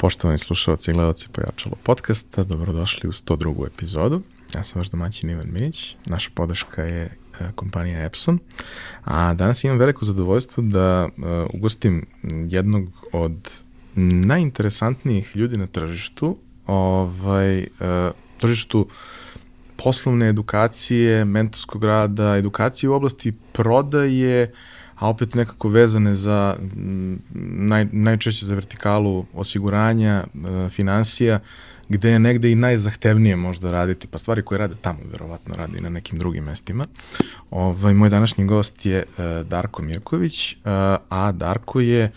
Poštovani slušalci i gledalci Pojačalo podcasta, dobrodošli u 102. epizodu. Ja sam vaš domaćin Ivan Milić, naša podrška je e, kompanija Epson, a danas imam veliko zadovoljstvo da uh, ugostim jednog od najinteresantnijih ljudi na tržištu, ovaj, uh, tržištu poslovne edukacije, mentorskog rada, edukacije u oblasti prodaje, a opet nekako vezane za naj, najčešće za vertikalu osiguranja, e, financija, gde je negde i najzahtevnije možda raditi, pa stvari koje rade tamo verovatno radi i na nekim drugim mestima. Ovaj, moj današnji gost je e, Darko Mirković, e, a Darko je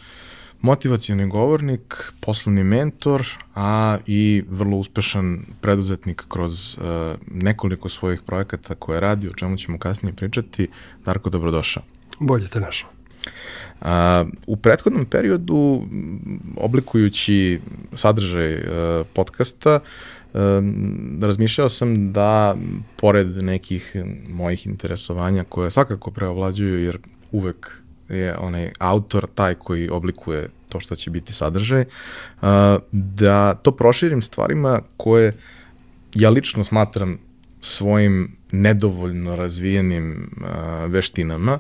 motivacioni govornik, poslovni mentor, a i vrlo uspešan preduzetnik kroz nekoliko svojih projekata koje radi, o čemu ćemo kasnije pričati. Darko, dobrodošao. Bolje te našao. A, u prethodnom periodu, oblikujući sadržaj a, e, podcasta, a, e, razmišljao sam da, pored nekih mojih interesovanja koje svakako preovlađuju, jer uvek je onaj autor taj koji oblikuje to što će biti sadržaj, a, da to proširim stvarima koje ja lično smatram svojim nedovoljno razvijenim uh, veštinama,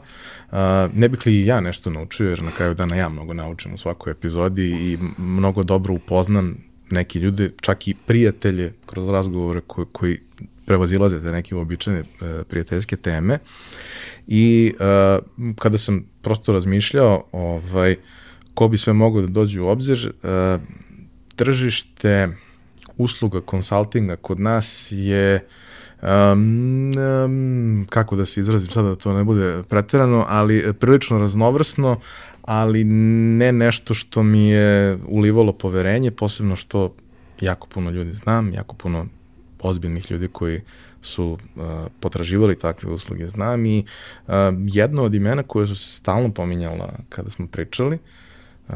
uh, ne bih li ja nešto naučio, jer na kraju dana ja mnogo naučim u svakoj epizodi i mnogo dobro upoznam neki ljude, čak i prijatelje kroz razgovore koji, koji prevazilaze te neke uobičajene uh, prijateljske teme. I uh, kada sam prosto razmišljao ovaj, ko bi sve mogao da dođe u obzir, uh, tržište usluga konsultinga kod nas je uh, um, kako da se izrazim sada da to ne bude preterano, ali prilično raznovrsno, ali ne nešto što mi je ulivalo poverenje, posebno što jako puno ljudi znam, jako puno ozbiljnih ljudi koji su uh, potraživali takve usluge znam i uh, jedno od imena koje su se stalno pominjala kada smo pričali uh,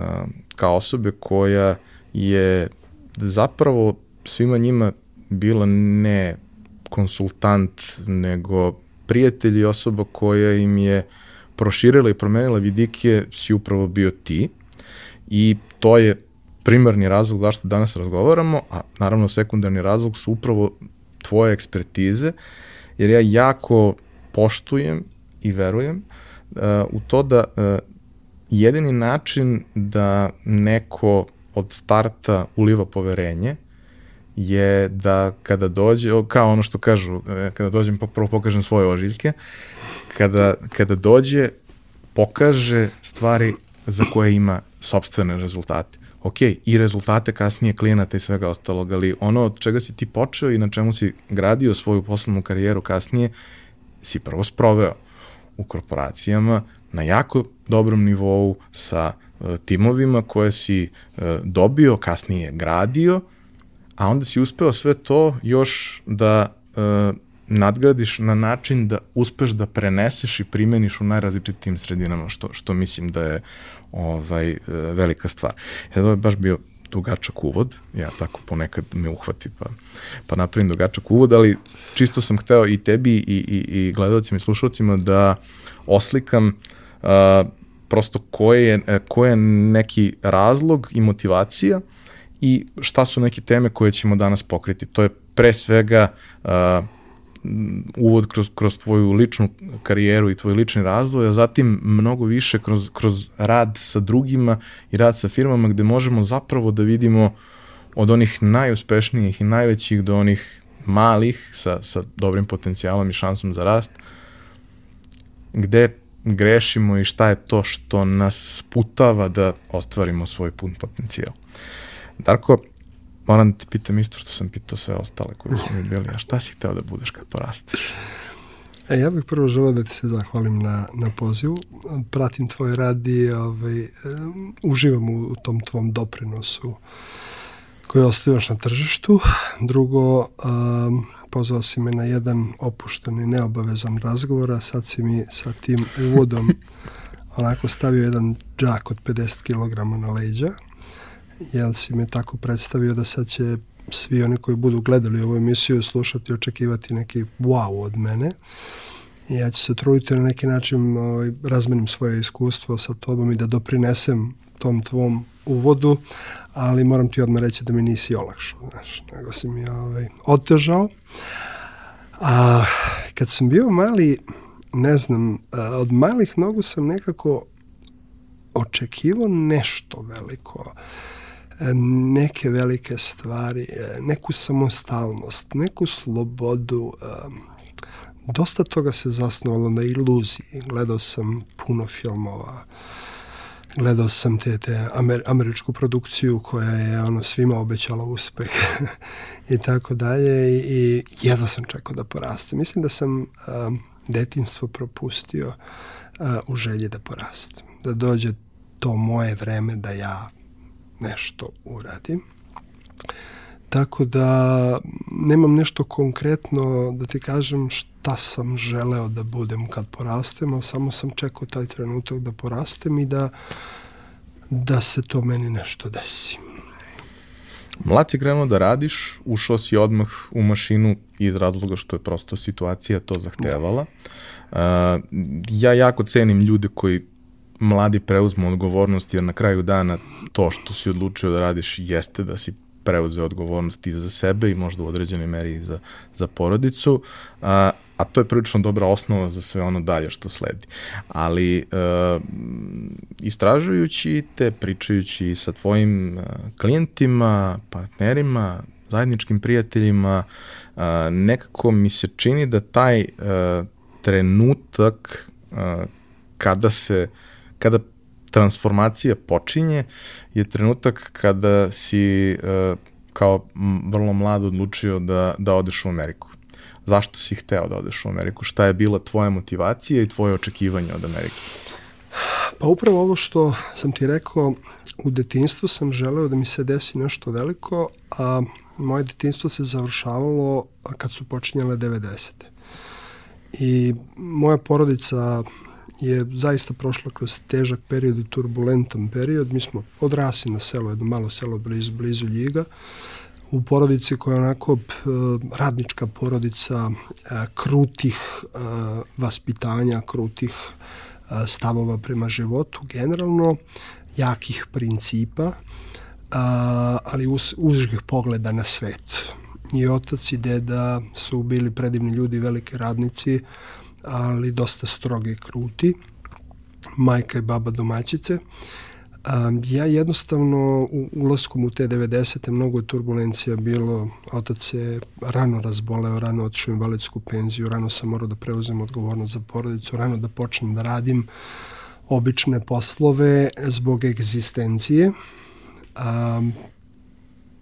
kao osobe koja je zapravo svima njima bila ne konsultant, nego prijatelj i osoba koja im je proširila i promenila vidike si upravo bio ti. I to je primarni razlog zašto danas razgovaramo, a naravno sekundarni razlog su upravo tvoje ekspertize, jer ja jako poštujem i verujem uh, u to da uh, jedini način da neko od starta uliva poverenje je da kada dođe, kao ono što kažu, e, kada dođem pa prvo pokažem svoje ožiljke, kada, kada dođe pokaže stvari za koje ima sobstvene rezultate. Ok, i rezultate kasnije klijenata i svega ostalog, ali ono od čega si ti počeo i na čemu si gradio svoju poslovnu karijeru kasnije, si prvo sproveo u korporacijama na jako dobrom nivou sa uh, timovima koje si uh, dobio, kasnije gradio, a onda si uspeo sve to još da e, nadgradiš na način da uspeš da preneseš i primeniš u najrazličitijim sredinama, što, što mislim da je ovaj, e, velika stvar. Sad ovo je baš bio dugačak uvod, ja tako ponekad me uhvati pa, pa napravim dugačak uvod, ali čisto sam hteo i tebi i, i, i gledalcima i slušalcima da oslikam uh, prosto koje je, koje je neki razlog i motivacija uh, i šta su neke teme koje ćemo danas pokriti. To je pre svega uh, uvod kroz, kroz tvoju ličnu karijeru i tvoj lični razvoj, a zatim mnogo više kroz, kroz rad sa drugima i rad sa firmama gde možemo zapravo da vidimo od onih najuspešnijih i najvećih do onih malih sa, sa dobrim potencijalom i šansom za rast, gde grešimo i šta je to što nas sputava da ostvarimo svoj pun potencijal. Darko, moram da ti pitam isto što sam pitao sve ostale koji su mi bili, a šta si hteo da budeš kad porasteš? E, ja bih prvo želeo da ti se zahvalim na, na pozivu. Pratim tvoj rad i ovaj, um, uživam u, u tom tvom doprinosu koji ostaviš na tržištu. Drugo, um, pozvao si me na jedan opušten i neobavezan razgovor, a sad si mi sa tim uvodom onako stavio jedan džak od 50 kg na leđa jer si me tako predstavio da sad će svi oni koji budu gledali ovu emisiju slušati i očekivati neki wow od mene. Ja ću se truditi na neki način ovaj, razmenim svoje iskustvo sa tobom i da doprinesem tom tvom uvodu, ali moram ti odmah reći da mi nisi olakšao, znaš, nego si mi ovaj, otežao. A kad sam bio mali, ne znam, od malih nogu sam nekako očekivao nešto veliko, neke velike stvari, neku samostalnost, neku slobodu. Dosta toga se zasnovalo na iluziji. Gledao sam puno filmova, gledao sam te, te amer, američku produkciju koja je ono svima obećala uspeh i tako dalje i jedva sam čekao da poraste. Mislim da sam um, detinstvo propustio u želji da porastem. Da dođe to moje vreme da ja nešto uradim. Tako da nemam nešto konkretno da ti kažem šta sam želeo da budem kad porastem, ali samo sam čekao taj trenutak da porastem i da, da se to meni nešto desi. Mlad si krenuo da radiš, ušao si odmah u mašinu iz razloga što je prosto situacija to zahtevala. Uh, ja jako cenim ljude koji mladi preuzmu odgovornost, jer na kraju dana to što si odlučio da radiš jeste da si preuzeo odgovornost i za sebe i možda u određenoj meri i za, za porodicu, a, a to je prilično dobra osnova za sve ono dalje što sledi. Ali e, istražujući te, pričajući sa tvojim klijentima, partnerima, zajedničkim prijateljima, a, nekako mi se čini da taj a, trenutak a, kada se kada transformacija počinje je trenutak kada si uh, kao vrlo mlad odlučio da, da odeš u Ameriku. Zašto si hteo da odeš u Ameriku? Šta je bila tvoja motivacija i tvoje očekivanje od Amerike? Pa upravo ovo što sam ti rekao, u detinstvu sam želeo da mi se desi nešto veliko, a moje detinstvo se završavalo kad su počinjale 90. I moja porodica je zaista prošla kroz težak period i turbulentan period. Mi smo odrasli na selo, jedno malo selo blizu, blizu Ljiga, u porodici koja je onako e, radnička porodica e, krutih e, vaspitanja, krutih stavova prema životu, generalno jakih principa, ali uz, užih pogleda na svet. I otac i deda su bili predivni ljudi, velike radnici, ali dosta strogi i kruti, majka i baba domaćice. Ja jednostavno u ulaskom u te 90. mnogo je turbulencija bilo, otac se rano razboleo, rano otišao invalidsku penziju, rano sam morao da preuzem odgovornost za porodicu, rano da počnem da radim obične poslove zbog egzistencije. Um,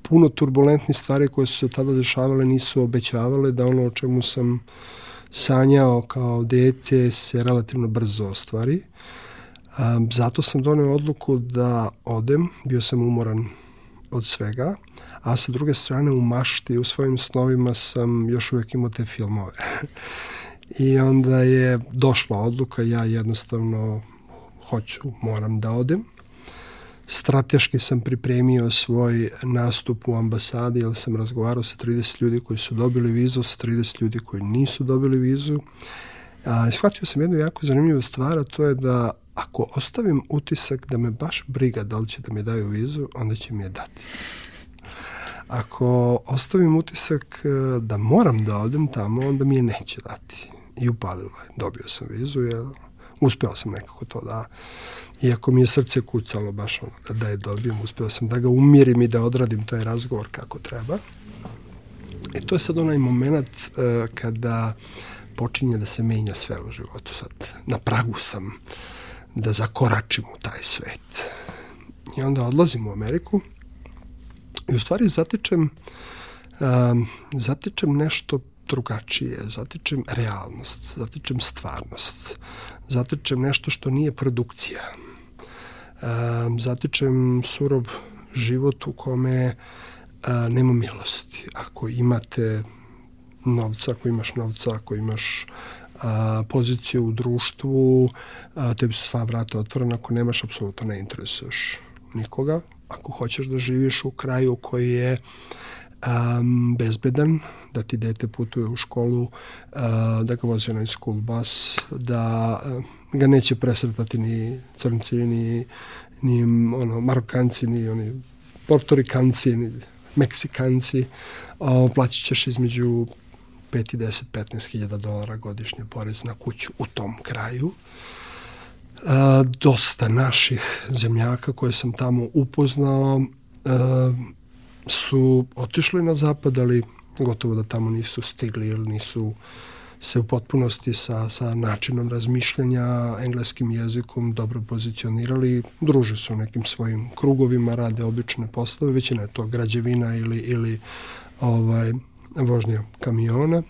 puno turbulentnih stvari koje su se tada dešavale nisu obećavale da ono o čemu sam sanjao kao dete se relativno brzo ostvari. Zato sam doneo odluku da odem, bio sam umoran od svega, a sa druge strane u mašti, u svojim snovima sam još uvek imao te filmove. I onda je došla odluka, ja jednostavno hoću, moram da odem strateški sam pripremio svoj nastup u ambasadi, jer sam razgovarao sa 30 ljudi koji su dobili vizu, sa 30 ljudi koji nisu dobili vizu. A, shvatio sam jednu jako zanimljivu stvar, a to je da ako ostavim utisak da me baš briga da li će da mi daju vizu, onda će mi je dati. Ako ostavim utisak e, da moram da odem tamo, onda mi je neće dati. I upalilo je. Dobio sam vizu, jer uspeo sam nekako to da iako mi je srce kucalo baš ono da, da je dobijem, uspeo sam da ga umirim i da odradim taj razgovor kako treba. I to je sad onaj moment uh, kada počinje da se menja sve u životu. Sad na pragu sam da zakoračim u taj svet. I onda odlazim u Ameriku i u stvari zatičem um, zatičem nešto drugačije, zatičem realnost, zatičem stvarnost, zatičem nešto što nije produkcija, um, zatičem surov život u kome a, nema milosti. Ako imate novca, ako imaš novca, ako imaš a, poziciju u društvu, a, tebi su sva vrata otvorena, ako nemaš, apsolutno ne interesuješ nikoga. Ako hoćeš da živiš u kraju koji je um, bezbedan, da ti dete putuje u školu, uh, da ga vozi na school bus, da uh, ga neće presretati ni crnci, ni, ni ono, Marokanci, ni oni Portorikanci, ni Meksikanci, a, plaćat ćeš između 5 i 10, 15 hiljada dolara godišnje porez na kuću u tom kraju. A, dosta naših zemljaka koje sam tamo upoznao a, su otišli na zapad, ali gotovo da tamo nisu stigli ili nisu se u potpunosti sa, sa načinom razmišljanja, engleskim jezikom dobro pozicionirali, druže se nekim svojim krugovima, rade obične poslove, većina je to građevina ili, ili ovaj, vožnja kamiona.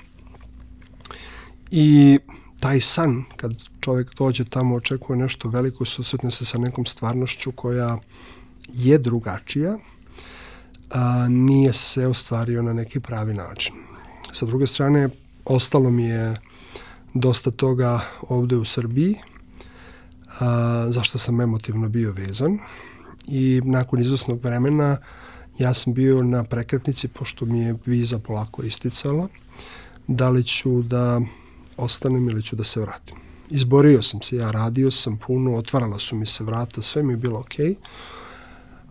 I taj san, kad čovjek dođe tamo, očekuje nešto veliko, susretne se sa nekom stvarnošću koja je drugačija, a, nije se ostvario na neki pravi način. Sa druge strane, ostalo mi je dosta toga ovde u Srbiji, a, zašto sam emotivno bio vezan i nakon izvesnog vremena ja sam bio na prekretnici pošto mi je viza polako isticala da li ću da ostanem ili ću da se vratim. Izborio sam se, ja radio sam puno, otvarala su mi se vrata, sve mi je bilo okej. Okay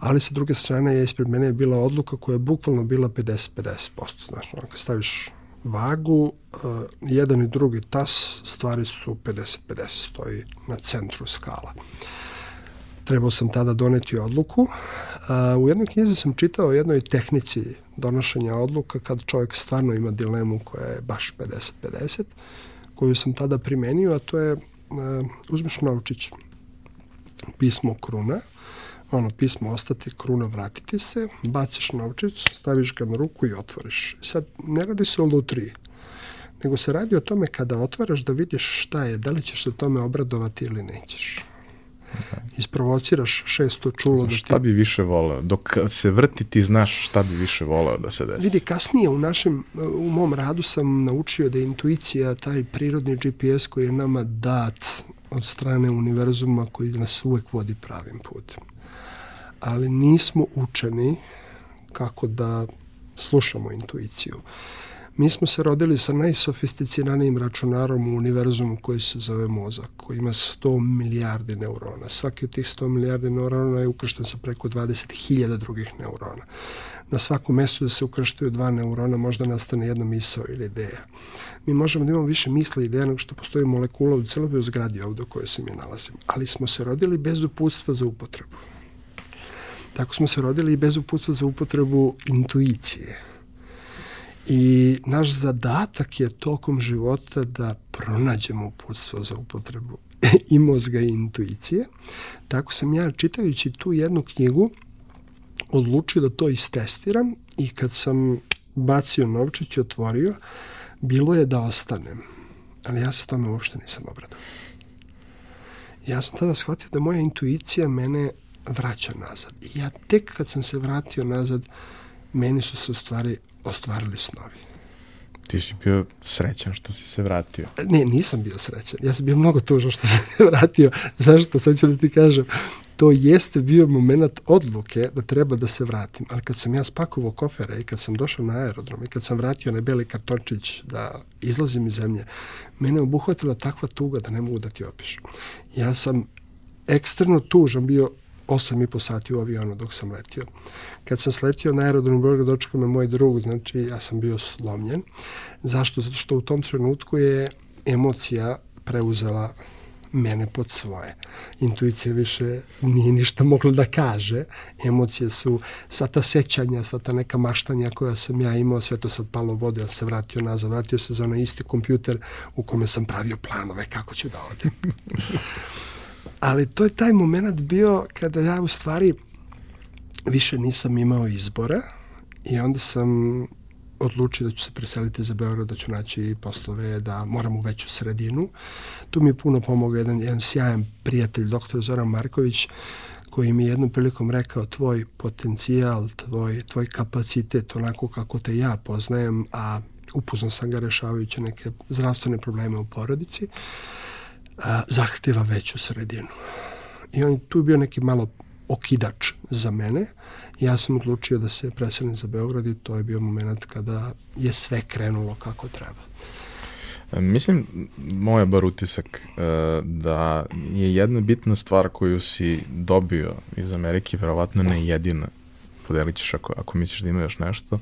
ali sa druge strane je ispred mene je bila odluka koja je bukvalno bila 50-50%. Znači, ako staviš vagu, uh, jedan i drugi tas, stvari su 50-50, stoji na centru skala. Trebao sam tada doneti odluku. Uh, u jednoj knjizi sam čitao o jednoj tehnici donošenja odluka kad čovjek stvarno ima dilemu koja je baš 50-50, koju sam tada primenio, a to je uh, uzmeš novčić, pismo kruna, ono pismo ostati, kruna vratiti se, baciš novčić, staviš ga na ruku i otvoriš. Sad, ne radi se o lutriji, nego se radi o tome kada otvaraš da vidiš šta je, da li ćeš se tome obradovati ili nećeš. Okay. Isprovociraš šesto čulo da ti... Šta bi više voleo? Dok se vrti ti znaš šta bi više voleo da se desi. Vidi, kasnije u našem, u mom radu sam naučio da je intuicija taj prirodni GPS koji je nama dat od strane univerzuma koji nas uvek vodi pravim putem ali nismo učeni kako da slušamo intuiciju. Mi smo se rodili sa najsofisticiranijim računarom u univerzumu koji se zove mozak, koji ima 100 milijardi neurona. Svaki od tih 100 milijardi neurona je ukršten sa preko 20.000 drugih neurona. Na svakom mestu da se ukrštaju dva neurona možda nastane jedna misao ili ideja. Mi možemo da imamo više misla i ideja nego što postoji molekula u celoj zgradi ovde u kojoj se mi nalazimo. Ali smo se rodili bez uputstva za upotrebu. Tako smo se rodili i bez uputstva za upotrebu intuicije. I naš zadatak je tokom života da pronađemo uputstvo za upotrebu i mozga i intuicije. Tako sam ja čitajući tu jednu knjigu odlučio da to istestiram i kad sam bacio novčić i otvorio, bilo je da ostanem. Ali ja se tome uopšte nisam obradao. Ja sam tada shvatio da moja intuicija mene vraća nazad. I ja tek kad sam se vratio nazad, meni su se u stvari ostvarili snovi. Ti si bio srećan što si se vratio. Ne, nisam bio srećan. Ja sam bio mnogo tužan što sam se vratio. Zašto? Sad ću da ti kažem. To jeste bio moment odluke da treba da se vratim. Ali kad sam ja spakovao kofere i kad sam došao na aerodrom i kad sam vratio na beli kartončić da izlazim iz zemlje, mene obuhvatila takva tuga da ne mogu da ti opišem. Ja sam ekstremno tužan bio 8 i po sati u avionu dok sam letio. Kad sam sletio na aerodrom Beograd, dočekao me moj drug, znači ja sam bio slomljen. Zašto? Zato što u tom trenutku je emocija preuzela mene pod svoje. Intuicija više nije ništa mogla da kaže. Emocije su, sva ta sećanja, sva ta neka maštanja koja sam ja imao, sve to sad palo vodu, ja se vratio nazad, vratio se za onaj isti kompjuter u kome sam pravio planove kako ću da odem. Ali to je taj moment bio kada ja u stvari više nisam imao izbora i onda sam odlučio da ću se preseliti za Beograd, da ću naći poslove, da moram u veću sredinu. Tu mi je puno pomogao jedan, jedan sjajan prijatelj, doktor Zoran Marković, koji mi je jednom prilikom rekao tvoj potencijal, tvoj, tvoj kapacitet, onako kako te ja poznajem, a upoznao sam ga rešavajući neke zdravstvene probleme u porodici, a, zahteva veću sredinu. I on tu je bio neki malo okidač za mene. Ja sam odlučio da se preselim za Beograd i to je bio moment kada je sve krenulo kako treba. Mislim, moj je bar utisak uh, da je jedna bitna stvar koju si dobio iz Amerike, verovatno ne jedina, podelit ćeš ako, ako misliš da ima još nešto,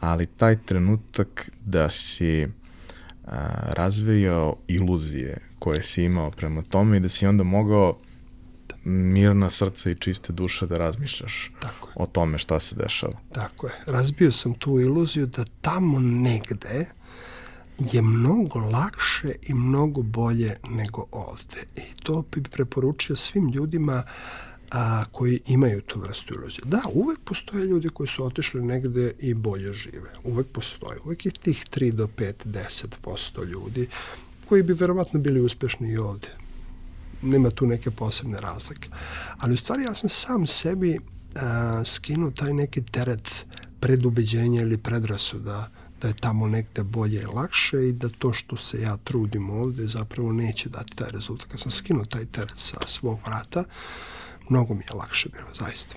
ali taj trenutak da si uh, razvijao iluzije koje si imao prema tome i da si onda mogao mirna srca i čiste duše da razmišljaš Tako je. o tome šta se dešava. Tako je. Razbio sam tu iluziju da tamo negde je mnogo lakše i mnogo bolje nego ovde. I to bi preporučio svim ljudima a, koji imaju tu vrstu iluzije. Da, uvek postoje ljudi koji su otišli negde i bolje žive. Uvek postoje. Uvek je tih 3 do 5, 10% ljudi koji bi verovatno bili uspešni i ovde. Nema tu neke posebne razlike. Ali u stvari ja sam sam sebi a, skinuo taj neki teret predubeđenja ili predrasuda da je tamo negde bolje i lakše i da to što se ja trudim ovde zapravo neće dati taj rezultat. Kad sam skinuo taj teret sa svog vrata, mnogo mi je lakše bilo, zaista.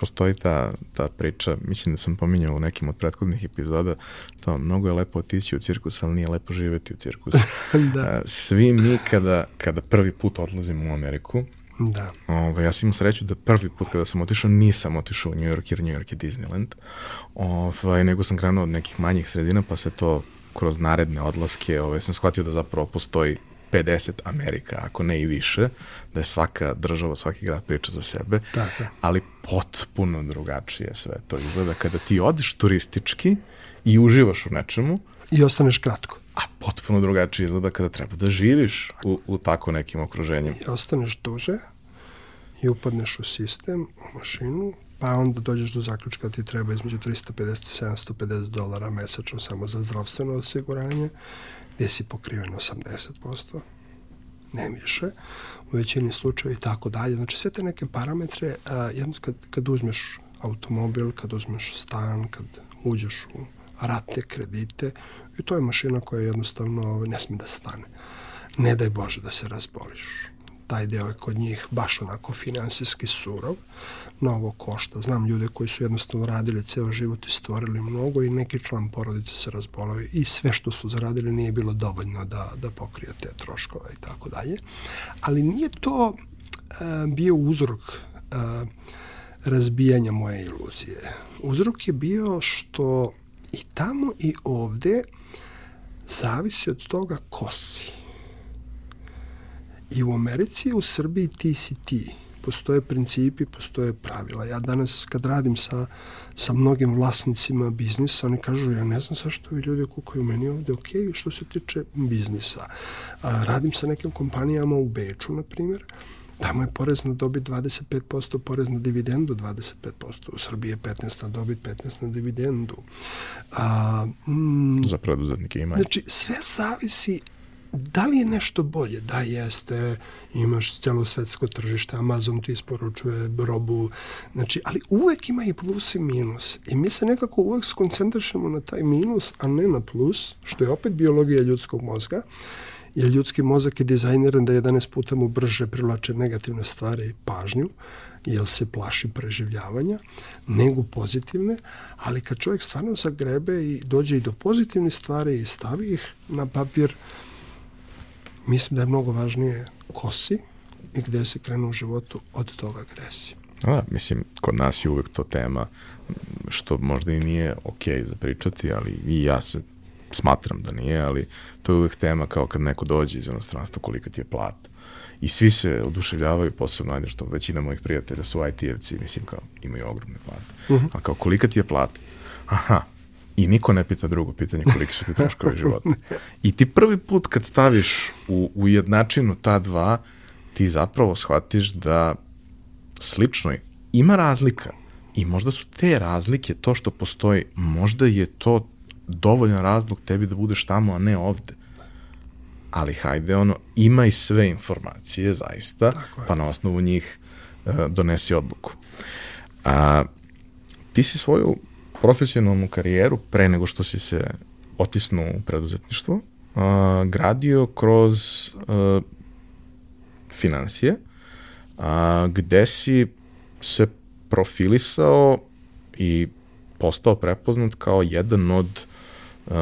Postoji ta, ta priča, mislim da sam pominjao u nekim od prethodnih epizoda, to mnogo je lepo otići u cirkus, ali nije lepo živeti u cirkusu. da. Svi mi kada, kada prvi put odlazimo u Ameriku, Da. Ove, ovaj, ja sam imao sreću da prvi put kada sam otišao nisam otišao u New York jer New York je Disneyland, Ove, ovaj, nego sam krenuo od nekih manjih sredina pa se to kroz naredne odlaske ove, ovaj, sam shvatio da zapravo postoji 50 Amerika, ako ne i više, da je svaka država, svaki grad priča za sebe, Tako. ali potpuno drugačije sve to izgleda kada ti odiš turistički i uživaš u nečemu. I ostaneš kratko. A potpuno drugačije izgleda kada treba da živiš u, u tako nekim okruženjima. I ostaneš duže i upadneš u sistem, u mašinu, pa onda dođeš do zaključka da ti treba između 350 i 750 dolara mesečno samo za zdravstveno osiguranje gde si pokriven 80%, ne više, u većini slučaja i tako dalje. Znači sve te neke parametre, jedno kad, kad uzmeš automobil, kad uzmeš stan, kad uđeš u rate, kredite, i to je mašina koja jednostavno ne sme da stane. Ne daj Bože da se razboliš taj deo je kod njih baš onako finansijski surov, mnogo košta. Znam ljude koji su jednostavno radili ceo život i stvorili mnogo i neki član porodice se razbolao i sve što su zaradili nije bilo dovoljno da, da pokrije te troškove i tako dalje. Ali nije to uh, bio uzrok uh, razbijanja moje iluzije. Uzrok je bio što i tamo i ovde zavisi od toga ko si I u Americi i u Srbiji ti si ti. Postoje principi, postoje pravila. Ja danas kad radim sa, sa mnogim vlasnicima biznisa, oni kažu, ja ne znam zašto ovi ljudi kukaju meni ovde, ok, što se tiče biznisa. A, radim sa nekim kompanijama u Beču, na primjer, Tamo je porez na dobit 25%, porez na dividendu 25%. U Srbiji je 15 na dobit, 15 na dividendu. A, mm, Za preduzetnike ima. Znači, sve zavisi Da li je nešto bolje? Da jeste, imaš celo tržište, Amazon ti isporučuje robu, znači, ali uvek ima i plus i minus. I mi se nekako uvek skoncentrišemo na taj minus, a ne na plus, što je opet biologija ljudskog mozga, jer ljudski mozak je dizajniran da 11 puta mu brže privlače negativne stvari i pažnju, jer se plaši preživljavanja, nego pozitivne, ali kad čovjek stvarno zagrebe i dođe i do pozitivnih stvari i stavi ih na papir, mislim da je mnogo važnije ko si i gde si krenuo u životu od toga gde si. Da, mislim, kod nas je uvek to tema što možda i nije okej okay za pričati, ali i ja se smatram da nije, ali to je uvek tema kao kad neko dođe iz inostranstva kolika ti je plata. I svi se oduševljavaju, posebno ajde što većina mojih prijatelja su IT-evci, mislim kao imaju ogromne plate. Uh mhm. -huh. A kao kolika ti je plata? Aha, I niko ne pita drugo pitanje koliki su ti troškovi života. I ti prvi put kad staviš u, u jednačinu ta dva, ti zapravo shvatiš da slično je. Ima razlika i možda su te razlike to što postoji, možda je to dovoljan razlog tebi da budeš tamo, a ne ovde. Ali hajde, ono, ima i sve informacije, zaista, pa na osnovu njih uh, donesi odluku. A, ti si svoju profesionalnu karijeru pre nego što si se otisnuo u preduzetništvo, uh, gradio kroz uh, financije, uh, gde si se profilisao i postao prepoznat kao jedan od uh,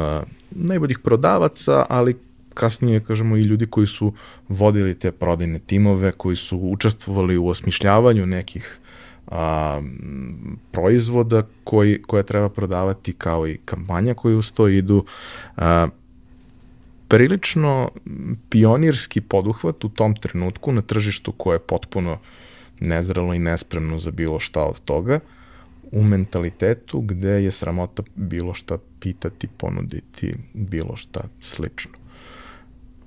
najboljih prodavaca, ali kasnije, kažemo, i ljudi koji su vodili te prodajne timove, koji su učestvovali u osmišljavanju nekih a, proizvoda koji, koje treba prodavati kao i kampanja koje uz to idu. A, prilično pionirski poduhvat u tom trenutku na tržištu koje je potpuno nezrelo i nespremno za bilo šta od toga, u mentalitetu gde je sramota bilo šta pitati, ponuditi, bilo šta slično.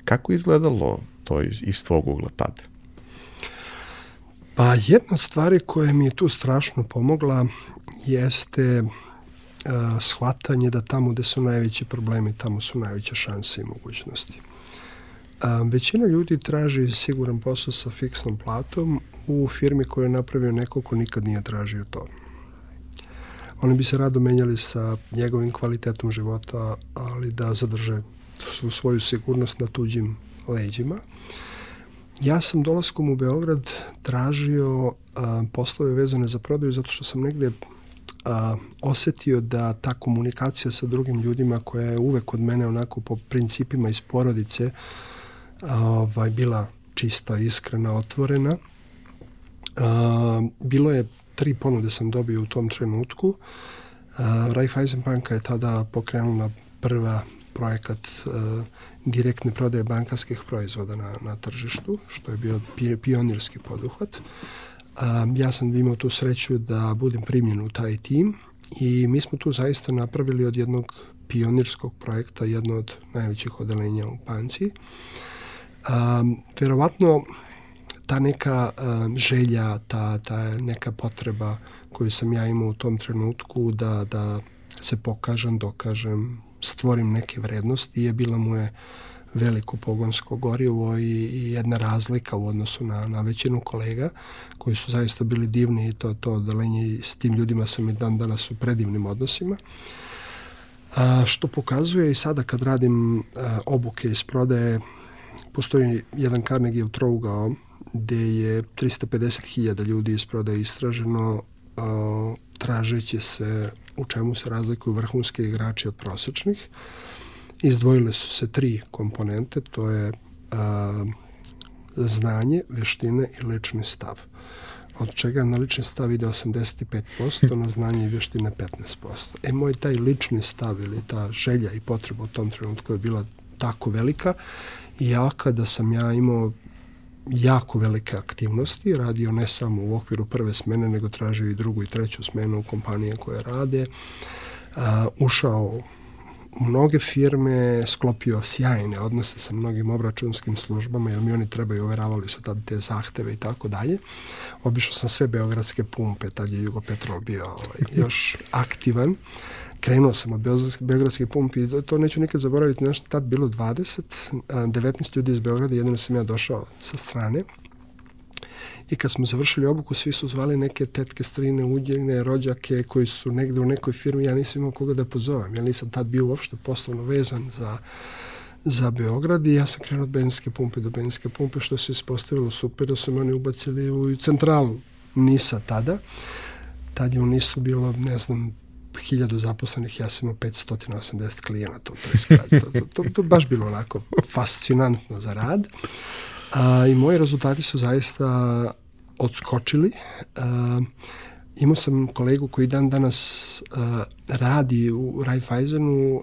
Kako izgledalo to iz, iz tvog ugla tada? Pa jedna od stvari koja mi je tu strašno pomogla jeste uh, shvatanje da tamo gde su najveći problemi, tamo su najveće šanse i mogućnosti. A, većina ljudi traži siguran posao sa fiksnom platom u firmi koju je napravio neko ko nikad nije tražio to. Oni bi se rado menjali sa njegovim kvalitetom života, ali da zadrže svoju sigurnost na tuđim leđima. Ja sam dolaskom u Beograd tražio a, poslove vezane za prodaju zato što sam negde a, osetio da ta komunikacija sa drugim ljudima koja je uvek kod mene onako po principima iz porodice a, ovaj, bila čista, iskrena, otvorena. A, bilo je tri ponude sam dobio u tom trenutku. A, Raiffeisen banka je tada pokrenula prva projekat uh, direktne prodaje bankarskih proizvoda na, na tržištu, što je bio pionirski poduhvat. Ja sam imao tu sreću da budem primljen u taj tim i mi smo tu zaista napravili od jednog pionirskog projekta jedno od najvećih odelenja u Panci. Verovatno ta neka um, želja, ta, ta neka potreba koju sam ja imao u tom trenutku da, da se pokažem, dokažem, stvorim neke vrednosti je bila moje veliko pogonsko gorivo i, i jedna razlika u odnosu na, na većinu kolega koji su zaista bili divni i to, to odelenje s tim ljudima sam i dan danas u predivnim odnosima. A, što pokazuje i sada kad radim a, obuke iz prodaje, postoji jedan Carnegie trougao gde je 350.000 ljudi iz prodaje istraženo a, tražeći se u čemu se razlikuju vrhunski igrači od prosečnih. Izdvojile su se tri komponente, to je a, znanje, veštine i lični stav od čega na lični stav ide 85%, na znanje i vještine 15%. E, moj taj lični stav ili ta želja i potreba u tom trenutku je bila tako velika i ja kada sam ja imao jako velike aktivnosti, radio ne samo u okviru prve smene, nego tražio i drugu i treću smenu u kompanije koje rade. Uh, ušao u mnoge firme, sklopio sjajne odnose sa mnogim obračunskim službama, jer mi oni trebaju, overavali su tad te zahteve i tako dalje. Obišao sam sve beogradske pumpe, tad je Jugopetrol bio ovaj, još aktivan krenuo sam od Beogradske pumpe i to neću nikad zaboraviti, znaš, tad bilo 20, 19 ljudi iz Beograda, jedino sam ja došao sa strane. I kad smo završili obuku, svi su zvali neke tetke, strine, udjeljne, rođake koji su negde u nekoj firmi, ja nisam imao koga da pozovem. Ja nisam tad bio uopšte poslovno vezan za, za Beograd i ja sam krenuo od benzinske pumpe do benzinske pumpe, što se ispostavilo super, da su me oni ubacili u centralu Nisa tada. Tad je u Nisu bilo, ne znam, hiljadu zaposlenih, ja sam imao 580 klijenata u toj zgradi. To, to, to, to baš bilo onako fascinantno za rad. A, I moji rezultati su zaista odskočili. A, imao sam kolegu koji dan danas uh, radi u Raiffeisenu, uh,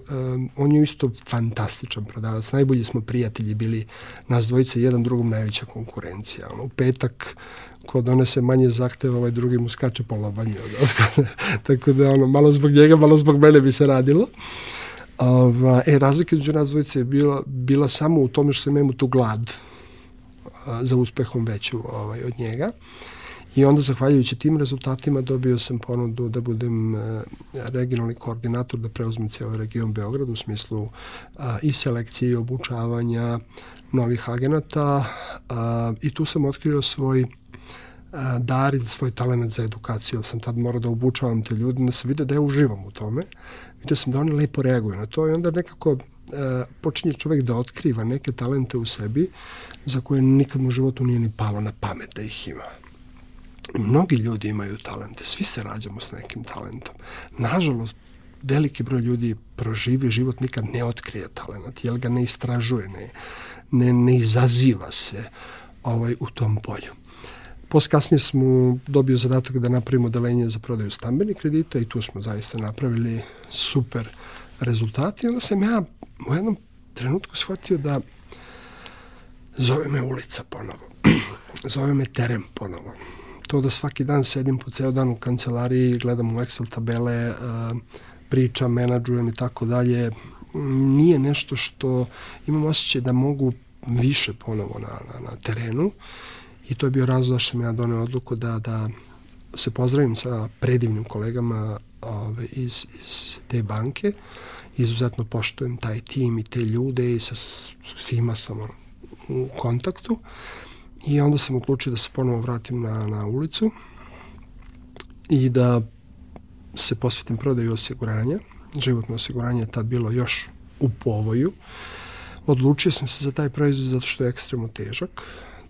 on je isto fantastičan prodavac, najbolji smo prijatelji bili, nas dvojice, jedan drugom najveća konkurencija. Ono, u petak ko donese manje zahteva, ovaj drugi mu skače po lobanju. Tako da ono, malo zbog njega, malo zbog mene bi se radilo. Ova, e, razlika među nas dvojice je bila, bila samo u tome što imao tu glad a, za uspehom veću ovaj, od njega. I onda, zahvaljujući tim rezultatima, dobio sam ponudu da budem e, regionalni koordinator, da preuzmem ceo region Beograd u smislu a, i selekcije i obučavanja novih agenata i tu sam otkrio svoj dar i svoj talent za edukaciju, sam tad morao da obučavam te ljude, da se vide da ja uživam u tome. Vidio sam da oni lepo reaguju na to i onda nekako počinje čovek da otkriva neke talente u sebi za koje nikad u životu nije ni palo na pamet da ih ima. Mnogi ljudi imaju talente, svi se rađamo s nekim talentom. Nažalost, veliki broj ljudi proživi život, nikad ne otkrije talent, jer ga ne istražuje, ne, ne, ne izaziva se ovaj, u tom polju. Posle kasnije smo dobio zadatak da napravimo delenje za prodaju stambenih kredita i tu smo zaista napravili super rezultati. Onda sam ja u jednom trenutku shvatio da zove me ulica ponovo, zove me teren ponovo. To da svaki dan sedim po ceo dan u kancelariji, gledam u Excel tabele, pričam, menadžujem i tako dalje, nije nešto što imam osjećaj da mogu više ponovo na, na, na terenu i to je bio razlog što sam ja doneo odluku da, da se pozdravim sa predivnim kolegama ove, iz, iz te banke. Izuzetno poštujem taj tim i te ljude i sa svima sam u kontaktu. I onda sam odlučio da se ponovo vratim na, na ulicu i da se posvetim prodaju osiguranja. Životno osiguranje je tad bilo još u povoju. Odlučio sam se za taj proizvod zato što je ekstremno težak,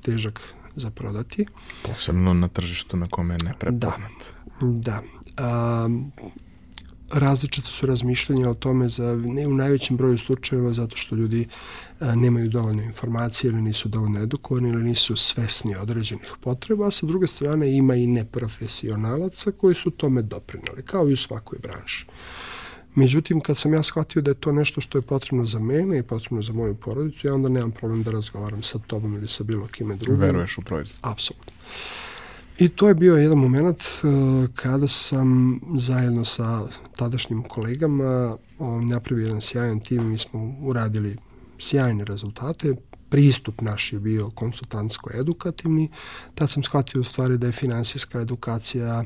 težak za prodati. Posebno na tržištu na kome je neprepoznat. Da, da. A, različite su razmišljanja o tome za ne u najvećem broju slučajeva zato što ljudi a, nemaju dovoljno informacije ili nisu dovoljno edukovani ili nisu svesni određenih potreba, a sa druge strane ima i neprofesionalaca koji su tome doprinali, kao i u svakoj branši. Međutim, kad sam ja shvatio da je to nešto što je potrebno za mene i potrebno za moju porodicu, ja onda nemam problem da razgovaram sa tobom ili sa bilo kime drugim. Veruješ u proizvod. Apsolutno. I to je bio jedan moment uh, kada sam zajedno sa tadašnjim kolegama um, napravio jedan sjajan tim i mi smo uradili sjajne rezultate pristup naš je bio konsultantsko-edukativni, tad sam shvatio u stvari da je finansijska edukacija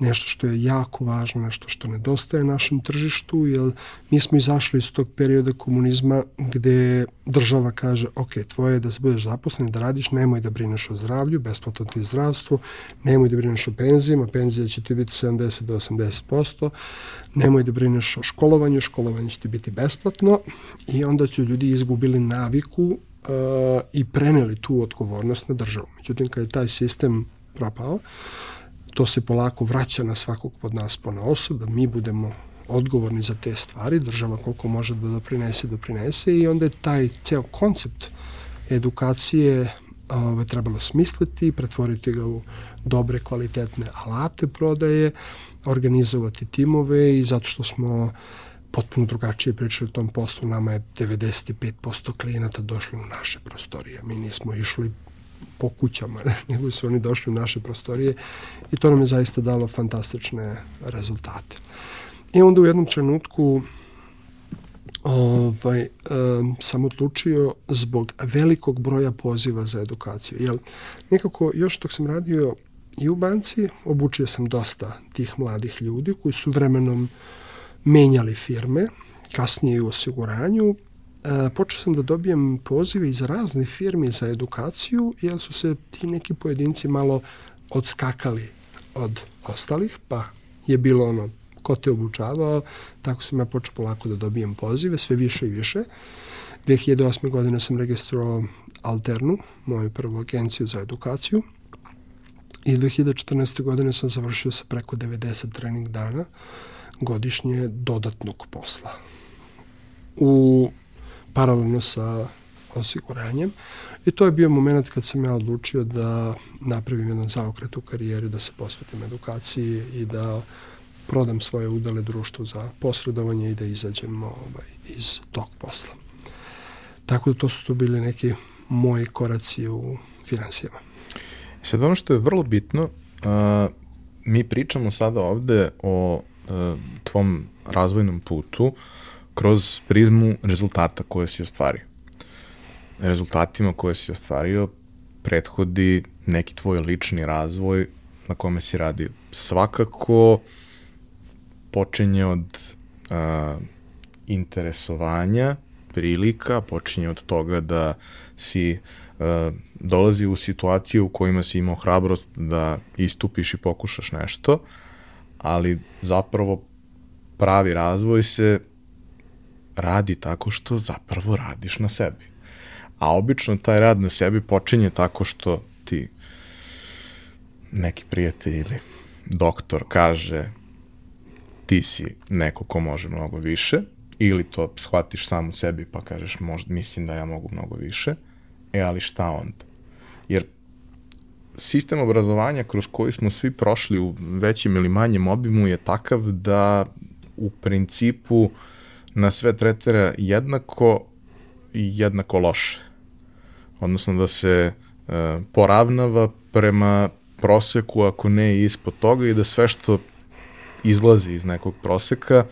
nešto što je jako važno, nešto što nedostaje našem tržištu, jer mi smo izašli iz tog perioda komunizma gde država kaže, ok, tvoje je da se budeš zaposlen, da radiš, nemoj da brineš o zdravlju, besplatno ti zdravstvo, nemoj da brineš o penzijama, penzija će ti biti 70 do 80%, nemoj da brineš o školovanju, školovanje će ti biti besplatno i onda su ljudi izgubili naviku uh, i preneli tu odgovornost na državu. Međutim, kad je taj sistem propao, to se polako vraća na svakog pod nas po na osob, da mi budemo odgovorni za te stvari, država koliko može da doprinese, doprinese i onda je taj ceo koncept edukacije ove, trebalo smisliti, pretvoriti ga u dobre, kvalitetne alate prodaje, organizovati timove i zato što smo potpuno drugačije pričali o tom poslu. Nama je 95% klijenata došlo u naše prostorije. Mi nismo išli po kućama, nego su oni došli u naše prostorije i to nam je zaista dalo fantastične rezultate. I onda u jednom trenutku ovaj, um, sam odlučio zbog velikog broja poziva za edukaciju. Jel, nekako još dok sam radio i u banci, obučio sam dosta tih mladih ljudi koji su vremenom menjali firme, kasnije u osiguranju. E, počeo sam da dobijem pozive iz raznih firmi za edukaciju, jer su se ti neki pojedinci malo odskakali od ostalih, pa je bilo ono ko te obučavao, tako sam ja počeo polako da dobijem pozive, sve više i više. 2008. godine sam registrovao Alternu, moju prvu agenciju za edukaciju. I 2014. godine sam završio sa preko 90 trening dana godišnje dodatnog posla. U paralelno sa osiguranjem i to je bio moment kad sam ja odlučio da napravim jedan zaokret u karijeri, da se posvetim edukaciji i da prodam svoje udele društvu za posredovanje i da izađem ovaj, iz tog posla. Tako da to su to bili neki moji koraci u finansijama. Sad ono što je vrlo bitno, a, mi pričamo sada ovde o E, tvom razvojnom putu kroz prizmu rezultata koje si ostvario. Rezultatima koje si ostvario prethodi neki tvoj lični razvoj na kome si radio. Svakako počinje od uh, interesovanja, prilika, počinje od toga da si uh, dolazi u situacije u kojima si imao hrabrost da istupiš i pokušaš nešto, ali zapravo pravi razvoj se radi tako što zapravo radiš na sebi. A obično taj rad na sebi počinje tako što ti neki prijatelj ili doktor kaže ti si neko ko može mnogo više, ili to shvatiš sam u sebi pa kažeš možda mislim da ja mogu mnogo više, e ali šta onda? Jer sistem obrazovanja kroz koji smo svi prošli u većim ili manjem obimu je takav da u principu na sve tretira jednako i jednako loše. Odnosno da se e, poravnava prema proseku, ako ne ispod toga i da sve što izlazi iz nekog proseka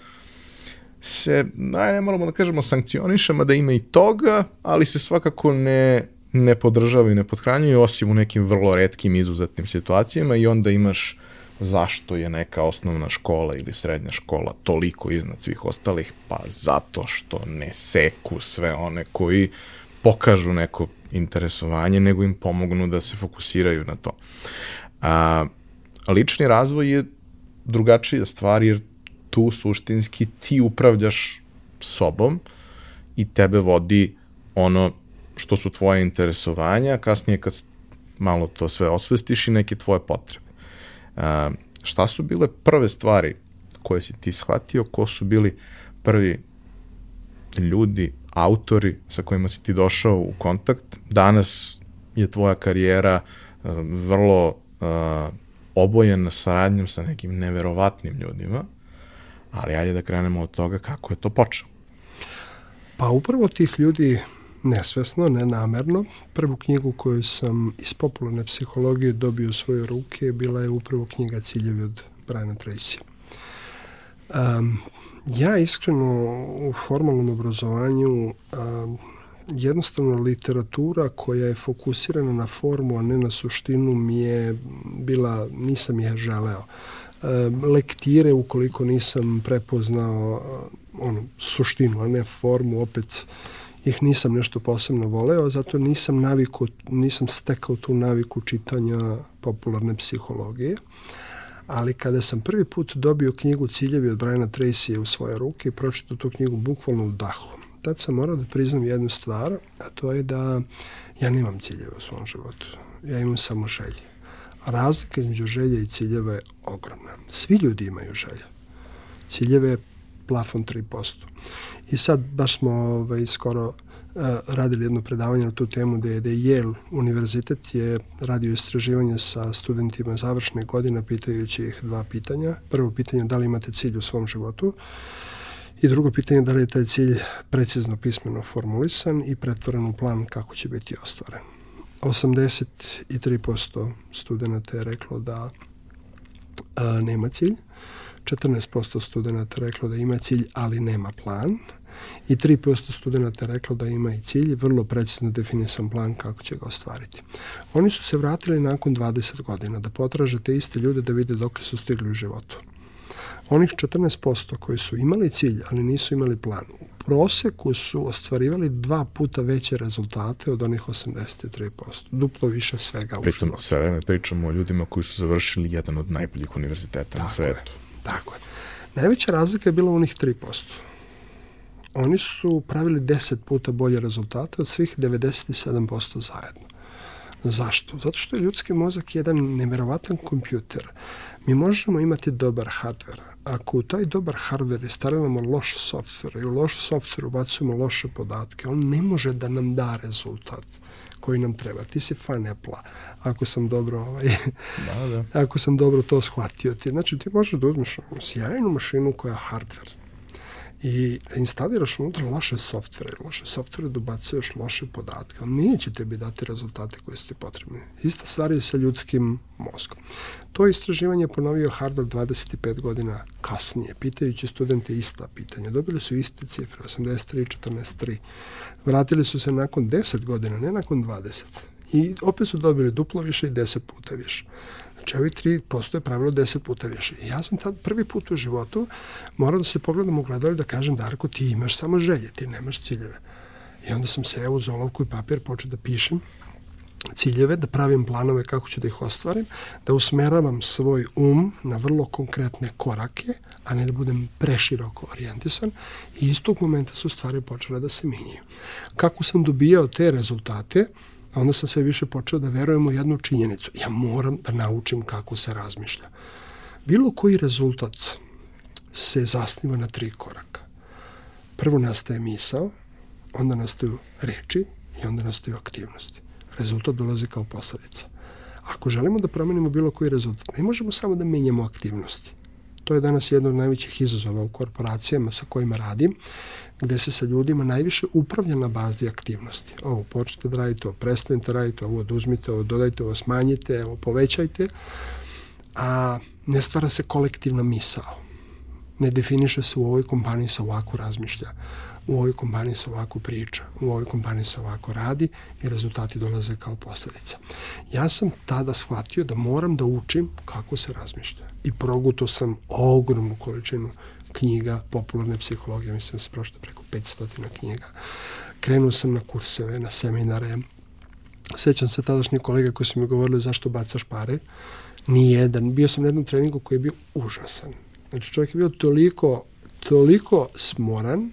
se, aj, ne moramo da kažemo sankcionišemo da ima i toga, ali se svakako ne, ne podržava i ne podhranjuje, osim u nekim vrlo redkim izuzetnim situacijama i onda imaš zašto je neka osnovna škola ili srednja škola toliko iznad svih ostalih, pa zato što ne seku sve one koji pokažu neko interesovanje, nego im pomognu da se fokusiraju na to. A, lični razvoj je drugačija stvar, jer tu suštinski ti upravljaš sobom i tebe vodi ono što su tvoje interesovanja, kasnije kad malo to sve osvestiš i neke tvoje potrebe. A, šta su bile prve stvari koje si ti shvatio, ko su bili prvi ljudi, autori sa kojima si ti došao u kontakt. Danas je tvoja karijera vrlo uh, obojena saradnjom sa nekim neverovatnim ljudima, ali ajde da krenemo od toga kako je to počelo. Pa upravo tih ljudi nesvesno, nenamerno. Prvu knjigu koju sam iz popularne psihologije dobio u svoje ruke bila je upravo knjiga Ciljevi od Briana Tracy. Um, ja iskreno u formalnom obrazovanju um, jednostavno literatura koja je fokusirana na formu, a ne na suštinu mi je bila, nisam je želeo. Lektire, ukoliko nisam prepoznao ono, suštinu, a ne formu, opet ih nisam nešto posebno voleo, zato nisam naviku, nisam stekao tu naviku čitanja popularne psihologije. Ali kada sam prvi put dobio knjigu Ciljevi od Briana Tracy u svoje ruke i pročitao tu knjigu bukvalno u dahu, tad sam morao da priznam jednu stvar, a to je da ja nemam ciljeve u svom životu. Ja imam samo želje. Razlika između želje i ciljeva je ogromna. Svi ljudi imaju želje. Ciljeve je plafon 3%. I sad baš smo ovaj, skoro uh, radili jedno predavanje na tu temu da je, da je Yale univerzitet je radio istraživanje sa studentima završne godine pitajući ih dva pitanja. Prvo pitanje da li imate cilj u svom životu I drugo pitanje je da li je taj cilj precizno pismeno formulisan i pretvoren u plan kako će biti ostvaren. 83% studenta je reklo da a, nema cilj, 14% studenta reklo da ima cilj, ali nema plan i 3% studenta reklo da ima i cilj, vrlo precizno definisan plan kako će ga ostvariti. Oni su se vratili nakon 20 godina da potraže te iste ljude da vide dok su stigli u životu. Onih 14% koji su imali cilj, ali nisu imali plan, u proseku su ostvarivali dva puta veće rezultate od onih 83%. Duplo više svega u Pritom, sve vreme pričamo o ljudima koji su završili jedan od najboljih univerziteta tako na svetu. Je, tako je. Najveća razlika je bila u onih 3%. Oni su pravili 10 puta bolje rezultate od svih 97% zajedno. Zašto? Zato što je ljudski mozak jedan neverovatan kompjuter. Mi možemo imati dobar hardware, ako u taj dobar hardware instaliramo loš software i u loš software ubacujemo loše podatke, on ne može da nam da rezultat koji nam treba. Ti si fan Apple-a, ako sam dobro ovaj, da, da. ako sam dobro to shvatio. Ti, znači, ti možeš da uzmeš sjajnu mašinu koja je hardware i instaliraš unutra loše softvere, loše softvere dobacuješ loše podatke, on neće tebi dati rezultate koje su ti potrebne. Ista stvar je sa ljudskim mozgom. To istraživanje je ponovio Harvard 25 godina kasnije, pitajući studente ista pitanja. Dobili su iste cifre, 83, 14, Vratili su se nakon 10 godina, ne nakon 20. I opet su dobili duplo više i 10 puta više. Znači, ovi 3% je pravilo 10 puta više. I ja sam tad prvi put u životu morao da se pogledam u gledalju da kažem, Darko, ti imaš samo želje, ti nemaš ciljeve. I onda sam se uz olovku i papir počeo da pišem ciljeve, da pravim planove kako ću da ih ostvarim, da usmeravam svoj um na vrlo konkretne korake, a ne da budem preširoko orijentisan i iz tog momenta su stvari počele da se minjaju. Kako sam dobijao te rezultate, A onda sam sve više počeo da verujem u jednu činjenicu. Ja moram da naučim kako se razmišlja. Bilo koji rezultat se zasniva na tri koraka. Prvo nastaje misao, onda nastaju reči i onda nastaju aktivnosti. Rezultat dolazi kao posledica. Ako želimo da promenimo bilo koji rezultat, ne možemo samo da menjamo aktivnosti. To je danas jedno od najvećih izazova u korporacijama sa kojima radim, gde se sa ljudima najviše upravlja na bazi aktivnosti. Ovo počnete da radite, ovo prestanete da radite, ovo oduzmite, ovo dodajte, ovo smanjite, ovo povećajte, a ne stvara se kolektivna misao. Ne definiše se u ovoj kompaniji sa ovako razmišlja u ovoj kompaniji se ovako priča, u ovoj kompaniji se ovako radi i rezultati dolaze kao posledica. Ja sam tada shvatio da moram da učim kako se razmišlja i proguto sam ogromnu količinu knjiga popularne psihologije, mislim da se prošlo preko 500 knjiga. Krenuo sam na kurseve, na seminare. Sećam se tadašnjih kolega koji su mi govorili zašto bacaš pare. Nijedan. Bio sam na jednom treningu koji je bio užasan. Znači čovjek je bio toliko, toliko smoran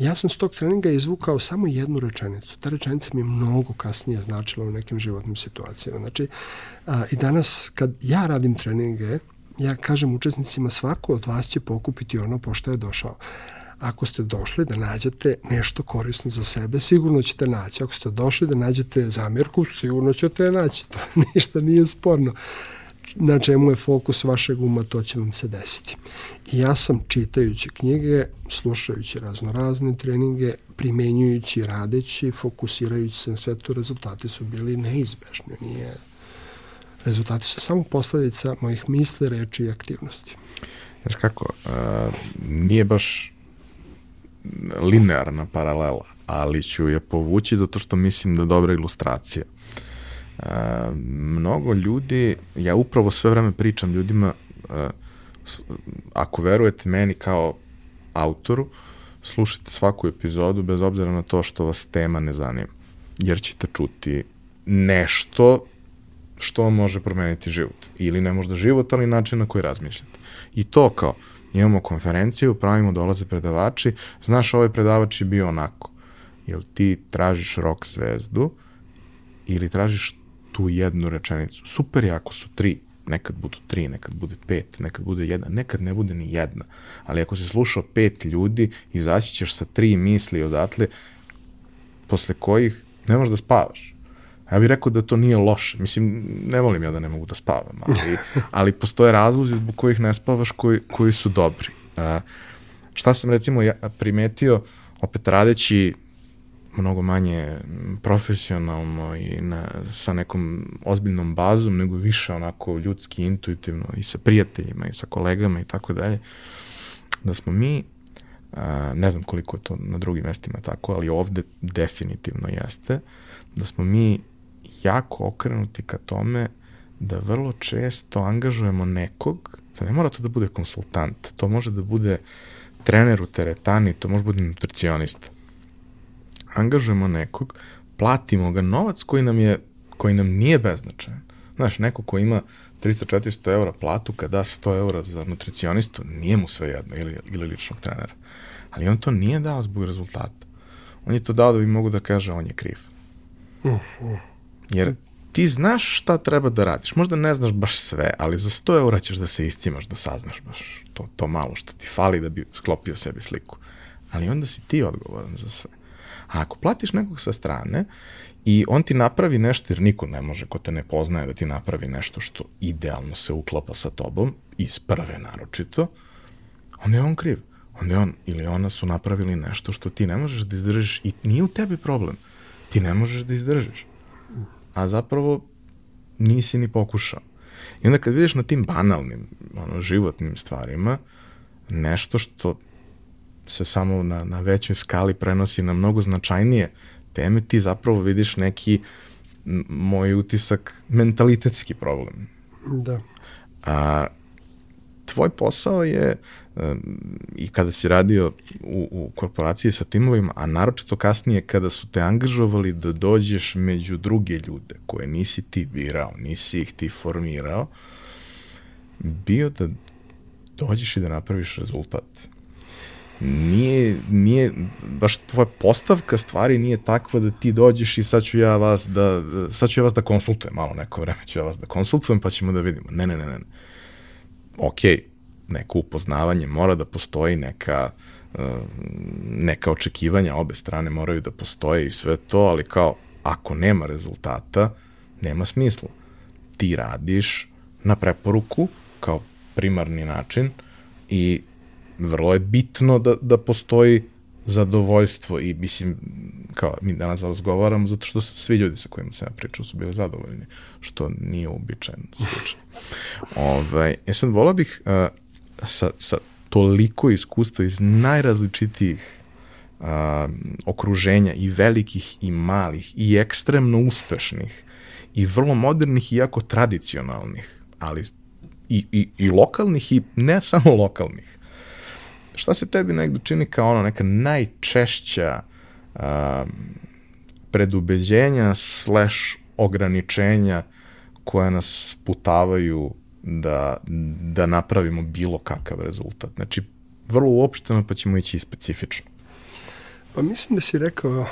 Ja sam s tog treninga izvukao samo jednu rečenicu. Ta rečenica mi mnogo kasnije značila u nekim životnim situacijama. Znači, a, i danas kad ja radim treninge, ja kažem učesnicima svako od vas će pokupiti ono pošto je došao. Ako ste došli da nađete nešto korisno za sebe, sigurno ćete naći. Ako ste došli da nađete zamjerku, sigurno ćete naći. To ništa nije sporno na čemu je fokus vašeg uma, to će vam se desiti. I ja sam čitajući knjige, slušajući razno razne treninge, primenjujući, radeći, fokusirajući se na sve to, rezultati su bili neizbežni. Nije, rezultati su samo posledica mojih misli, reči i aktivnosti. Znaš kako, uh, nije baš linearna paralela, ali ću je povući zato što mislim da je dobra ilustracija mnogo ljudi, ja upravo sve vreme pričam ljudima, ako verujete meni kao autoru, slušajte svaku epizodu bez obzira na to što vas tema ne zanima. Jer ćete čuti nešto što vam može promeniti život. Ili ne možda život, ali način na koji razmišljate. I to kao, imamo konferenciju, pravimo dolaze predavači, znaš ovaj predavač je bio onako. Jel ti tražiš rock zvezdu ili tražiš tu jednu rečenicu. Super je ako su tri, nekad budu tri, nekad bude pet, nekad bude jedna, nekad ne bude ni jedna. Ali ako si slušao pet ljudi, izaći ćeš sa tri misli odatle, posle kojih ne možeš da spavaš. Ja bih rekao da to nije loše. Mislim, ne volim ja da ne mogu da spavam, ali, ali postoje razlozi zbog kojih ne spavaš koji, koji su dobri. A, šta sam recimo ja primetio, opet radeći mnogo manje profesionalno i na, sa nekom ozbiljnom bazom, nego više onako ljudski, intuitivno i sa prijateljima i sa kolegama i tako dalje, da smo mi, a, ne znam koliko je to na drugim mestima tako, ali ovde definitivno jeste, da smo mi jako okrenuti ka tome da vrlo često angažujemo nekog, sad ne mora to da bude konsultant, to može da bude trener u teretani, to može da bude nutricionista, angažujemo nekog, platimo ga novac koji nam je koji nam nije beznačajan. Znaš, neko ko ima 300-400 eura platu, kada da 100 eura za nutricionistu, nije mu sve jedno, ili, ili ličnog trenera. Ali on to nije dao zbog rezultata. On je to dao da bi mogu da kaže on je kriv. Jer ti znaš šta treba da radiš. Možda ne znaš baš sve, ali za 100 eura ćeš da se iscimaš, da saznaš baš to, to malo što ti fali da bi sklopio sebi sliku. Ali onda si ti odgovoran za sve. A ako platiš nekog sa strane i on ti napravi nešto, jer niko ne može ko te ne poznaje da ti napravi nešto što idealno se uklapa sa tobom, iz prve naročito, onda je on kriv. Onda je on ili ona su napravili nešto što ti ne možeš da izdržiš i nije u tebi problem. Ti ne možeš da izdržiš. A zapravo nisi ni pokušao. I onda kad vidiš na tim banalnim, ono, životnim stvarima, nešto što se samo na, na većoj skali prenosi na mnogo značajnije teme, ti zapravo vidiš neki moj utisak mentalitetski problem. Da. A, tvoj posao je i kada si radio u, u korporaciji sa timovima, a naročito kasnije kada su te angažovali da dođeš među druge ljude koje nisi ti birao, nisi ih ti formirao, bio da dođeš i da napraviš rezultat nije, nije, baš tvoja postavka stvari nije takva da ti dođeš i sad ću ja vas da, sad ću ja vas da konsultujem malo neko vreme ću ja vas da konsultujem pa ćemo da vidimo. Ne, ne, ne, ne. Ok, neko upoznavanje, mora da postoji neka neka očekivanja obe strane moraju da postoje i sve to, ali kao ako nema rezultata, nema smisla. Ti radiš na preporuku kao primarni način i vrlo je bitno da, da postoji zadovoljstvo i mislim, kao mi danas razgovaramo zato što svi ljudi sa kojima sam ja pričao su bili zadovoljni, što nije uobičajeno slučaj. ovaj, ja sad volao bih uh, sa, sa toliko iskustva iz najrazličitijih uh, okruženja i velikih i malih i ekstremno uspešnih i vrlo modernih i jako tradicionalnih, ali i, i, i lokalnih i ne samo lokalnih. Šta se tebi negde čini kao ono neka najčešća uh, predubeđenja slash ograničenja koja nas putavaju da, da napravimo bilo kakav rezultat. Znači, vrlo uopšteno pa ćemo ići i specifično. Pa mislim da si rekao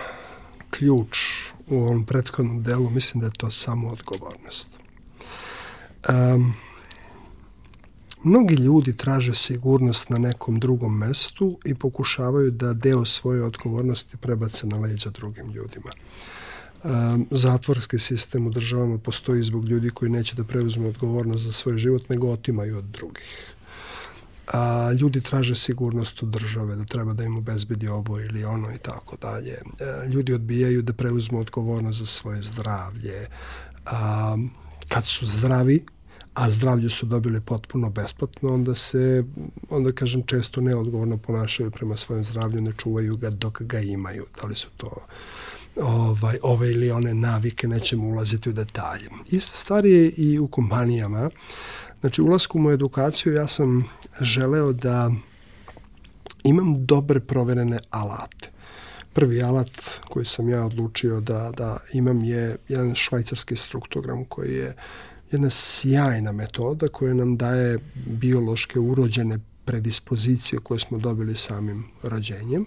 ključ u ovom prethodnom delu, mislim da je to samo odgovornost. Um, mnogi ljudi traže sigurnost na nekom drugom mestu i pokušavaju da deo svoje odgovornosti prebace na leđa drugim ljudima. Um, zatvorski sistem u državama postoji zbog ljudi koji neće da preuzme odgovornost za svoj život, nego otimaju od drugih a, ljudi traže sigurnost od države, da treba da im obezbedi ovo ili ono i tako dalje. E, ljudi odbijaju da preuzmu odgovornost za svoje zdravlje. A, kad su zdravi, a zdravlje su dobili potpuno besplatno, onda se, onda kažem, često neodgovorno ponašaju prema svojem zdravlju, ne čuvaju ga dok ga imaju. Da li su to ovaj, ove ili one navike, nećemo ulaziti u detalje. Ista stvar je i u kompanijama. Znači, ulaskom u edukaciju ja sam želeo da imam dobre proverene alate. Prvi alat koji sam ja odlučio da, da imam je jedan švajcarski struktogram koji je jedna sjajna metoda koja nam daje biološke urođene predispozicije koje smo dobili samim rađenjem.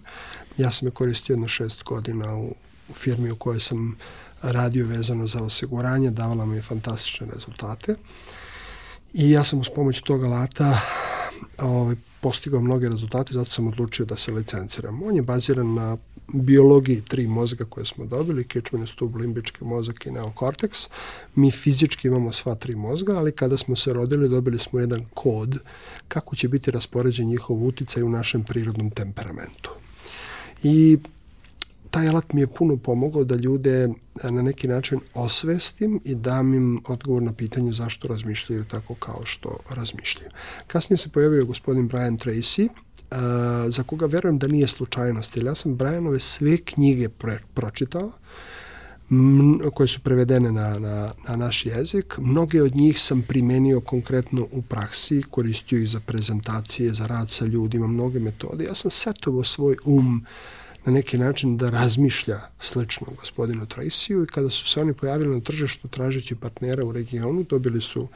Ja sam je koristio jedno šest godina u, u firmi u kojoj sam radio vezano za osiguranje, davala mi je fantastične rezultate. I ja sam uz pomoć tog alata ovaj, postigao mnoge rezultate, zato sam odlučio da se licenciram. On je baziran na biologiji tri mozga koje smo dobili, kičmeni stub, limbički mozak i neokorteks. Mi fizički imamo sva tri mozga, ali kada smo se rodili dobili smo jedan kod kako će biti raspoređen njihov uticaj u našem prirodnom temperamentu. I taj alat mi je puno pomogao da ljude e, na neki način osvestim i dam im odgovor na pitanje zašto razmišljaju tako kao što razmišljaju. Kasnije se pojavio gospodin Brian Tracy, uh, za koga verujem da nije slučajnost, jer ja sam Brianove sve knjige pre, pročitao, koje su prevedene na, na, na naš jezik. Mnoge od njih sam primenio konkretno u praksi, koristio ih za prezentacije, za rad sa ljudima, mnoge metode. Ja sam setovao svoj um uh, na neki način da razmišlja slično gospodinu Tracyju i kada su se oni pojavili na tržištu tražeći partnera u regionu, dobili su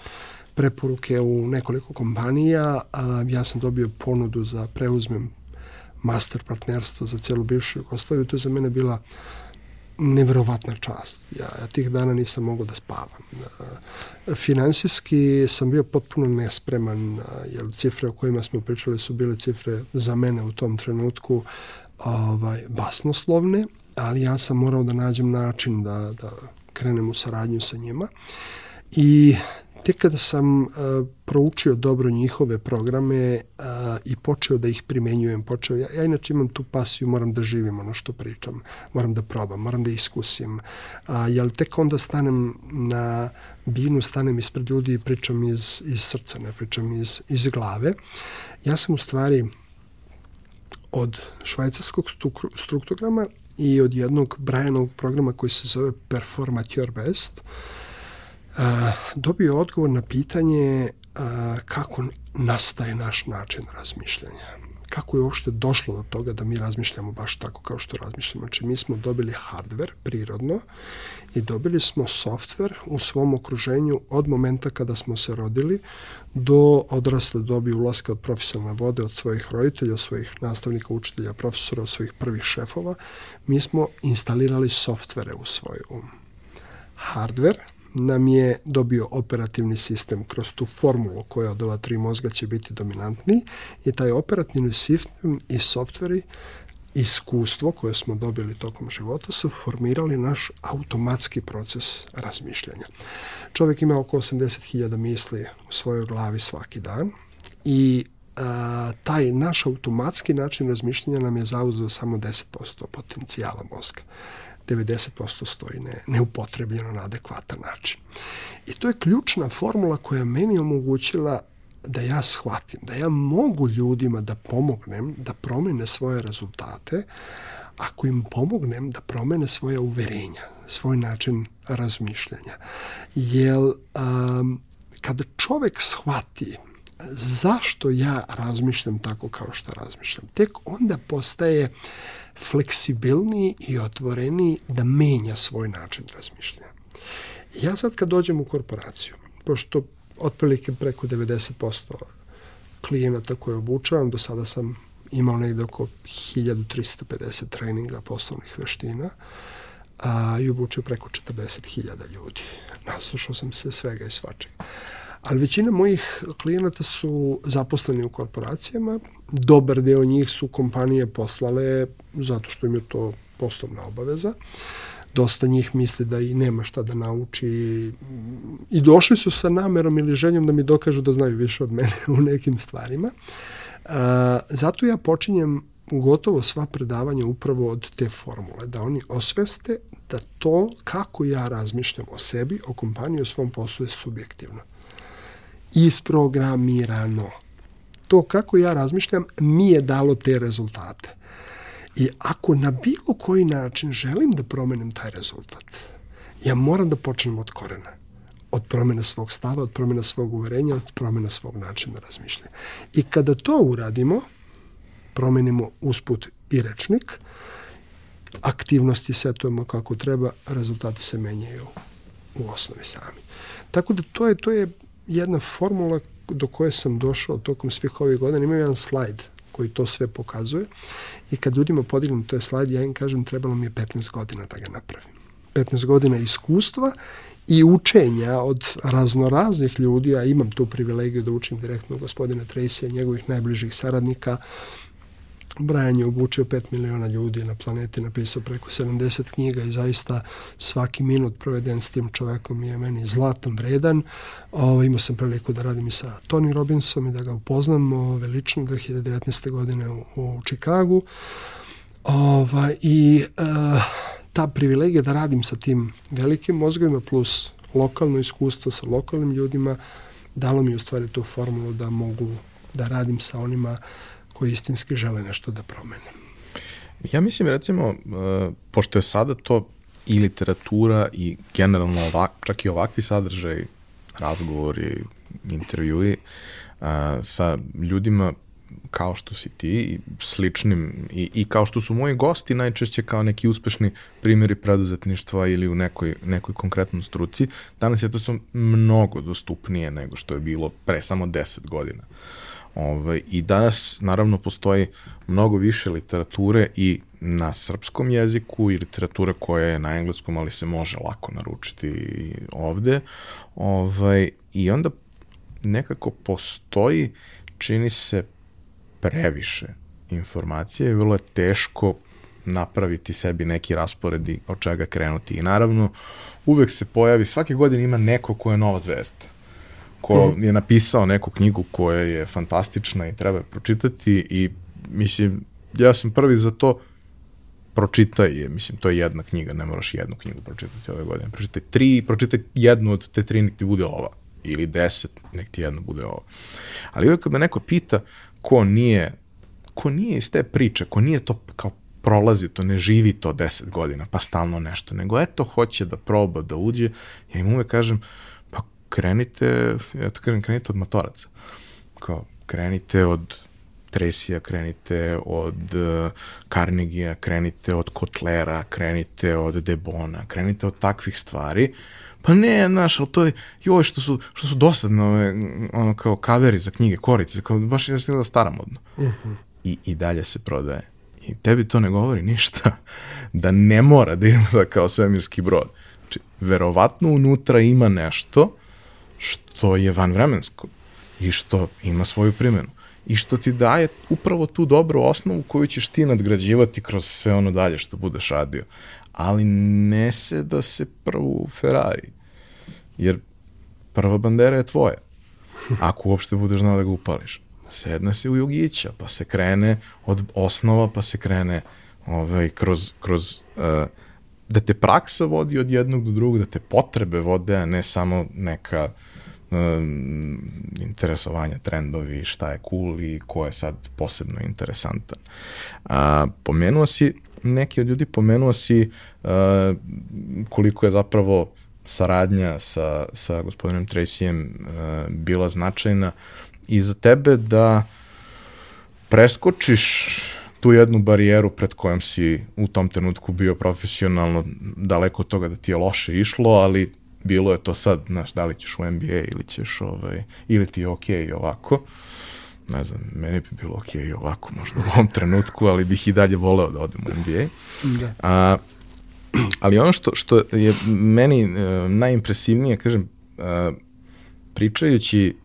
preporuke u nekoliko kompanija, a ja sam dobio ponudu za preuzmem master partnerstvo za celu bivšu Jugoslaviju, to je za mene bila neverovatna čast. Ja, ja tih dana nisam mogao da spavam. Finansijski sam bio potpuno nespreman, jer cifre o kojima smo pričali su bile cifre za mene u tom trenutku ovaj, basnoslovne, ali ja sam morao da nađem način da, da krenem u saradnju sa njima. I tek kada sam uh, proučio dobro njihove programe uh, i počeo da ih primenjujem, počeo, ja, ja inače imam tu pasiju, moram da živim ono što pričam, moram da probam, moram da iskusim, uh, jel tek onda stanem na binu, stanem ispred ljudi i pričam iz, iz srca, ne pričam iz, iz glave. Ja sam u stvari od švajcarskog struktograma i od jednog Brianovog programa koji se zove Perform at your best, uh, dobio odgovor na pitanje uh, kako nastaje naš način razmišljanja kako je uopšte došlo do toga da mi razmišljamo baš tako kao što razmišljamo. Znači, mi smo dobili hardware prirodno i dobili smo software u svom okruženju od momenta kada smo se rodili do odrasle dobi ulaska od profesionalne vode, od svojih roditelja, od svojih nastavnika, učitelja, profesora, od svojih prvih šefova. Mi smo instalirali softvere u svoj um. Hardware nam je dobio operativni sistem kroz tu formulu koja od ova tri mozga će biti dominantni i taj operativni sistem i softveri iskustvo koje smo dobili tokom života su formirali naš automatski proces razmišljanja. Čovjek ima oko 80.000 misli u svojoj glavi svaki dan i a, taj naš automatski način razmišljanja nam je zauzeo samo 10% potencijala mozga. 90% stoji ne, neupotrebljeno na adekvatan način. I to je ključna formula koja meni omogućila da ja shvatim, da ja mogu ljudima da pomognem da promene svoje rezultate ako im pomognem da promene svoje uverenja, svoj način razmišljanja. Jer um, kada čovek shvati zašto ja razmišljam tako kao što razmišljam, tek onda postaje fleksibilniji i otvoreniji da menja svoj način razmišljanja. Ja sad kad dođem u korporaciju, pošto otprilike preko 90% klijenata koje obučavam, do sada sam imao negde oko 1350 treninga poslovnih veština a, i obučio preko 40.000 ljudi. Naslušao sam se svega i svačega. Ali većina mojih klijenata su zaposleni u korporacijama, dobar deo njih su kompanije poslale zato što im je to poslovna obaveza. Uh, dosta njih misli da i nema šta da nauči i došli su sa namerom ili željom da mi dokažu da znaju više od mene u nekim stvarima. A, zato ja počinjem gotovo sva predavanja upravo od te formule, da oni osveste da to kako ja razmišljam o sebi, o kompaniji, o svom poslu je subjektivno. Isprogramirano. To kako ja razmišljam mi je dalo te rezultate. I ako na bilo koji način želim da promenim taj rezultat, ja moram da počnem od korena. Od promjene svog stava, od promjene svog uverenja, od promjene svog načina razmišljanja. I kada to uradimo, promenimo usput i rečnik, aktivnosti setujemo kako treba, rezultati se menjaju u osnovi sami. Tako da to je, to je jedna formula do koje sam došao tokom svih ovih godina. Imam jedan slajd koji to sve pokazuje. I kad ljudima podignem to je slajd, ja im kažem trebalo mi je 15 godina da ga napravim. 15 godina iskustva i učenja od raznoraznih ljudi, a imam tu privilegiju da učim direktno gospodina i njegovih najbližih saradnika, Brian je obučio 5 miliona ljudi na planeti, napisao preko 70 knjiga i zaista svaki minut proveden s tim čovekom je meni zlatan, vredan. Ovo, imao sam priliku da radim i sa Tony Robbinsom i da ga upoznam ove, lično 2019. godine u, u Čikagu. Ova, I uh, ta privilegija da radim sa tim velikim mozgovima plus lokalno iskustvo sa lokalnim ljudima dalo mi u stvari tu formulu da mogu da radim sa onima uh, koji istinski žele nešto da promene. Ja mislim recimo, uh, pošto je sada to i literatura i generalno ovak, čak i ovakvi sadržaj, razgovori, intervjui uh, sa ljudima kao što si ti i sličnim i, i kao što su moji gosti najčešće kao neki uspešni primjeri preduzetništva ili u nekoj, nekoj konkretnom struci, danas je to su mnogo dostupnije nego što je bilo pre samo 10 godina. Uh, Ovaj, I danas, naravno, postoji mnogo više literature i na srpskom jeziku i literature koja je na engleskom, ali se može lako naručiti ovde. Ovaj, I onda nekako postoji, čini se, previše informacije i vrlo je teško napraviti sebi neki rasporedi od čega krenuti. I naravno, uvek se pojavi, svake godine ima neko ko je nova zvezda ko mm. je napisao neku knjigu koja je fantastična i treba pročitati i mislim, ja sam prvi za to pročitaj je, mislim, to je jedna knjiga, ne moraš jednu knjigu pročitati ove godine. Pročitaj tri, pročitaj jednu od te tri, nek ti bude ova. Ili deset, nek ti jedna bude ova. Ali uvek kada neko pita ko nije, ko nije iz te priče, ko nije to kao prolazi to, ne živi to deset godina, pa stalno nešto, nego eto, hoće da proba, da uđe, ja im uvek kažem, krenite, ja to kažem, krenite od motoraca. Kao, krenite od Tresija, krenite od uh, Carnegija, krenite od Kotlera, krenite od Debona, krenite od takvih stvari. Pa ne, znaš, ali to je, joj, što su, što su dosadne ove, ono, kao kaveri za knjige, korice, kao baš je da staramodno. Mhm. -huh. I, I dalje se prodaje. I tebi to ne govori ništa. Da ne mora da izgleda kao svemirski brod. Znači, verovatno unutra ima nešto što je vanvremensko i što ima svoju primjenu i što ti daje upravo tu dobru osnovu koju ćeš ti nadgrađivati kroz sve ono dalje što budeš radio. Ali ne se da se prvo u Ferrari, jer prva bandera je tvoja. Ako uopšte budeš znao da ga upališ. Sedna se u jugića, pa se krene od osnova, pa se krene ovaj, kroz, kroz uh, da te praksa vodi od jednog do drugog, da te potrebe vode, a ne samo neka um, interesovanja, trendovi, šta je cool i ko je sad posebno interesantan. A, pomenuo si, neki od ljudi pomenuo si a, koliko je zapravo saradnja sa, sa gospodinom Tracyjem a, bila značajna i za tebe da preskočiš tu jednu barijeru pred kojom si u tom trenutku bio profesionalno daleko od toga da ti je loše išlo, ali bilo je to sad, znaš, da li ćeš u NBA ili ćeš, ovaj, ili ti je okej okay ovako. Ne znam, meni bi bilo okej okay ovako možda u ovom trenutku, ali bih i dalje voleo da odem u NBA. Da. A, ali ono što, što je meni uh, najimpresivnije, kažem, uh, pričajući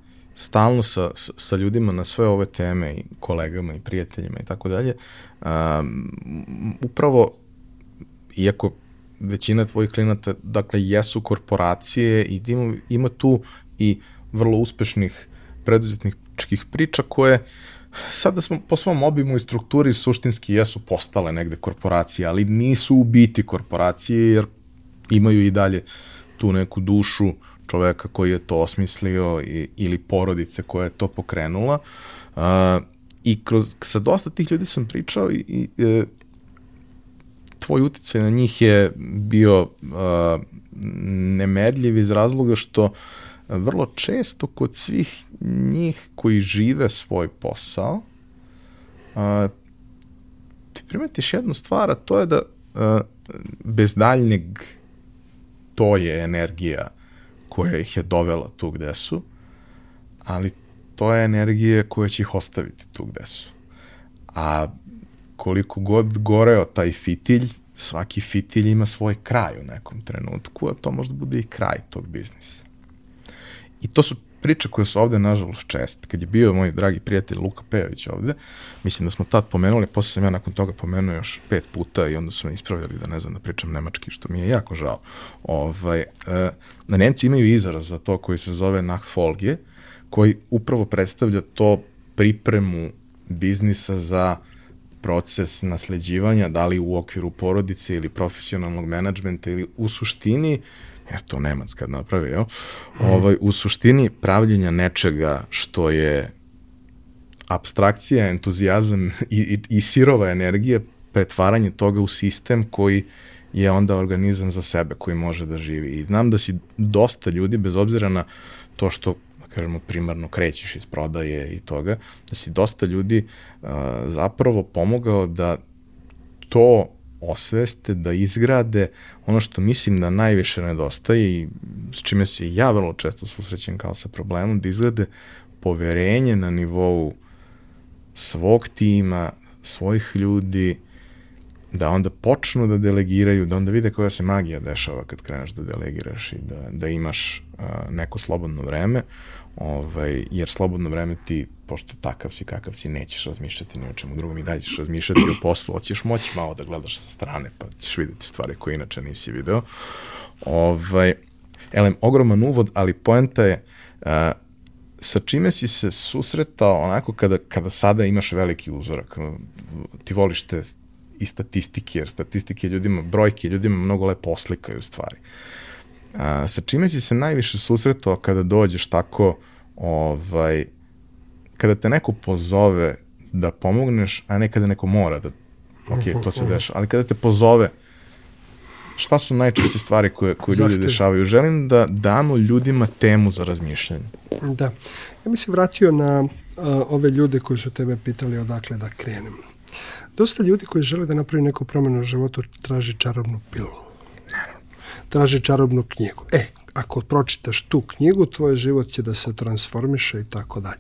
stalno sa, sa, ljudima na sve ove teme i kolegama i prijateljima i tako dalje, upravo, iako većina tvojih klinata, dakle, jesu korporacije i ima, ima tu i vrlo uspešnih preduzetničkih priča koje sada smo po svom obimu i strukturi suštinski jesu postale negde korporacije, ali nisu u biti korporacije jer imaju i dalje tu neku dušu čoveka koji je to osmislio i, ili porodice koja je to pokrenula. Uh, I kroz, sa dosta tih ljudi sam pričao i, i e, tvoj uticaj na njih je bio uh, nemedljiv iz razloga što vrlo često kod svih njih koji žive svoj posao uh, ti primetiš jednu stvar, a to je da uh, bez daljnjeg to je energija koja ih je dovela tu gde su, ali to je energija koja će ih ostaviti tu gde su. A koliko god goreo taj fitilj, svaki fitilj ima svoj kraj u nekom trenutku, a to možda bude i kraj tog biznisa. I to su priče koje su ovde, nažalost, čest. Kad je bio moj dragi prijatelj Luka Pejović ovde, mislim da smo tad pomenuli, posle sam ja nakon toga pomenuo još pet puta i onda su me ispravljali da ne znam da pričam nemački, što mi je jako žao. Ovaj, e, na Nemci imaju izraz za to koji se zove Nachfolge, koji upravo predstavlja to pripremu biznisa za proces nasleđivanja, da li u okviru porodice ili profesionalnog menadžmenta ili u suštini, jer to Nemac kad napravi, jel? Ovaj, u suštini pravljenja nečega što je abstrakcija, entuzijazam i, i, i sirova energija, pretvaranje toga u sistem koji je onda organizam za sebe koji može da živi. I znam da si dosta ljudi, bez obzira na to što kažemo, primarno krećeš iz prodaje i toga, da si dosta ljudi uh, zapravo pomogao da to osveste, da izgrade ono što mislim da najviše nedostaje i s čime se ja vrlo često susrećem kao sa problemom, da izgrade poverenje na nivou svog tima, svojih ljudi, da onda počnu da delegiraju, da onda vide koja se magija dešava kad kreneš da delegiraš i da, da imaš uh, neko slobodno vreme, ovaj, jer slobodno vreme ti, pošto takav si kakav si, nećeš razmišljati ni o čemu drugom i dalje ćeš razmišljati o poslu, hoćeš moći malo da gledaš sa strane, pa ćeš videti stvari koje inače nisi video. Ovaj, elem, ogroman uvod, ali poenta je uh, sa čime si se susretao onako kada, kada sada imaš veliki uzorak, ti voliš te i statistike, jer statistike ljudima, brojke ljudima mnogo lepo oslikaju stvari. A, sa čime si se najviše susretao kada dođeš tako, ovaj, kada te neko pozove da pomogneš, a ne kada neko mora da, ok, to se deša, ali kada te pozove, šta su najčešće stvari koje, koje ljudi dešavaju? Želim da damo ljudima temu za razmišljanje. Da. Ja bih se vratio na uh, ove ljude koji su tebe pitali odakle da krenem. Dosta ljudi koji žele da napravi neku promenu u životu traži čarobnu pilu. Traži čarobnu knjigu. E, ako pročitaš tu knjigu, tvoj život će da se transformiše i tako dalje.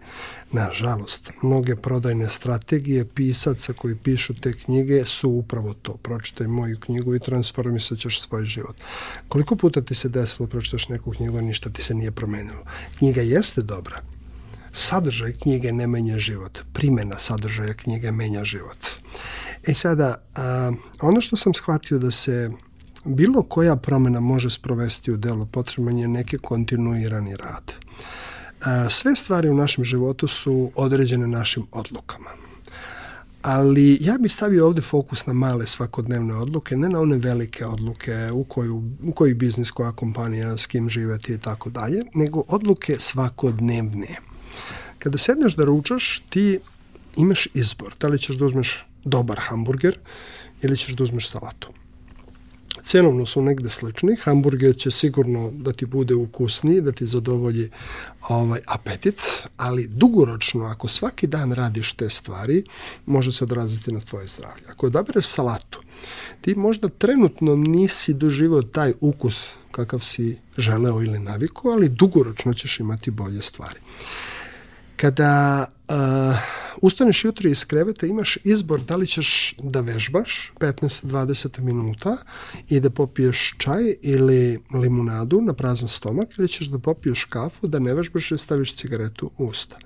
Nažalost, mnoge prodajne strategije pisaca koji pišu te knjige su upravo to. Pročitaj moju knjigu i transformisat ćeš svoj život. Koliko puta ti se desilo pročitaš neku knjigu, a ništa ti se nije promenilo? Knjiga jeste dobra, sadržaj knjige ne menja život. Primena sadržaja knjige menja život. E sada, a, ono što sam shvatio da se bilo koja promena može sprovesti u delo, potreban je neki kontinuirani rad. Sve stvari u našem životu su određene našim odlukama. Ali ja bih stavio ovde fokus na male svakodnevne odluke, ne na one velike odluke u, koju, u koji biznis, koja kompanija, s kim živeti i tako dalje, nego odluke svakodnevne. Kada sedneš da ručaš, ti imaš izbor. Da li ćeš da uzmeš dobar hamburger ili ćeš da uzmeš salatu. Cenovno su negde slični. Hamburger će sigurno da ti bude ukusniji, da ti zadovolji ovaj apetit, ali dugoročno, ako svaki dan radiš te stvari, može se odraziti na tvoje zdravlje. Ako odabereš salatu, ti možda trenutno nisi doživao taj ukus kakav si želeo ili navikao, ali dugoročno ćeš imati bolje stvari. Kada uh, ustaneš jutro iz kreveta, imaš izbor da li ćeš da vežbaš 15-20 minuta i da popiješ čaj ili limunadu na prazan stomak ili ćeš da popiješ kafu, da ne vežbaš i staviš cigaretu u usta.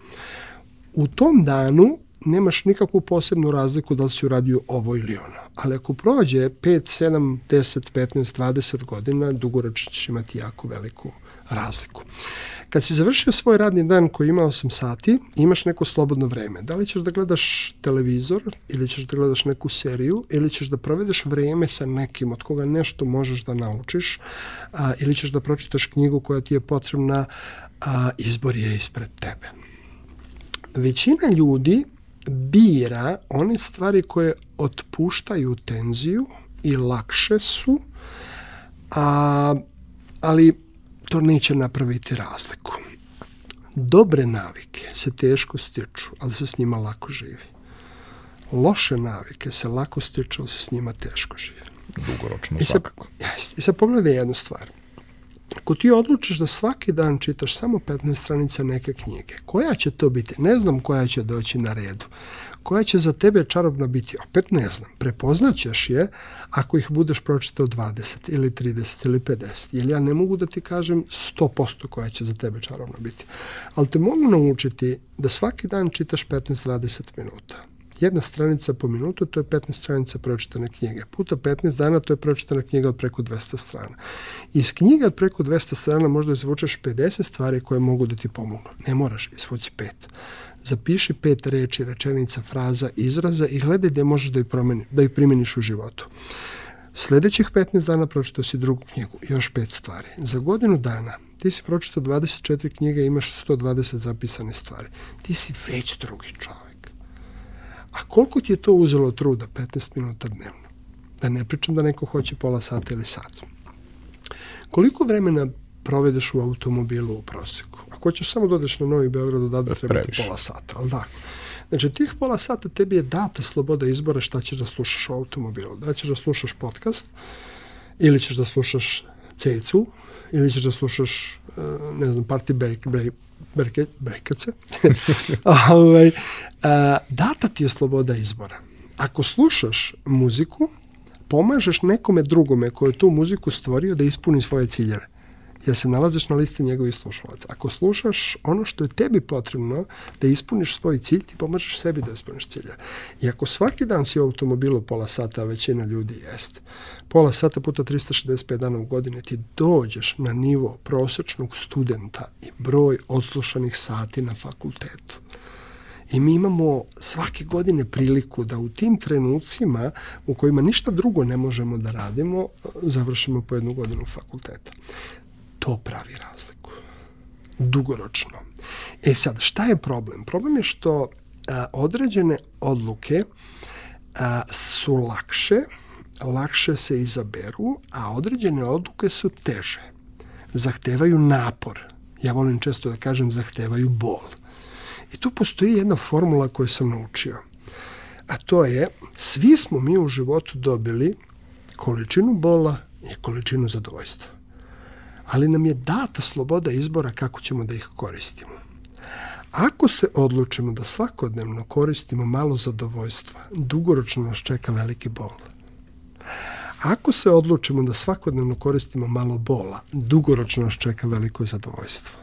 U tom danu nemaš nikakvu posebnu razliku da li si uradio ovo ili ono. Ali ako prođe 5, 7, 10, 15, 20 godina, dugoročno ćeš imati jako veliku razliku. Kad si završio svoj radni dan koji ima 8 sati, imaš neko slobodno vreme. Da li ćeš da gledaš televizor ili ćeš da gledaš neku seriju ili ćeš da provedeš vreme sa nekim od koga nešto možeš da naučiš a, ili ćeš da pročitaš knjigu koja ti je potrebna, a, izbor je ispred tebe. Većina ljudi bira one stvari koje otpuštaju tenziju i lakše su, a, ali to neće napraviti razliku. Dobre navike se teško stiču, ali se s njima lako živi. Loše navike se lako stiču, ali se s njima teško živi. Dugoročno I sad, svakako. I sad pogledaj jednu stvar. Ako ti odlučiš da svaki dan čitaš samo 15 stranica neke knjige, koja će to biti? Ne znam koja će doći na redu koja će za tebe čarobna biti, opet ne znam, prepoznaćeš je ako ih budeš pročitao 20 ili 30 ili 50, jer ja ne mogu da ti kažem 100% koja će za tebe čarobna biti. Ali te mogu naučiti da svaki dan čitaš 15-20 minuta. Jedna stranica po minutu, to je 15 stranica pročitane knjige. Puta 15 dana, to je pročitana knjiga od preko 200 strana. Iz knjiga od preko 200 strana možda izvučeš 50 stvari koje mogu da ti pomognu. Ne moraš izvući pet zapiši pet reči, rečenica, fraza, izraza i gledaj gde možeš da ih, promeni, da ih primeniš u životu. Sledećih 15 dana pročitao si drugu knjigu, još pet stvari. Za godinu dana ti si pročitao 24 knjige imaš 120 zapisane stvari. Ti si već drugi čovek. A koliko ti je to uzelo truda? 15 minuta dnevno. Da ne pričam da neko hoće pola sata ili sat. Koliko vremena provedeš u automobilu u proseku. Ako ćeš samo dodeš da na Novi Beograd, odavde treba ti pola sata, ali da. Znači, tih pola sata tebi je data sloboda izbora šta ćeš da slušaš u automobilu. Da ćeš da slušaš podcast, ili ćeš da slušaš cecu, ili ćeš da slušaš, e, ne znam, party break, break, breke, brekece. ovaj, data ti je sloboda izbora. Ako slušaš muziku, pomažeš nekome drugome koji je tu muziku stvorio da ispuni svoje ciljeve jer se nalaziš na listi njegovih slušalaca. Ako slušaš ono što je tebi potrebno da ispuniš svoj cilj, ti pomažeš sebi da ispuniš cilja. I ako svaki dan si u automobilu pola sata, a većina ljudi jeste, pola sata puta 365 dana u godini ti dođeš na nivo prosečnog studenta i broj odslušanih sati na fakultetu. I mi imamo svake godine priliku da u tim trenucima u kojima ništa drugo ne možemo da radimo, završimo po jednu godinu fakulteta to pravi razliku. Dugoročno. E sad, šta je problem? Problem je što a, određene odluke a, su lakše, lakše se izaberu, a određene odluke su teže. Zahtevaju napor. Ja volim često da kažem zahtevaju bol. I tu postoji jedna formula koju sam naučio. A to je, svi smo mi u životu dobili količinu bola i količinu zadovoljstva ali nam je data sloboda izbora kako ćemo da ih koristimo. Ako se odlučimo da svakodnevno koristimo malo zadovoljstva, dugoročno nas čeka veliki bol. Ako se odlučimo da svakodnevno koristimo malo bola, dugoročno nas čeka veliko zadovoljstvo.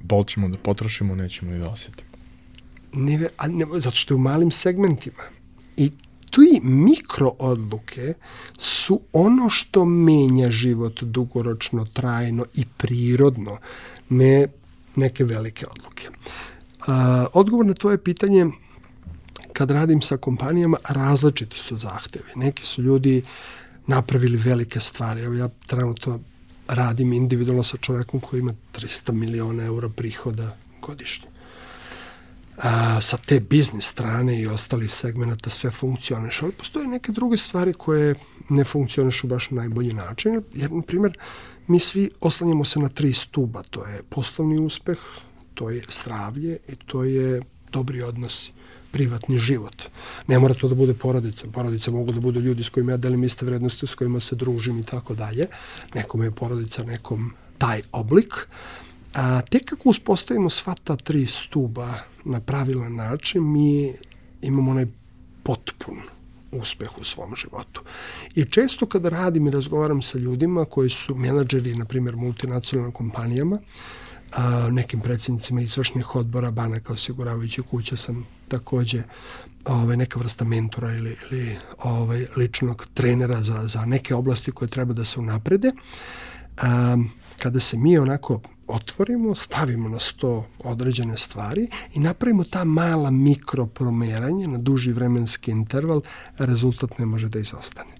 Bol ćemo da potrošimo, nećemo ni da osjetimo. Ne, a ne, zato što je u malim segmentima. I ti mikro odluke su ono što menja život dugoročno, trajno i prirodno, ne neke velike odluke. A, odgovor na tvoje pitanje kad radim sa kompanijama, različiti su zahtevi. Neki su ljudi napravili velike stvari. Evo ja trenutno radim individualno sa čovekom koji ima 300 miliona eura prihoda godišnje. A, sa te biznis strane i ostali segmenta sve funkcioniš, ali postoje neke druge stvari koje ne funkcionišu baš na najbolji način. Jer, na primjer, mi svi oslanjamo se na tri stuba. To je poslovni uspeh, to je zdravlje i to je dobri odnosi privatni život. Ne mora to da bude porodica. Porodica mogu da budu ljudi s kojima ja delim iste vrednosti, s kojima se družim i tako dalje. Nekom je porodica, nekom taj oblik. A tek kako uspostavimo sva ta tri stuba na pravilan način, mi imamo onaj potpun uspeh u svom životu. I često kada radim i razgovaram sa ljudima koji su menadžeri, na primjer, multinacionalnim kompanijama, a, nekim predsednicima izvršnih odbora banaka osiguravajući kuća sam takođe ovaj, neka vrsta mentora ili, ili ovaj, ličnog trenera za, za neke oblasti koje treba da se unaprede. A, kada se mi onako otvorimo, stavimo na sto određene stvari i napravimo ta mala mikro promeranje na duži vremenski interval, rezultat ne može da izostane.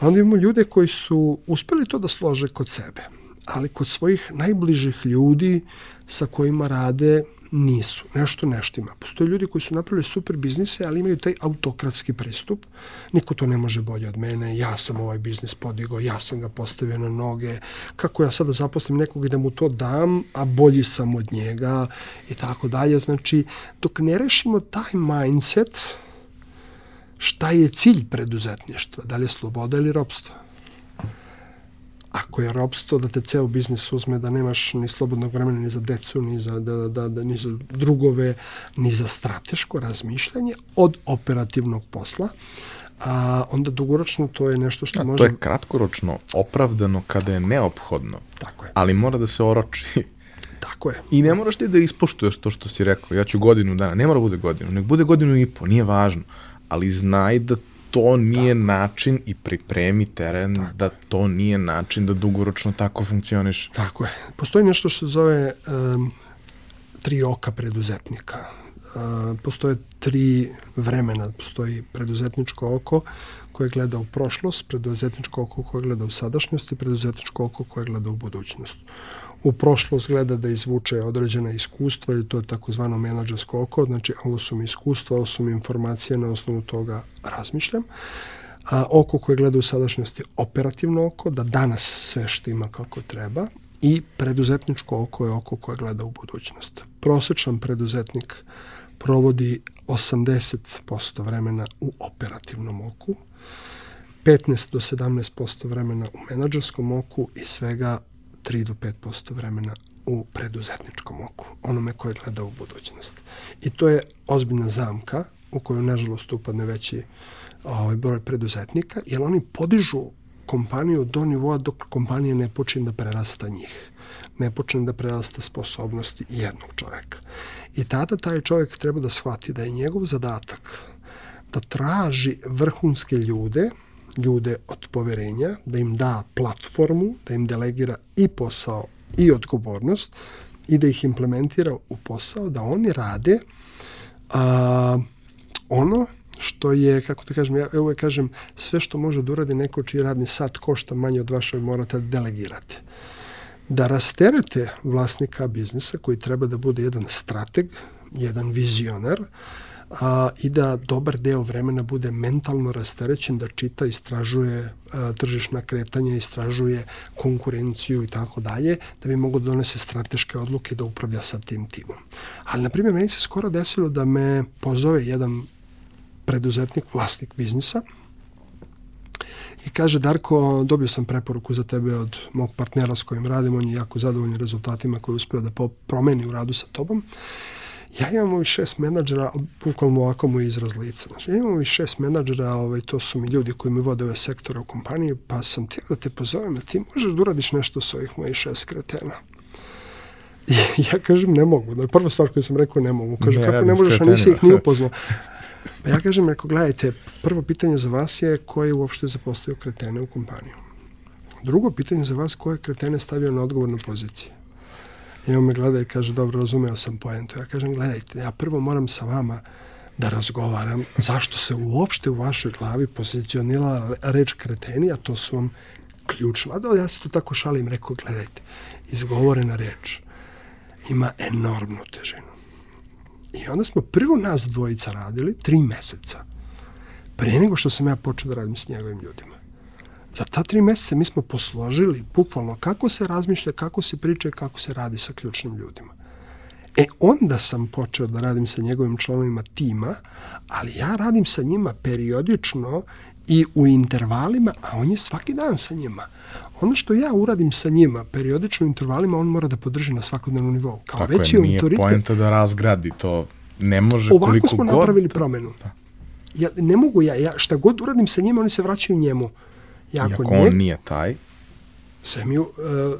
A onda imamo ljude koji su uspeli to da slože kod sebe ali kod svojih najbližih ljudi sa kojima rade nisu. Nešto nešto ima. Postoje ljudi koji su napravili super biznise, ali imaju taj autokratski pristup. Niko to ne može bolje od mene. Ja sam ovaj biznis podigao, ja sam ga postavio na noge. Kako ja sada zaposlim nekog i da mu to dam, a bolji sam od njega i tako dalje. Znači, dok ne rešimo taj mindset, šta je cilj preduzetništva? Da li je sloboda ili ropstvo? Ako je robstvo da te ceo biznis uzme, da nemaš ni slobodnog vremena ni za decu, ni za, da, da, da, ni za drugove, ni za strateško razmišljanje od operativnog posla, a onda dugoročno to je nešto što a, može... To je kratkoročno opravdano kada je neophodno. Tako je. Ali mora da se oroči. Tako je. I ne moraš ti da ispoštuješ to što si rekao. Ja ću godinu dana. Ne mora bude godinu. Nek bude godinu i po. Nije važno. Ali znaj da to nije tako. način i pripremi teren tako. da to nije način da dugoročno tako funkcioniš. Tako je. Postoji nešto što se zove um, tri oka preduzetnika. Uh, postoje tri vremena. Postoji preduzetničko oko koje gleda u prošlost, preduzetničko oko koje gleda u sadašnjost i preduzetničko oko koje gleda u budućnost u prošlost gleda da izvuče određena iskustva i to je takozvano menadžersko oko, znači ovo su mi iskustva, ovo su mi informacije, na osnovu toga razmišljam. A, oko koje gleda u sadašnjosti operativno oko, da danas sve što ima kako treba i preduzetničko oko je oko koje gleda u budućnost. Prosečan preduzetnik provodi 80% vremena u operativnom oku, 15 do 17% vremena u menadžerskom oku i svega 3 do 5% vremena u preduzetničkom oku, onome koje gleda u budućnost. I to je ozbiljna zamka u koju, nažalost, upadne veći ovaj, broj preduzetnika, jer oni podižu kompaniju do nivoa dok kompanija ne počne da prerasta njih ne počne da prerasta sposobnosti jednog čoveka. I tada taj čovjek treba da shvati da je njegov zadatak da traži vrhunske ljude ljude od poverenja, da im da platformu, da im delegira i posao i odgovornost i da ih implementira u posao, da oni rade a, ono što je, kako da kažem, ja uvek kažem, sve što može da uradi neko čiji radni sat košta manje od vašeg morate da delegirate. Da rasterete vlasnika biznisa koji treba da bude jedan strateg, jedan vizionar, a, i da dobar deo vremena bude mentalno rasterećen da čita, istražuje tržišna kretanja, istražuje konkurenciju i tako dalje, da bi mogo da donese strateške odluke da upravlja sa tim timom. Ali, na primjer, meni se skoro desilo da me pozove jedan preduzetnik, vlasnik biznisa i kaže Darko, dobio sam preporuku za tebe od mog partnera s kojim radim, on je jako zadovoljan rezultatima koje je uspeo da promeni u radu sa tobom. Ja imam ovih šest menadžera, bukvalno ovako mu izraz lica. Znači, ja imam ovih šest menadžera, ovaj, to su mi ljudi koji mi vode ove sektore u kompaniji, pa sam htio da te pozovem, da ti možeš da uradiš nešto s ovih mojih šest kretena. I ja kažem, ne mogu. Da, prva stvar koju sam rekao, ne mogu. Kaže, ne, kako ne možeš, a nisi ih ni upoznao. Pa ja kažem, rekao, gledajte, prvo pitanje za vas je ko je uopšte zapostavio kretene u kompaniju. Drugo pitanje za vas, ko je kretene stavio na odgovornu poziciju. I on me gleda i kaže, dobro, razumeo sam poentu. Ja kažem, gledajte, ja prvo moram sa vama da razgovaram zašto se uopšte u vašoj glavi pozicionila reč kreteni, a to su vam ključno. A da, ja se tu tako šalim, rekao, gledajte, izgovorena reč ima enormnu težinu. I onda smo prvo nas dvojica radili tri meseca pre nego što sam ja počeo da radim s njegovim ljudima. Za ta tri meseca mi smo posložili bukvalno kako se razmišlja, kako se priča i kako se radi sa ključnim ljudima. E onda sam počeo da radim sa njegovim članovima tima, ali ja radim sa njima periodično i u intervalima, a on je svaki dan sa njima. Ono što ja uradim sa njima periodično u intervalima, on mora da podrži na svakodnevnom nivou. Kao Tako veći je, nije autoritet, poenta da razgradi to. Ne može Ovako koliko smo god... napravili promenu. Da. Ja, ne mogu ja, ja, šta god uradim sa njima, oni se vraćaju njemu. Ja, Iako njeg, on nije taj. Sve mi, uh,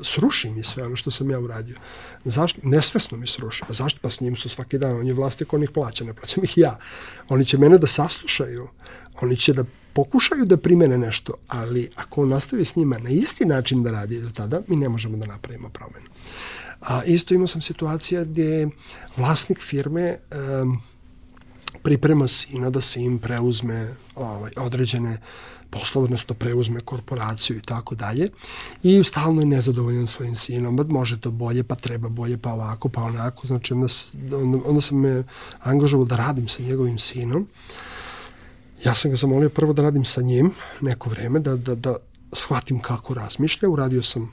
sruši mi sve ono što sam ja uradio. Zašto? Nesvesno mi sruši. Pa zašto? Pa s njim su svaki dan. On je vlasnik, on ih plaća, ne plaćam ih ja. Oni će mene da saslušaju. Oni će da pokušaju da primene nešto, ali ako on nastavi s njima na isti način da radi do tada, mi ne možemo da napravimo promenu. A, isto imao sam situacija gdje vlasnik firme um, priprema sina da se im preuzme ovaj, određene poslove, odnosno preuzme korporaciju i tako dalje. I stalno je nezadovoljan svojim sinom, bad može to bolje, pa treba bolje, pa ovako, pa onako. Znači, onda, onda, onda sam me angažovao da radim sa njegovim sinom. Ja sam ga zamolio prvo da radim sa njim neko vreme, da, da, da shvatim kako razmišlja. Uradio sam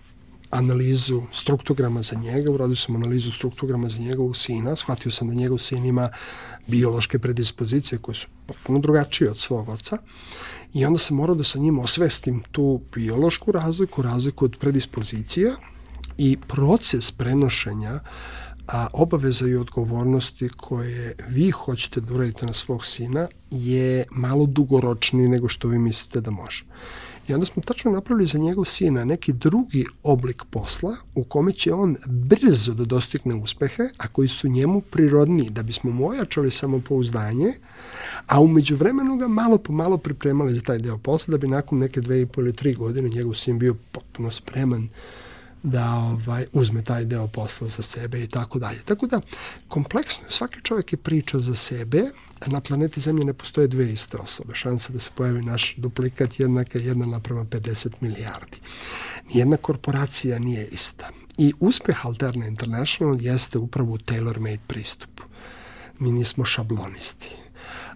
analizu struktograma za njega, uradio sam analizu struktograma za njegovog sina, shvatio sam da njegov sin ima biološke predispozicije koje su potpuno drugačije od svog oca i onda sam morao da sa njim osvestim tu biološku razliku, razliku od predispozicija i proces prenošenja a obaveza i odgovornosti koje vi hoćete da uradite na svog sina je malo dugoročniji nego što vi mislite da može. I onda smo tačno napravili za njegov sina neki drugi oblik posla u kome će on brzo da dostigne uspehe, a koji su njemu prirodniji, da bismo mu ojačali samopouzdanje, a umeđu vremenu ga malo po malo pripremali za taj deo posla, da bi nakon neke dve i pol ili tri godine njegov sin bio potpuno spreman da ovaj, uzme taj deo posla za sebe i tako dalje. Tako da, kompleksno je, svaki čovjek je priča za sebe, na planeti Zemlje ne postoje dve iste osobe. Šansa da se pojavi naš duplikat jednaka je jedna naprema 50 milijardi. Nijedna korporacija nije ista. I uspeh Alterna International jeste upravo u tailor-made pristupu. Mi nismo šablonisti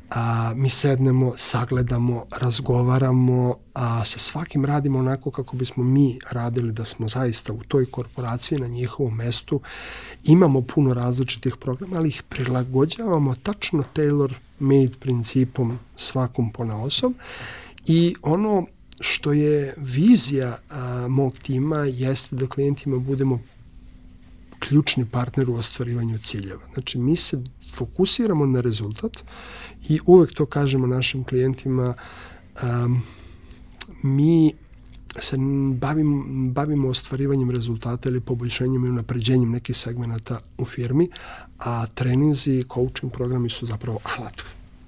a, mi sednemo, sagledamo, razgovaramo, a sa svakim radimo onako kako bismo mi radili da smo zaista u toj korporaciji na njihovom mestu. Imamo puno različitih programa, ali ih prilagođavamo tačno tailor made principom svakom pona osob i ono što je vizija a, mog tima jeste da klijentima budemo ključni partner u ostvarivanju ciljeva. Znači, mi se fokusiramo na rezultat i uvek to kažemo našim klijentima, um, mi se bavimo, bavimo ostvarivanjem rezultata ili poboljšanjem i unapređenjem nekih segmenta u firmi, a treninzi i coaching programi su zapravo alat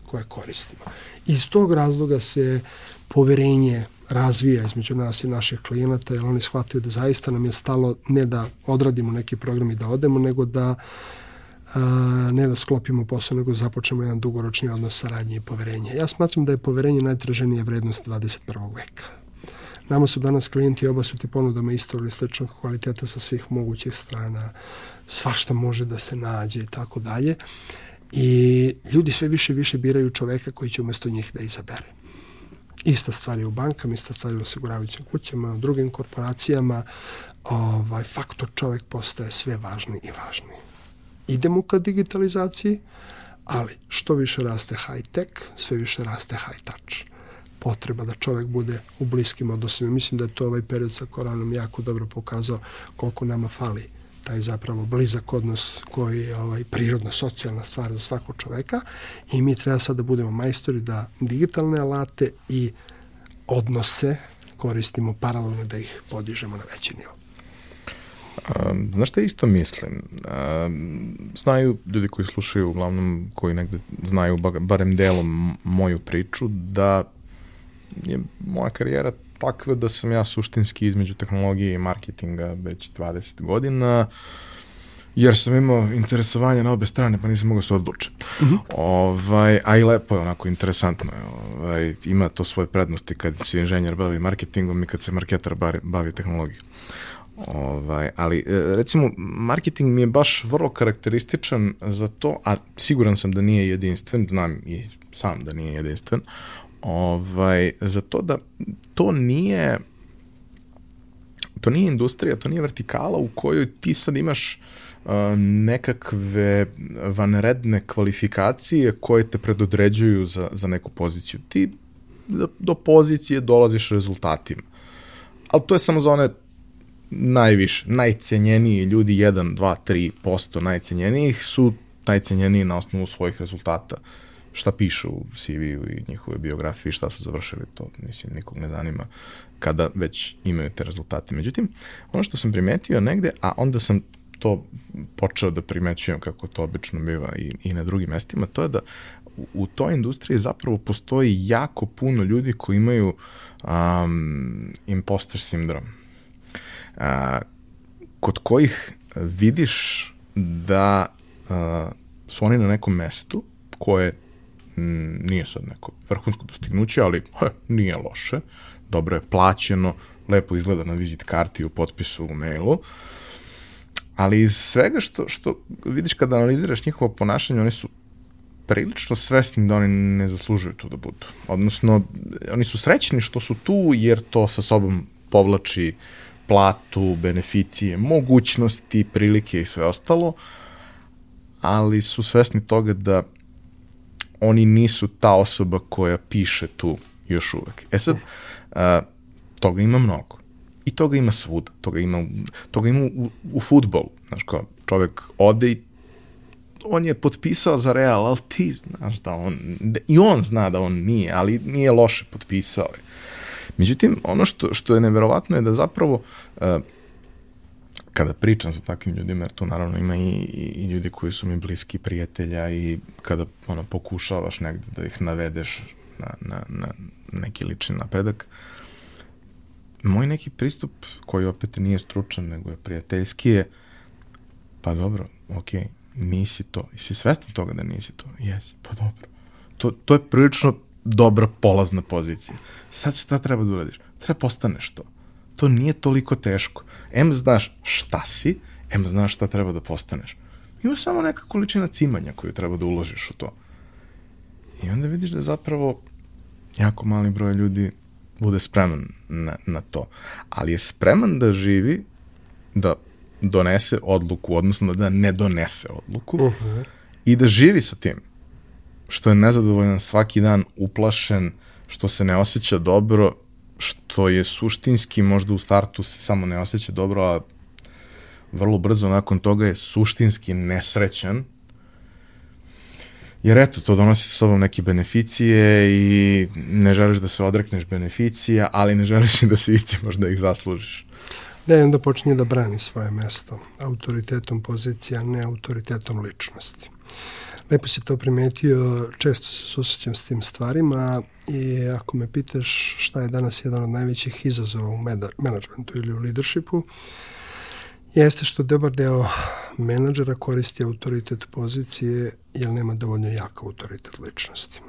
koje koristimo. Iz tog razloga se poverenje razvija između nas i naših klijenata, jer oni shvataju da zaista nam je stalo ne da odradimo neki program i da odemo, nego da a, ne da sklopimo posao, nego započnemo jedan dugoročni odnos saradnje i poverenja. Ja smatram da je poverenje najtraženija vrednost 21. veka. Nama su danas klijenti obasuti ponudama isto ili sličnog kvaliteta sa svih mogućih strana, svašta može da se nađe i tako dalje. I ljudi sve više i više biraju čoveka koji će umesto njih da izabere. Ista stvar je u bankama, ista stvar je u osiguravajućim kućama, u drugim korporacijama. Ovaj, faktor čovek postaje sve važniji i važniji. Idemo ka digitalizaciji, ali što više raste high tech, sve više raste high touch. potreba da čovek bude u bliskim odnosima. Mislim da je to ovaj period sa koronom jako dobro pokazao koliko nama fali taj zapravo blizak odnos koji je ovaj, prirodna, socijalna stvar za svakog čoveka i mi treba sad da budemo majstori da digitalne alate i odnose koristimo paralelno da ih podižemo na veći nivo. Um, znaš šta isto mislim? Um, znaju ljudi koji slušaju, uglavnom koji negde znaju barem delom moju priču, da je moja karijera takva da sam ja suštinski između tehnologije i marketinga već 20 godina, jer sam imao interesovanje na obe strane, pa nisam mogao da se odlučiti. Mhm. -huh. ovaj, a i lepo je, onako interesantno je. Ovaj, ima to svoje prednosti kad se inženjer bavi marketingom i kad se marketar bavi, bavi tehnologijom. Ovaj, ali e, recimo marketing mi je baš vrlo karakterističan za to, a siguran sam da nije jedinstven, znam i sam da nije jedinstven, ovaj, za to da to nije to nije industrija, to nije vertikala u kojoj ti sad imaš uh, nekakve vanredne kvalifikacije koje te predodređuju za, za neku poziciju. Ti do, do pozicije dolaziš rezultatima. Ali to je samo za one najviše, najcenjeniji ljudi, 1, 2, 3% najcenjenijih su najcenjeniji na osnovu svojih rezultata. Šta pišu u CV-u i njihove biografiji, šta su završili, to mislim nikog ne zanima kada već imaju te rezultate. Međutim, ono što sam primetio negde, a onda sam to počeo da primećujem kako to obično biva i, i na drugim mestima, to je da u toj industriji zapravo postoji jako puno ljudi koji imaju um, imposter sindrom a, kod kojih vidiš da a, su oni na nekom mestu koje m, nije sad neko vrhunsko dostignuće, ali he, nije loše, dobro je plaćeno, lepo izgleda na vizit karti u potpisu u mailu, ali iz svega što, što vidiš kada analiziraš njihovo ponašanje, oni su prilično svesni da oni ne zaslužuju tu da budu. Odnosno, oni su srećni što su tu jer to sa sobom povlači uh, platu, beneficije, mogućnosti, prilike i sve ostalo, ali su svesni toga da oni nisu ta osoba koja piše tu još uvek. E sad, a, toga ima mnogo. I toga ima svuda. Toga ima, toga ima u, u futbolu. Znaš, kao čovek ode i on je potpisao za Real, ali ti znaš da on, i on zna da on nije, ali nije loše potpisao. Je. Međutim, ono što, što je neverovatno je da zapravo uh, kada pričam sa takvim ljudima, jer tu naravno ima i, i, ljudi koji su mi bliski prijatelja i kada ono, pokušavaš negde da ih navedeš na, na, na neki lični napredak, moj neki pristup, koji opet nije stručan, nego je prijateljski je, pa dobro, okej, nisi to. I si svestan toga da nisi to? Jesi, pa dobro. To, to je prilično dobra polazna pozicija. Sad šta treba da uradiš? Treba postaneš to. To nije toliko teško. M znaš šta si, M znaš šta treba da postaneš. Ima samo neka količina cimanja koju treba da uložiš u to. I onda vidiš da zapravo jako mali broj ljudi bude spreman na, na to. Ali je spreman da živi, da donese odluku, odnosno da ne donese odluku uh -huh. i da živi sa tim što je nezadovoljan svaki dan, uplašen, što se ne osjeća dobro, što je suštinski možda u startu se samo ne osjeća dobro, a vrlo brzo nakon toga je suštinski nesrećan, jer eto, to donosi sa sobom neke beneficije i ne želiš da se odrekneš beneficija, ali ne želiš da se istimaš da ih zaslužiš. Da, i onda počinje da brani svoje mesto autoritetom pozicija, ne autoritetom ličnosti. Lepo si to primetio, često se susrećem s tim stvarima i ako me pitaš šta je danas jedan od najvećih izazova u menadžmentu ili u leadershipu, jeste što dobar deo menadžera koristi autoritet pozicije jer nema dovoljno jak autoritet ličnosti.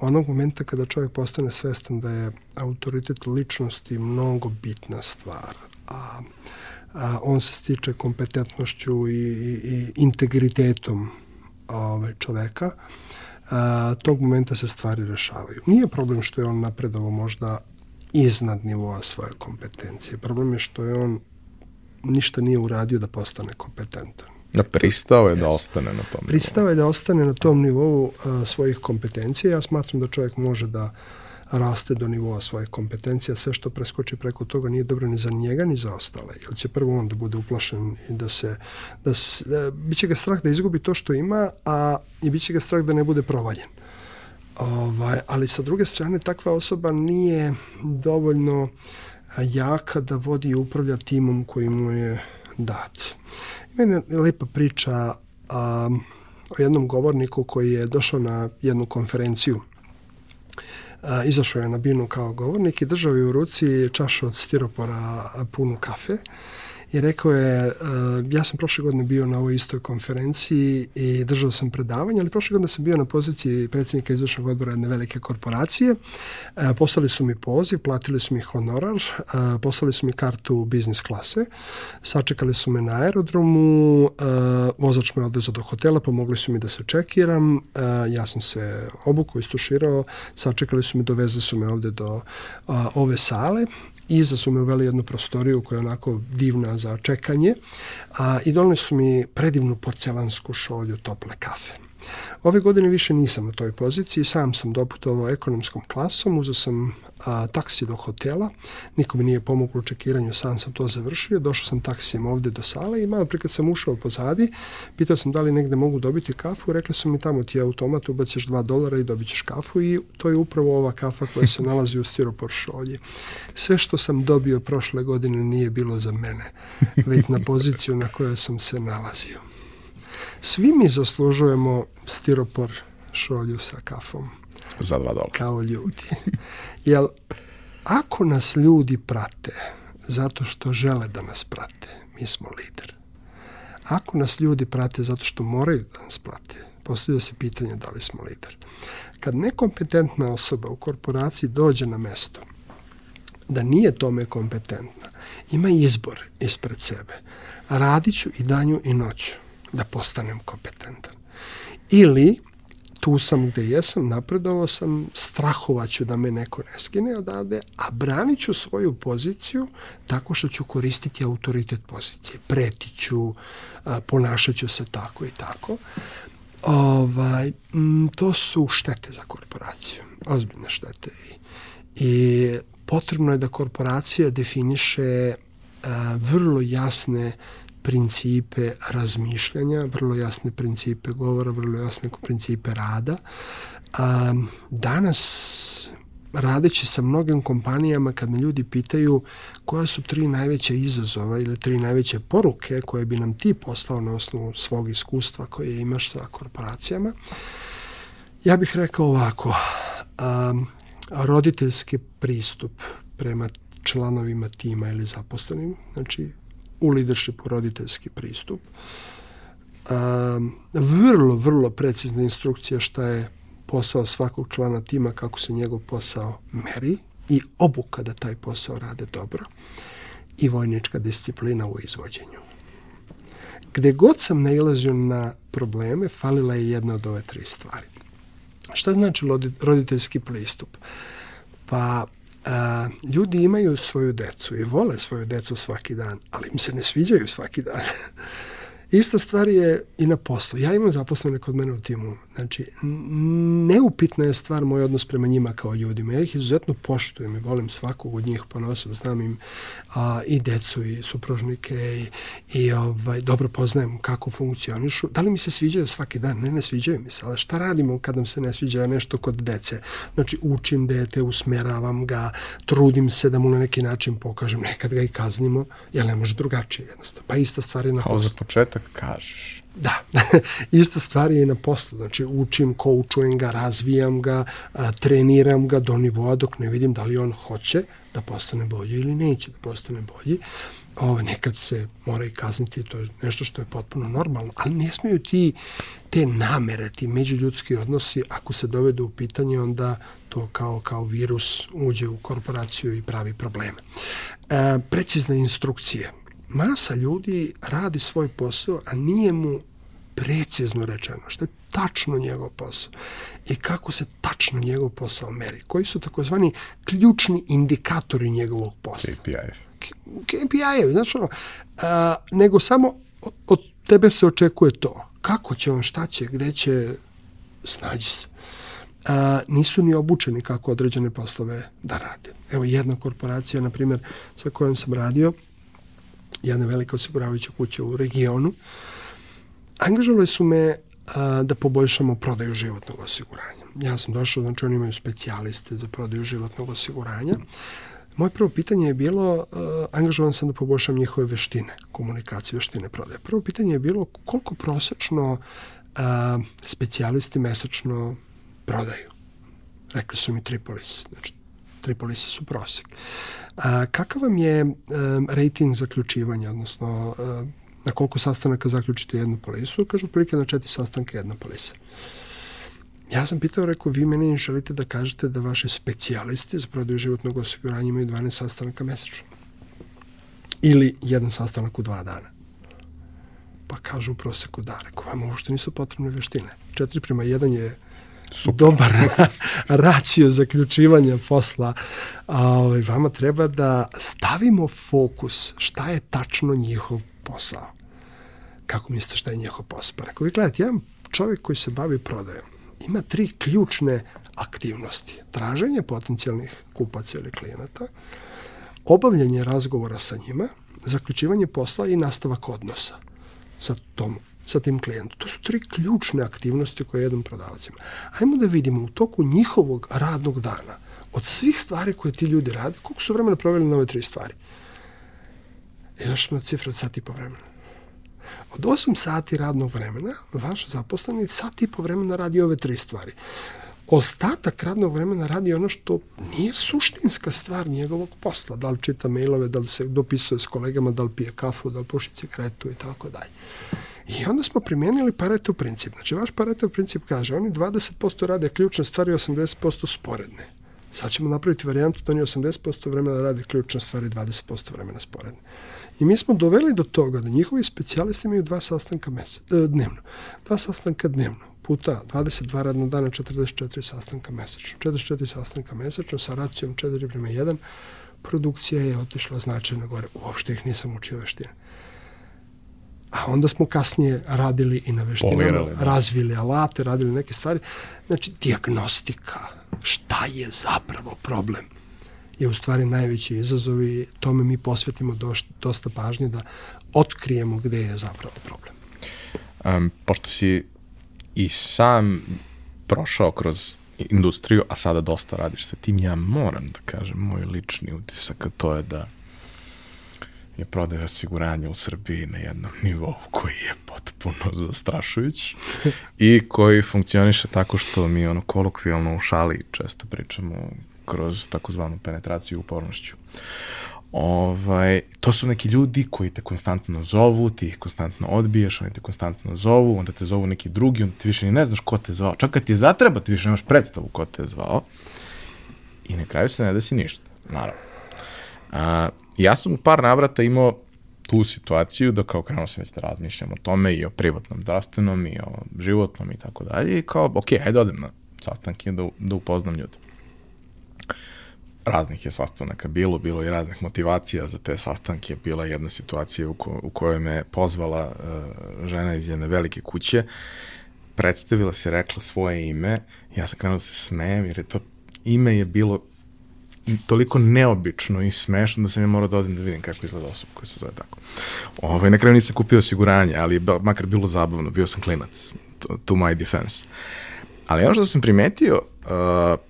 Onog momenta kada čovjek postane svestan da je autoritet ličnosti mnogo bitna stvar, a, a on se stiče kompetentnošću i, i, i integritetom ovaj, čoveka, a, tog momenta se stvari rešavaju. Nije problem što je on napredovo možda iznad nivoa svoje kompetencije. Problem je što je on ništa nije uradio da postane kompetentan. Da pristao je yes. da ostane na tom Pristao je da ostane na tom nivou a, svojih kompetencija. Ja smatram da čovjek može da raste do nivoa svoje kompetencije, sve što preskoči preko toga nije dobro ni za njega ni za ostale, jer će prvo on da bude uplašen i da se, da, se, da biće ga strah da izgubi to što ima, a i biće ga strah da ne bude provaljen. Ovaj, ali sa druge strane takva osoba nije dovoljno jaka da vodi i upravlja timom koji mu je dat. Ima jedna lepa priča a, o jednom govorniku koji je došao na jednu konferenciju. Izašao je na binu kao govornik i držao je u ruci čašu od stiropora punu kafe i rekao je, uh, ja sam prošle godine bio na ovoj istoj konferenciji i držao sam predavanje, ali prošle godine sam bio na poziciji predsjednika izvršnog odbora jedne velike korporacije. Uh, poslali su mi poziv, platili su mi honorar, uh, poslali su mi kartu biznis klase, sačekali su me na aerodromu, vozač me odvezao do hotela, pomogli su mi da se čekiram, ja sam se obukao, istuširao, sačekali su me, doveze su me ovde do ove sale Iza su me uveli jednu prostoriju koja je onako divna za čekanje a, i doneli su mi predivnu porcelansku šolju tople kafe. Ove godine više nisam na toj poziciji, sam sam doputovao ekonomskom klasom, uzeo sam a, taksi do hotela, niko nije pomogao u čekiranju, sam sam to završio, došao sam taksijem ovde do sale i malo pre sam ušao pozadi, pitao sam da li negde mogu dobiti kafu, rekli su mi tamo ti je automat, ubaciš 2 dolara i dobit ćeš kafu i to je upravo ova kafa koja se nalazi u stiropor šolji. Sve što sam dobio prošle godine nije bilo za mene, već na poziciju na kojoj sam se nalazio. Svi mi zaslužujemo stiropor šolju sa kafom. Za dva dolara. Kao ljudi. Jel, ako nas ljudi prate zato što žele da nas prate, mi smo lider. Ako nas ljudi prate zato što moraju da nas prate, postavlja se pitanje da li smo lider. Kad nekompetentna osoba u korporaciji dođe na mesto da nije tome kompetentna, ima izbor ispred sebe. Radiću i danju i noću da postanem kompetentan. Ili tu sam gde jesam, napredovao sam, strahovaću da me neko ne skine odavde, a branit ću svoju poziciju tako što ću koristiti autoritet pozicije. Pretiću, ponašat ću se tako i tako. Ovaj, to su štete za korporaciju, ozbiljne štete. I, potrebno je da korporacija definiše vrlo jasne principe razmišljanja, vrlo jasne principe govora, vrlo jasne principe rada. A, danas radeći sa mnogim kompanijama kad me ljudi pitaju koja su tri najveće izazova ili tri najveće poruke koje bi nam ti poslao na osnovu svog iskustva koje imaš sa korporacijama, ja bih rekao ovako, a, roditeljski pristup prema članovima tima ili zaposlenim, znači u leadershipu roditeljski pristup. Um, vrlo, vrlo precizna instrukcija šta je posao svakog člana tima, kako se njegov posao meri i obuka da taj posao rade dobro i vojnička disciplina u izvođenju. Gde god sam nailazio na probleme, falila je jedna od ove tri stvari. Šta znači roditeljski pristup? Pa a, ljudi imaju svoju decu i vole svoju decu svaki dan, ali im se ne sviđaju svaki dan. Ista stvar je i na poslu. Ja imam zaposlene kod mene u timu. Znači, neupitna je stvar moj odnos prema njima kao ljudima. Ja ih izuzetno poštujem i volim svakog od njih ponosom. Znam im a, i decu i supružnike i, i ovaj, dobro poznajem kako funkcionišu. Da li mi se sviđaju svaki dan? Ne, ne sviđaju mi se. Ali šta radimo kad nam se ne sviđa nešto kod dece? Znači, učim dete, usmeravam ga, trudim se da mu na neki način pokažem. Nekad ga i kaznimo, jer ne može drugačije jednostavno. Pa ista stvar je na poslu. za početak tak kažeš. Da, ista stvar je i na poslu. Znači, učim, koučujem ga, razvijam ga, a, treniram ga do nivoa dok ne vidim da li on hoće da postane bolji ili neće da postane bolji. Ovo, nekad se mora i kazniti, to je nešto što je potpuno normalno, ali ne smeju ti te namere, ti međuljudski odnosi, ako se dovedu u pitanje, onda to kao, kao virus uđe u korporaciju i pravi probleme. E, precizne instrukcije masa ljudi radi svoj posao, a nije mu precizno rečeno što je tačno njegov posao i kako se tačno njegov posao meri. Koji su takozvani ključni indikatori njegovog posla. KPI. KPI-evi, znači ono, a, nego samo od tebe se očekuje to. Kako će on, šta će, gde će, snađi se. a, nisu ni obučeni kako određene poslove da rade. Evo jedna korporacija, na primjer, sa kojom sam radio, jedna velika osiguravajuća kuća u regionu, angažovali su me a, da poboljšamo prodaju životnog osiguranja. Ja sam došao, znači oni imaju specijaliste za prodaju životnog osiguranja. Moje prvo pitanje je bilo, uh, angažovan sam da poboljšam njihove veštine, komunikacije, veštine prodaje. Prvo pitanje je bilo koliko prosečno uh, specijalisti mesečno prodaju. Rekli su mi Tripolis, znači Tripolisi su prosek. A, kakav vam je um, rating zaključivanja, odnosno uh, na koliko sastanaka zaključite jednu polisu? Kažu, prilike na četiri sastanka jedna polisa. Ja sam pitao, rekao, vi meni želite da kažete da vaše specijalisti za prodaju životnog osiguranja imaju 12 sastanaka mesečno. Ili jedan sastanak u dva dana. Pa kažu u proseku da. Rekao, vama uopšte nisu potrebne veštine. 4 prema 1 je Super. dobar racio zaključivanja posla. A, ovaj, vama treba da stavimo fokus šta je tačno njihov posao. Kako mislite šta je njihov posao? Pa rekao, vi gledajte, jedan čovjek koji se bavi prodajom ima tri ključne aktivnosti. Traženje potencijalnih kupaca ili klijenata, obavljanje razgovora sa njima, zaključivanje posla i nastavak odnosa sa tom sa tim klijentom. To su tri ključne aktivnosti koje jedan prodavac ima. Hajmo da vidimo u toku njihovog radnog dana, od svih stvari koje ti ljudi rade, koliko su vremena proveli na ove tri stvari. I došli na cifru od sat i po vremena. Od 8 sati radnog vremena, vaš zaposleni sat i po vremena radi ove tri stvari. Ostatak radnog vremena radi ono što nije suštinska stvar njegovog posla. Da li čita mailove, da li se dopisuje s kolegama, da li pije kafu, da li puši cigaretu i tako dalje. I onda smo primenili Pareto princip. Znači, vaš Pareto princip kaže, oni 20% rade ključne stvari, 80% sporedne. Sad ćemo napraviti varijantu da oni 80% vremena rade ključne stvari, 20% vremena sporedne. I mi smo doveli do toga da njihovi specijalisti imaju dva sastanka mese, e, dnevno. Dva sastanka dnevno puta 22 radna dana, 44 sastanka mesečno. 44 sastanka mesečno sa racijom 4 prema 1. Produkcija je otišla značajno gore. Uopšte ih nisam učio veštine. A onda smo kasnije radili i na veštinama, Polirali, da. razvili alate, radili neke stvari. Znači, diagnostika, šta je zapravo problem, je u stvari najveći izazov i tome mi posvetimo dosta pažnje da otkrijemo gde je zapravo problem. Um, pošto si i sam prošao kroz industriju, a sada dosta radiš sa tim, ja moram da kažem, moj lični utisak, to je da je prodaj osiguranja u Srbiji na jednom nivou koji je potpuno zastrašujući i koji funkcioniše tako što mi ono kolokvijalno u šali često pričamo kroz takozvanu penetraciju upornošću. Ovaj, to su neki ljudi koji te konstantno zovu, ti ih konstantno odbiješ, oni te konstantno zovu, onda te zovu neki drugi, onda ti više ni ne znaš ko te zvao. Čak kad ti zatreba, ti više nemaš predstavu ko te zvao. I na kraju se ne desi ništa, naravno. A, ja sam u par navrata imao tu situaciju da kao krenuo sam već da razmišljam o tome i o privatnom zdravstvenom i o životnom i tako dalje i kao, ok, hajde odem na sastanke da, da upoznam ljude. Raznih je sastanaka bilo, bilo i raznih motivacija za te sastanke. Bila jedna situacija u, ko, u kojoj me pozvala uh, žena iz jedne velike kuće, predstavila se, rekla svoje ime, ja sam krenuo da se smejem jer je to ime je bilo toliko neobično i smešno da sam ja morao da odim da vidim kako izgleda osoba koja se zove tako. Ovaj, na kraju nisam kupio osiguranje, ali je makar bilo zabavno, bio sam klinac, to, to my defense. Ali ono što sam primetio, uh,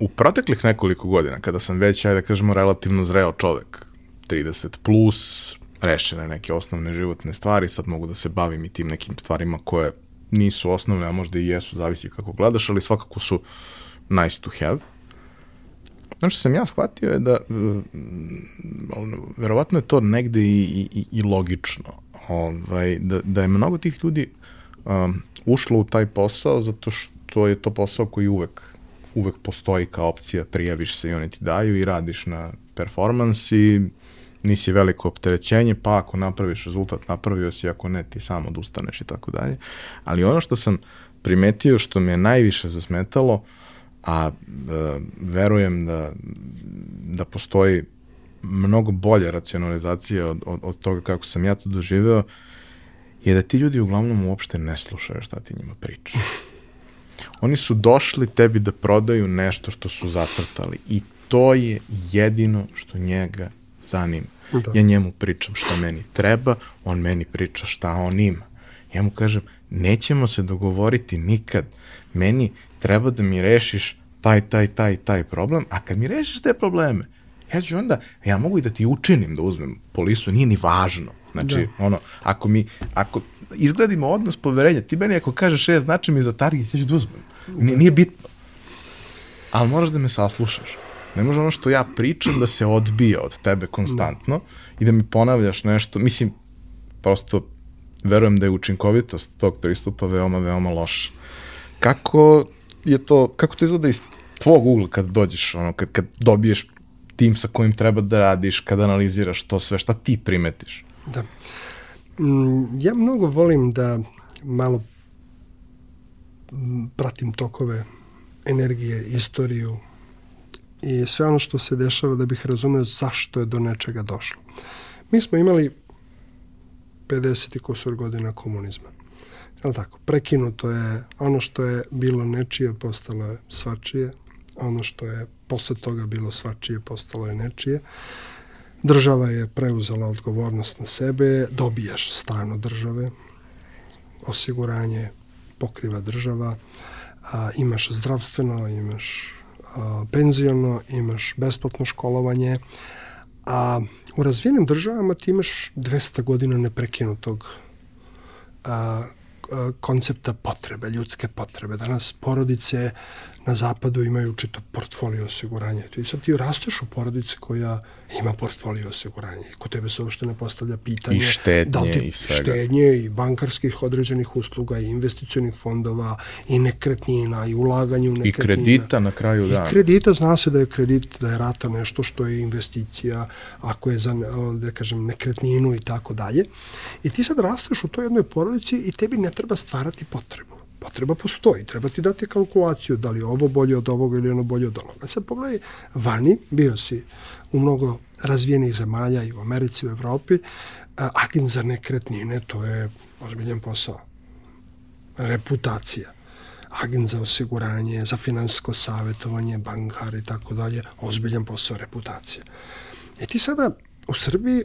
u proteklih nekoliko godina, kada sam već, ajde da kažemo, relativno zreo čovek, 30 plus, rešene neke osnovne životne stvari, sad mogu da se bavim i tim nekim stvarima koje nisu osnovne, a možda i jesu, zavisi kako gledaš, ali svakako su nice to have. Ono što sam ja shvatio je da ono, verovatno je to negde i, i, i logično. Ovaj, da, da je mnogo tih ljudi um, ušlo u taj posao zato što je to posao koji uvek uvek postoji kao opcija, prijaviš se i oni ti daju i radiš na performans i nisi veliko opterećenje, pa ako napraviš rezultat, napravio si, ako ne, ti sam odustaneš i tako dalje. Ali ono što sam primetio, što me je najviše zasmetalo, uh, a e, verujem da, da postoji mnogo bolja racionalizacija od, od, od toga kako sam ja to doživeo, je da ti ljudi uglavnom uopšte ne slušaju šta ti njima priča. Oni su došli tebi da prodaju nešto što su zacrtali i to je jedino što njega zanima. Da. Ja njemu pričam šta meni treba, on meni priča šta on ima. Ja mu kažem, nećemo se dogovoriti nikad. Meni treba da mi rešiš taj, taj, taj, taj problem, a kad mi rešiš te probleme, ja ću onda, ja mogu i da ti učinim da uzmem polisu, nije ni važno. Znači, da. ono, ako mi, ako izgradimo odnos poverenja, ti meni ako kažeš, je, znači mi za target, ja ću da uzmem. Nije, nije bitno. Ali moraš da me saslušaš. Ne može ono što ja pričam da se odbija od tebe konstantno i da mi ponavljaš nešto. Mislim, prosto verujem da je učinkovitost tog pristupa veoma, veoma loša. Kako je to, kako to izgleda iz tvog ugla kad dođeš, ono, kad, kad dobiješ tim sa kojim treba da radiš, kad analiziraš to sve, šta ti primetiš? Da. Mm, ja mnogo volim da malo pratim tokove energije, istoriju i sve ono što se dešava da bih razumeo zašto je do nečega došlo. Mi smo imali 50 i godina komunizma. Je tako? Prekinuto je ono što je bilo nečije, postalo je svačije. Ono što je posle toga bilo svačije, postalo je nečije. Država je preuzela odgovornost na sebe, dobijaš stan od države, osiguranje pokriva država, a, imaš zdravstveno, imaš a, penziono, imaš besplatno školovanje, a u razvijenim državama ti imaš 200 godina neprekinutog a, koncepta potrebe, ljudske potrebe. Danas porodice na zapadu imaju čito portfolio osiguranja. I sad ti rasteš u porodici koja ima portfolio osiguranja. I kod tebe se uopšte ne postavlja pitanje I štednje da li ti i svega. Štednje i bankarskih određenih usluga i investicionih fondova i nekretnina i ulaganje u nekretnina. I kredita na kraju dana. I kredita, zna se da je kredit, da je rata nešto što je investicija, ako je za, da kažem, nekretninu i tako dalje. I ti sad rasteš u toj jednoj porodici i tebi ne treba stvarati potrebu potreba postoji, treba ti dati kalkulaciju da li je ovo bolje od ovoga ili ono bolje od onoga. Sad pogledaj, vani, bio si u mnogo razvijenih zemalja i u Americi, u Evropi, agent za nekretnine, to je ozbiljan posao. Reputacija. Agent za osiguranje, za finansijsko savjetovanje, bankar i tako dalje, ozbiljan posao, reputacija. I ti sada u Srbiji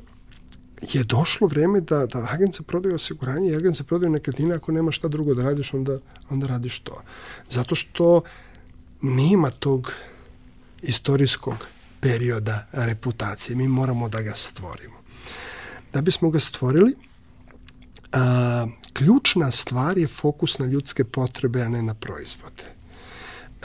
je došlo vreme da, da agent za prodaju osiguranje i agent za prodaju nekretnine, ako nema šta drugo da radiš, onda, onda radiš to. Zato što nema tog istorijskog perioda reputacije. Mi moramo da ga stvorimo. Da bismo ga stvorili, a, ključna stvar je fokus na ljudske potrebe, a ne na proizvode.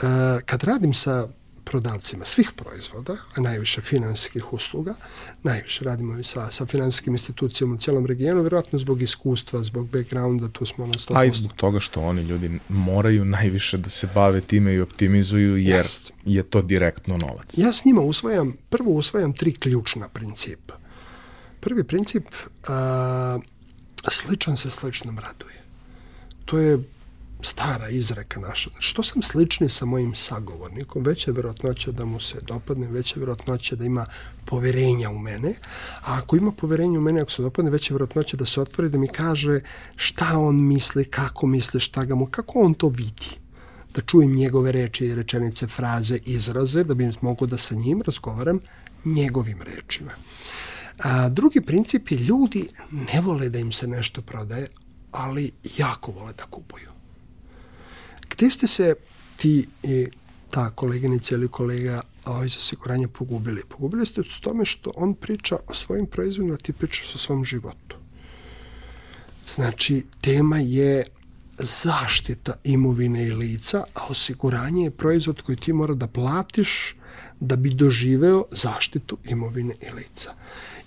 A, kad radim sa prodavcima svih proizvoda, a najviše finansijskih usluga, najviše radimo i sa, sa finansijskim institucijama u cijelom regionu, vjerojatno zbog iskustva, zbog backgrounda, tu smo na 100%. A i zbog toga što oni ljudi moraju najviše da se bave time i optimizuju, jer Jest. je to direktno novac. Ja s njima usvajam, prvo usvajam tri ključna principa. Prvi princip, a, sličan se sličnom raduje. To je stara izreka naša. Što sam slični sa mojim sagovornikom, veća je verovatnoća da mu se dopadne, veća je verovatnoća da ima poverenja u mene, a ako ima poverenja u mene, ako se dopadne, veća je verovatnoća da se otvori, da mi kaže šta on misli, kako misli, šta ga mu, kako on to vidi da čujem njegove reči, rečenice, fraze, izraze, da bi mogo da sa njim razgovaram njegovim rečima. A, drugi princip je ljudi ne vole da im se nešto prodaje, ali jako vole da kupuju. Gde ste se ti i ta koleginica ili kolega ovaj, iz osiguranja pogubili? Pogubili ste u tome što on priča o svojim proizvodima, ti pričaš o svom životu. Znači, tema je zaštita imovine i lica, a osiguranje je proizvod koji ti mora da platiš da bi doživeo zaštitu imovine i lica.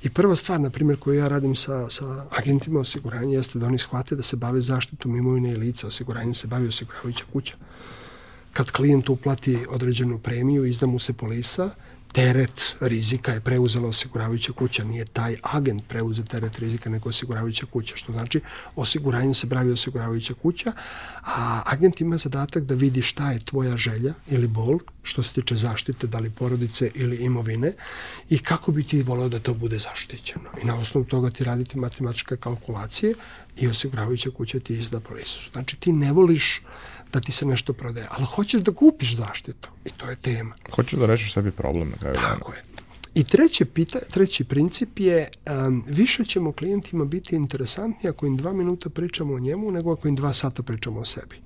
I prva stvar, na primjer, koju ja radim sa, sa agentima osiguranja jeste da oni shvate da se bave zaštitom imovine i lica. Osiguranjem se bavi osiguravajuća kuća. Kad klijent uplati određenu premiju, izda mu se polisa, teret rizika je preuzela osiguravajuća kuća, nije taj agent preuzeo teret rizika nego osiguravajuća kuća, što znači osiguranjem se pravi osiguravajuća kuća, a agent ima zadatak da vidi šta je tvoja želja ili bol, što se tiče zaštite, da li porodice ili imovine i kako bi ti volao da to bude zaštićeno. I na osnovu toga ti raditi matematičke kalkulacije i osiguravajuća kuća ti izda polisu. Znači ti ne voliš da ti se nešto prodaje, ali hoćeš da kupiš zaštitu i to je tema. Hoćeš da rešiš sebi problem na kraju Tako je. I treći, pita, treći princip je um, više ćemo klijentima biti interesantni ako im dva minuta pričamo o njemu nego ako im dva sata pričamo o sebi.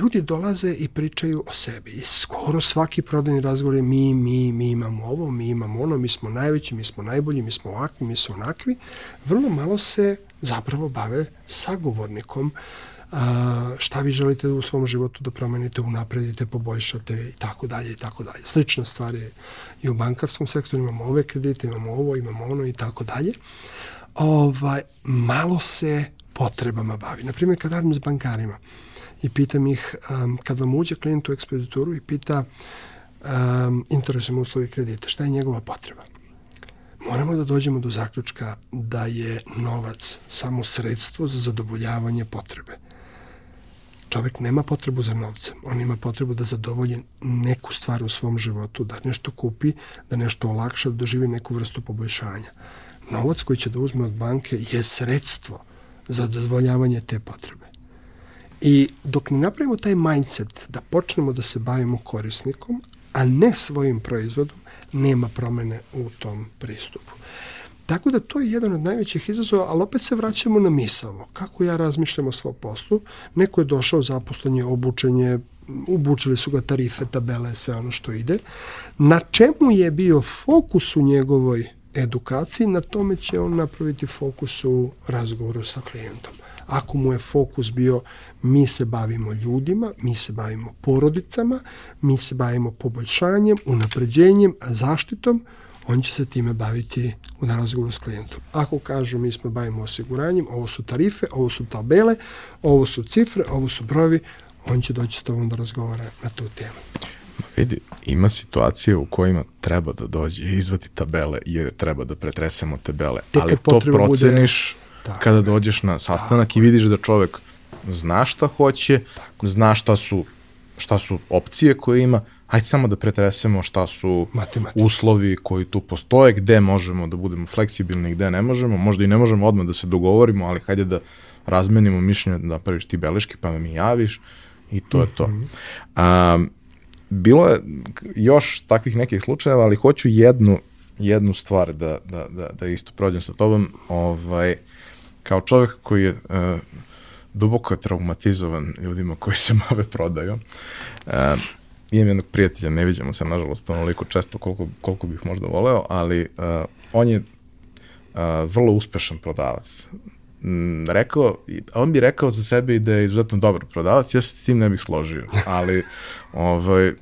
Ljudi dolaze i pričaju o sebi i skoro svaki prodajni razgovor je mi, mi, mi imamo ovo, mi imamo ono, mi smo najveći, mi smo najbolji, mi smo ovakvi, mi smo onakvi. Vrlo malo se zapravo bave sagovornikom uh, a, šta vi želite u svom životu da promenite, unapredite, poboljšate i tako dalje i tako dalje. Slična stvar je i u bankarskom sektoru, imamo ove kredite, imamo ovo, imamo ono i tako dalje. Ovaj, malo se potrebama bavi. Naprimjer, kad radim s bankarima i pitam ih, um, kad vam uđe klijent u ekspedituru i pita um, interesujem uslovi kredita, šta je njegova potreba? moramo da dođemo do zaključka da je novac samo sredstvo za zadovoljavanje potrebe čovek nema potrebu za novcem, on ima potrebu da zadovolji neku stvar u svom životu, da nešto kupi, da nešto olakša, da doživi neku vrstu poboljšanja. Novac koji će da uzme od banke je sredstvo za zadovoljavanje te potrebe. I dok ne napravimo taj mindset da počnemo da se bavimo korisnikom, a ne svojim proizvodom, nema promene u tom pristupu. Tako da to je jedan od najvećih izazova, ali opet se vraćamo na misavo. Kako ja razmišljam o svom poslu? Neko je došao, zaposlen je, obučen je, ubučili su ga tarife, tabele, sve ono što ide. Na čemu je bio fokus u njegovoj edukaciji, na tome će on napraviti fokus u razgovoru sa klijentom. Ako mu je fokus bio mi se bavimo ljudima, mi se bavimo porodicama, mi se bavimo poboljšanjem, unapređenjem, zaštitom, on će se time baviti u razgovoru s klijentom. Ako kažu mi smo bavimo osiguranjem, ovo su tarife, ovo su tabele, ovo su cifre, ovo su brojevi, on će doći s tobom da razgovara na tu temu. Vidi, ima situacije u kojima treba da dođe i izvati tabele jer treba da pretresemo tabele, Tek ali to proceniš bude... kada dođeš na sastanak tako. i vidiš da čovek zna šta hoće, tako. zna šta su, šta su opcije koje ima, hajde samo da pretresemo šta su Matematika. uslovi koji tu postoje, gde možemo da budemo fleksibilni, gde ne možemo, možda i ne možemo odmah da se dogovorimo, ali hajde da razmenimo mišljenje, da praviš ti beleške, pa mi javiš i to je to. -hmm. A, bilo je još takvih nekih slučajeva, ali hoću jednu, jednu stvar da, da, da, da isto prođem sa tobom. Ovaj, kao čovjek koji je uh, duboko traumatizovan ljudima koji se bave prodajom, uh, imam jednog prijatelja, ne vidimo se nažalost onoliko često koliko, koliko bih možda voleo, ali uh, on je uh, vrlo uspešan prodavac. Mm, rekao, on bi rekao za sebe da je izuzetno dobar prodavac, ja se s tim ne bih složio, ali ovaj,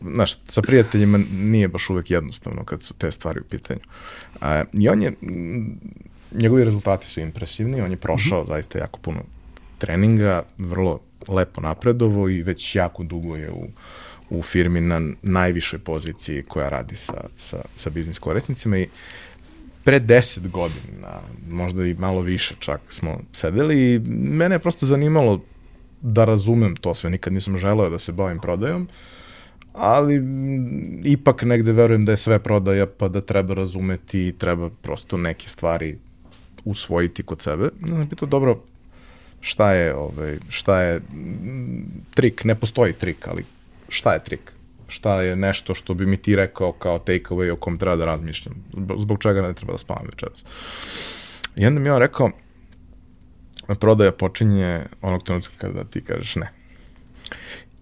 znaš, sa prijateljima nije baš uvek jednostavno kad su te stvari u pitanju. Uh, I on je, njegovi rezultati su impresivni, on je prošao mm -hmm. zaista jako puno treninga, vrlo lepo napredovo i već jako dugo je u u firmi na najvišoj poziciji koja radi sa, sa, sa biznis korisnicima i pre deset godina, možda i malo više čak smo sedeli i mene je prosto zanimalo da razumem to sve, nikad nisam želeo da se bavim prodajom, ali ipak negde verujem da je sve prodaja pa da treba razumeti i treba prosto neke stvari usvojiti kod sebe. Znam, pitao, dobro, šta je, ovaj, šta je trik, ne postoji trik, ali šta je trik? Šta je nešto što bi mi ti rekao kao take away o kom treba da razmišljam? Zbog čega ne treba da spavam večeras? I onda mi je on rekao, prodaja počinje onog trenutka kada ti kažeš ne.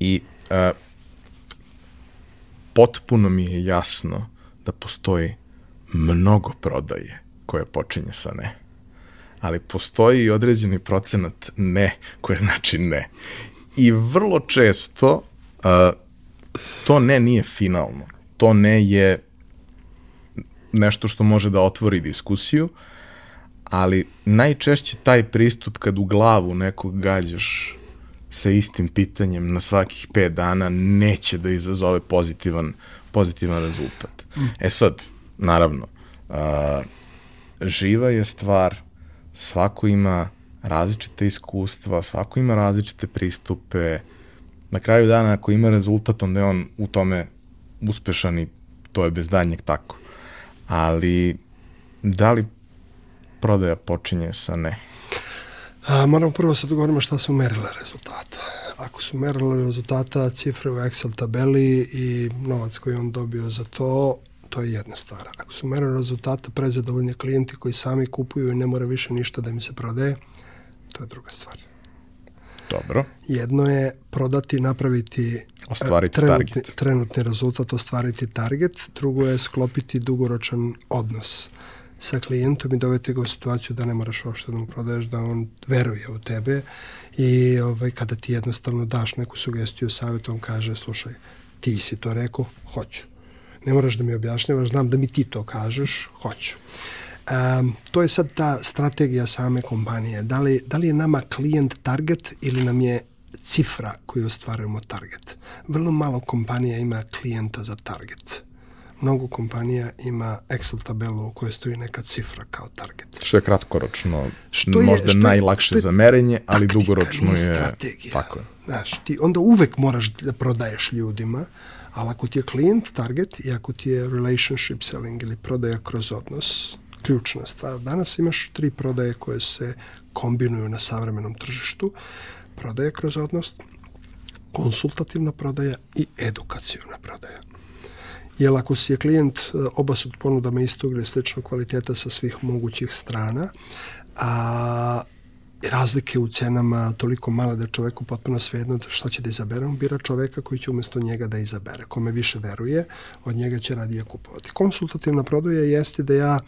I uh, potpuno mi je jasno da postoji mnogo prodaje koje počinje sa ne. Ali postoji i određeni procenat ne, koje znači ne. I vrlo često To ne nije finalno. To ne je nešto što može da otvori diskusiju, ali najčešće taj pristup kad u glavu nekog gađaš sa istim pitanjem na svakih pet dana neće da izazove pozitivan, pozitivan rezultat. E sad, naravno, a, živa je stvar, svako ima različite iskustva, svako ima različite pristupe. Na kraju dana, ako ima rezultat, onda je on u tome uspešan i to je bez danjeg tako. Ali, da li prodaja počinje sa ne? A, moramo prvo sad govorimo šta su merile rezultata. Ako su merile rezultata, cifre u Excel tabeli i novac koji on dobio za to, to je jedna stvar. Ako su merile rezultata prezadovoljni klijenti koji sami kupuju i ne mora više ništa da im se prodaje, to je druga stvar. Dobro. Jedno je prodati, napraviti e, Ostvariti trenutni, target. trenutni rezultat, ostvariti target, drugo je sklopiti dugoročan odnos sa klijentom i doveti ga u situaciju da ne moraš uopšte da mu prodaješ, da on veruje u tebe i ovaj, kada ti jednostavno daš neku sugestiju, savjet, on kaže, slušaj, ti si to rekao, hoću. Ne moraš da mi objašnjavaš, znam da mi ti to kažeš, hoću. Um, to je sad ta strategija same kompanije. Da li, da li je nama klijent target ili nam je cifra koju ostvarujemo target? Vrlo malo kompanija ima klijenta za target. Mnogo kompanija ima Excel tabelu u kojoj stoji neka cifra kao target. Što je kratkoročno, Što je- možda što je- najlakše što je za merenje, ali taktika, dugoročno je... strategija. Tako je. Znaš, ti onda uvek moraš da prodaješ ljudima, ali ako ti je klijent target i ako ti je relationship selling ili prodaja kroz odnos, ključna stvar. Danas imaš tri prodaje koje se kombinuju na savremenom tržištu. Prodaja kroz odnos, konsultativna prodaja i edukacijona prodaja. Jer ako si je klijent e, oba su ponudama istog ili sličnog kvaliteta sa svih mogućih strana, a razlike u cenama toliko male da čoveku potpuno svejedno šta će da izabere, on bira čoveka koji će umesto njega da izabere. Kome više veruje, od njega će radije kupovati. Konsultativna prodaja jeste da ja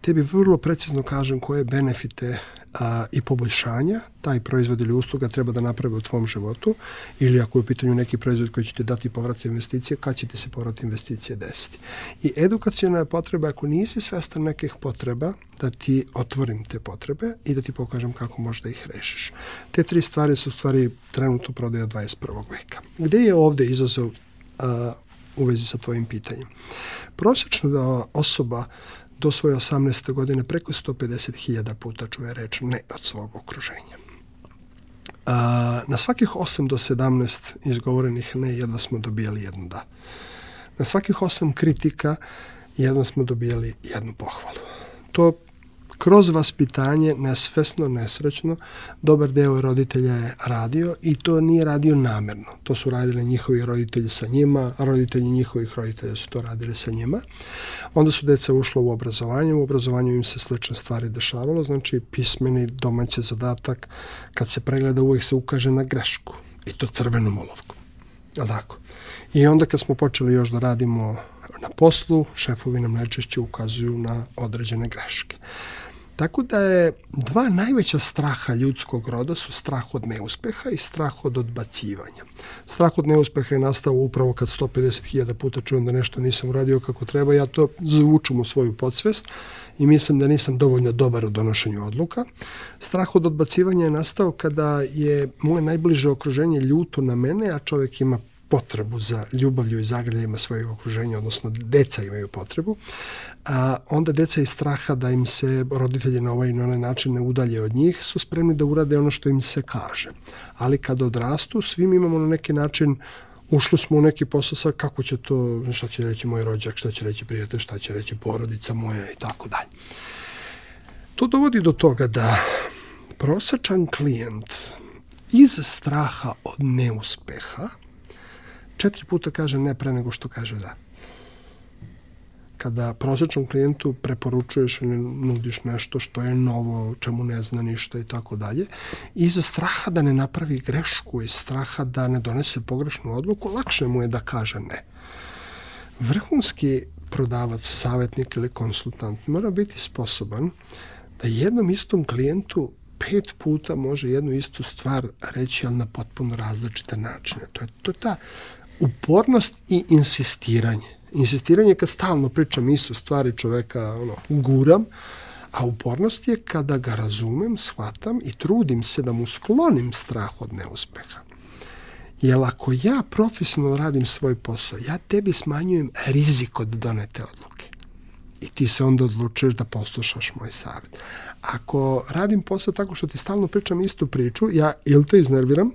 tebi vrlo precizno kažem koje benefite a, i poboljšanja taj proizvod ili usluga treba da naprave u tvom životu ili ako je u pitanju neki proizvod koji će ti dati povrat investicije, kad će ti se povrat investicije desiti. I edukacijona je potreba, ako nisi svestan nekih potreba, da ti otvorim te potrebe i da ti pokažem kako možeš da ih rešiš. Te tri stvari su stvari trenutno prodaja 21. veka. Gde je ovde izazov a, u vezi sa tvojim pitanjem? Prosečno da osoba do svoje 18. godine preko 150.000 puta čuje reč ne od svog okruženja. A, na svakih 8 do 17 izgovorenih ne jedva smo dobijali jedno da. Na svakih 8 kritika jedva smo dobijali jednu pohvalu. To kroz vaspitanje, nesvesno, nesrećno, dobar deo roditelja je radio i to nije radio namerno. To su radili njihovi roditelji sa njima, a roditelji njihovih roditelja su to radili sa njima. Onda su deca ušla u obrazovanje, u obrazovanju im se slične stvari dešavalo, znači pismeni domaći zadatak, kad se pregleda uvek se ukaže na grešku i to crvenom olovkom. Je li tako? I onda kad smo počeli još da radimo na poslu, šefovi nam najčešće ukazuju na određene greške. Tako da je dva najveća straha ljudskog roda su strah od neuspeha i strah od odbacivanja. Strah od neuspeha je nastao upravo kad 150.000 puta čujem da nešto nisam uradio kako treba, ja to zavučem u svoju podsvest i mislim da nisam dovoljno dobar u donošenju odluka. Strah od odbacivanja je nastao kada je moje najbliže okruženje ljuto na mene, a čovjek ima potrebu za ljubavlju i zagrljajima svojeg okruženja, odnosno deca imaju potrebu, a onda deca iz straha da im se roditelji na ovaj i na onaj način ne udalje od njih su spremni da urade ono što im se kaže. Ali kad odrastu, svi mi imamo na neki način ušli smo u neki posao sa kako će to, šta će reći moj rođak, šta će reći prijatelj, šta će reći porodica moja i tako dalje. To dovodi do toga da prosečan klijent iz straha od neuspeha četiri puta kaže ne pre nego što kaže da. Kada prosječnom klijentu preporučuješ ili nudiš nešto što je novo, čemu ne zna ništa i tako dalje, iz straha da ne napravi grešku, iz straha da ne donese pogrešnu odluku, lakše mu je da kaže ne. Vrhunski prodavac, savjetnik ili konsultant mora biti sposoban da jednom istom klijentu pet puta može jednu istu stvar reći, ali na potpuno različite načine. To je, to je ta upornost i insistiranje. Insistiranje je kad stalno pričam istu stvari čoveka ono, guram, a upornost je kada ga razumem, shvatam i trudim se da mu sklonim strah od neuspeha. Jer ako ja profesionalno radim svoj posao, ja tebi smanjujem rizik od donete odluke. I ti se onda odlučuješ da poslušaš moj savjet. Ako radim posao tako što ti stalno pričam istu priču, ja ili te iznerviram,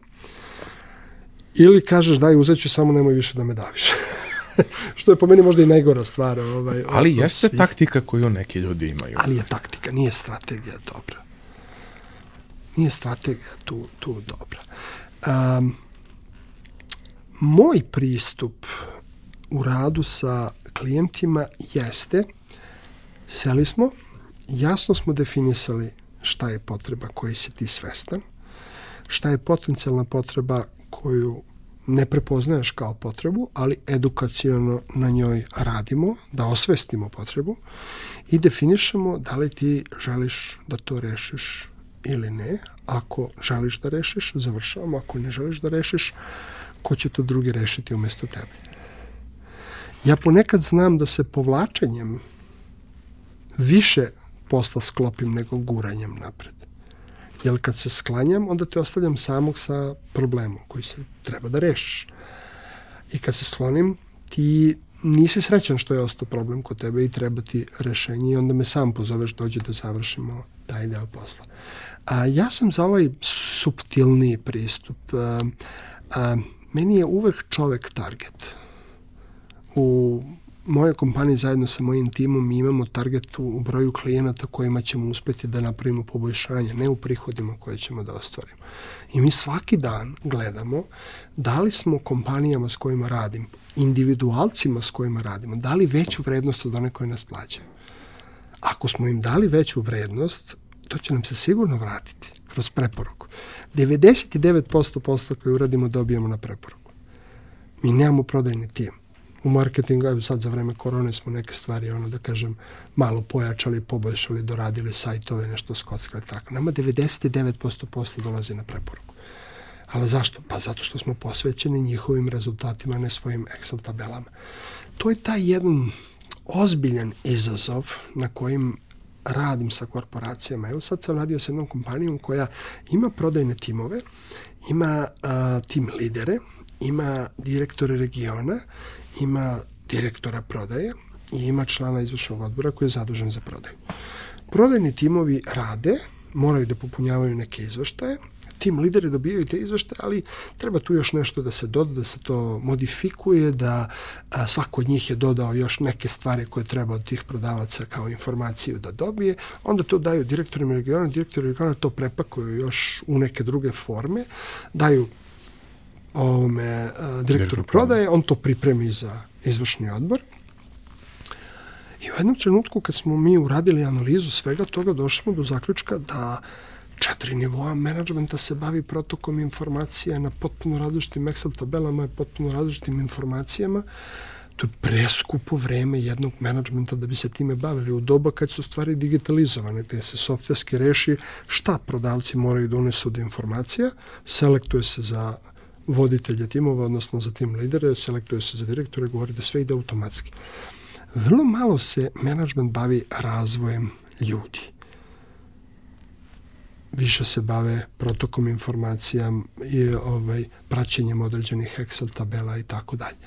ili kažeš daj uzet ću samo nemoj više da me daviš. što je po meni možda i najgora stvar. Ovaj, ali jeste svih. taktika koju neki ljudi imaju. Ali je taktika, nije strategija dobra. Nije strategija tu, tu dobra. Um, moj pristup u radu sa klijentima jeste seli smo, jasno smo definisali šta je potreba koji si ti svestan, šta je potencijalna potreba koju ne prepoznaješ kao potrebu, ali edukacijono na njoj radimo, da osvestimo potrebu i definišemo da li ti želiš da to rešiš ili ne. Ako želiš da rešiš, završavamo. Ako ne želiš da rešiš, ko će to drugi rešiti umesto tebe? Ja ponekad znam da se povlačenjem više posla sklopim nego guranjem napred. Jer kad se sklanjam, onda te ostavljam samog sa problemom koji se treba da rešiš. I kad se sklonim, ti nisi srećan što je ostao problem kod tebe i treba ti rešenje i onda me sam pozoveš dođe da završimo taj deo posla. A, ja sam za ovaj subtilniji pristup. A, a, meni je uvek čovek target. U mojoj kompaniji zajedno sa mojim timom mi imamo target u broju klijenata kojima ćemo uspeti da napravimo poboljšanje, ne u prihodima koje ćemo da ostvarimo. I mi svaki dan gledamo da li smo kompanijama s kojima radim, individualcima s kojima radimo, dali veću vrednost od one koje nas plaćaju. Ako smo im dali veću vrednost, to će nam se sigurno vratiti kroz preporuku. 99% posla koje uradimo dobijemo na preporuku. Mi nemamo prodajni tim. U marketingu, evo sad za vreme korone smo neke stvari, ono da kažem, malo pojačali, poboljšali, doradili sajtove, nešto skockali, tako. Nama 99% posla dolazi na preporuku. Ali zašto? Pa zato što smo posvećeni njihovim rezultatima, ne svojim Excel tabelama. To je taj jedan ozbiljan izazov na kojim radim sa korporacijama. Evo sad sam radio sa jednom kompanijom koja ima prodajne timove, ima a, tim lidere, ima direktore regiona, ima direktora prodaje i ima člana izvršnog odbora koji je zadužen za prodaju. Prodajni timovi rade, moraju da popunjavaju neke izveštaje, tim lideri dobijaju te izveštaje, ali treba tu još nešto da se doda, da se to modifikuje, da a, svako od njih je dodao još neke stvari koje treba od tih prodavaca kao informaciju da dobije, onda to daju direktorima regiona, direktori regiona to prepakuju još u neke druge forme, daju ovome a, direktoru prodaje, on to pripremi za izvršni odbor I u jednom trenutku kad smo mi uradili analizu svega toga, došli smo do zaključka da četiri nivoa menadžmenta se bavi protokom informacija na potpuno različitim Excel tabelama i potpuno različitim informacijama. To je preskupo vreme jednog menadžmenta da bi se time bavili u doba kad su stvari digitalizovane, gde se softverski reši šta prodavci moraju da unesu od informacija, selektuje se za voditelje timova, odnosno za tim lidere, selektuje se za direktore, govori da sve ide automatski. Vrlo malo se menadžment bavi razvojem ljudi više se bave protokom informacija i ovaj, praćenjem određenih Excel tabela i tako dalje.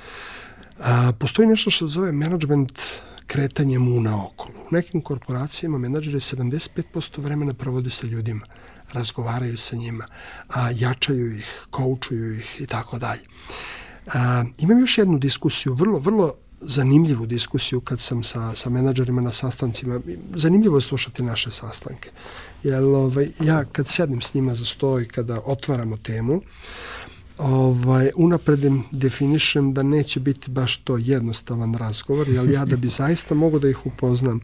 Postoji nešto što zove management kretanjem u naokolo. U nekim korporacijama menadžeri 75% vremena provode sa ljudima, razgovaraju sa njima, a, jačaju ih, koučuju ih i tako dalje. Imam još jednu diskusiju, vrlo, vrlo zanimljivu diskusiju kad sam sa, sa menadžerima na sastancima. Zanimljivo je slušati naše sastanke. Jer ovaj, ja kad sednem s njima za sto i kada otvaramo temu, ovaj, unapredim definišem da neće biti baš to jednostavan razgovor, jer ja da bi zaista mogu da ih upoznam,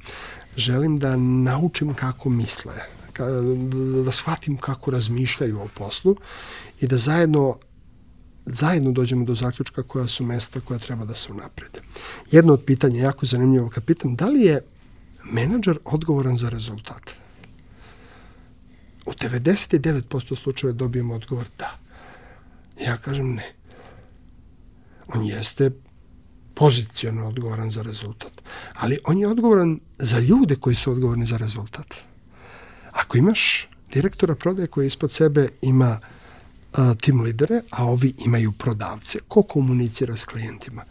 želim da naučim kako misle, da, da shvatim kako razmišljaju o poslu i da zajedno zajedno dođemo do zaključka koja su mesta koja treba da se unaprede. Jedno od pitanja, jako zanimljivo, kad pitam, da li je menadžer odgovoran za rezultat? U 99% slučajeva dobijemo odgovor da. Ja kažem ne. On jeste pozicijno odgovoran za rezultat. Ali on je odgovoran za ljude koji su odgovorni za rezultat. Ako imaš direktora prodaje koji ispod sebe ima a, tim lidere, a ovi imaju prodavce. Ko komunicira s klijentima?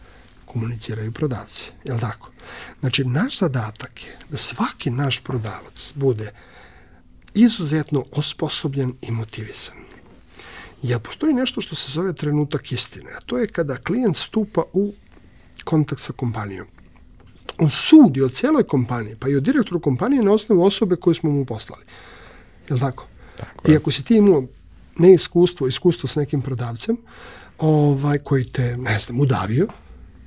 Komuniciraju prodavci, je li tako? Znači, naš zadatak je da svaki naš prodavac bude izuzetno osposobljen i motivisan. Jer postoji nešto što se zove trenutak istine, a to je kada klijent stupa u kontakt sa kompanijom. On sudi o cijeloj kompaniji, pa i o direktoru kompanije na osnovu osobe koju smo mu poslali. Je li tako? tako je. I ako si ti imao neiskustvo, iskustvo s nekim prodavcem, ovaj, koji te, ne znam, udavio,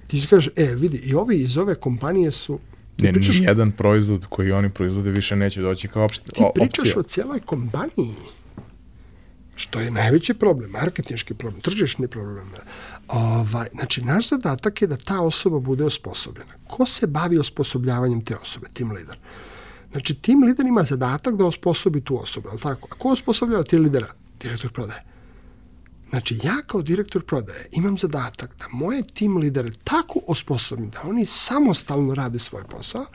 ti si kaže, e, vidi, i ovi iz ove kompanije su Ne, pričaš, jedan proizvod koji oni proizvode više neće doći kao opšte, Ti pričaš opcija. o cijeloj kompaniji, što je najveći problem, marketinški problem, tržišni problem. Ovaj, znači, naš zadatak je da ta osoba bude osposobljena. Ko se bavi osposobljavanjem te osobe? Tim lider. Znači, tim lider ima zadatak da osposobi tu osobu, ali tako? A ko osposobljava ti lidera? Direktor prodaje. Znači, ja kao direktor prodaje imam zadatak da moje tim lidere tako osposobim da oni samostalno rade svoj posao,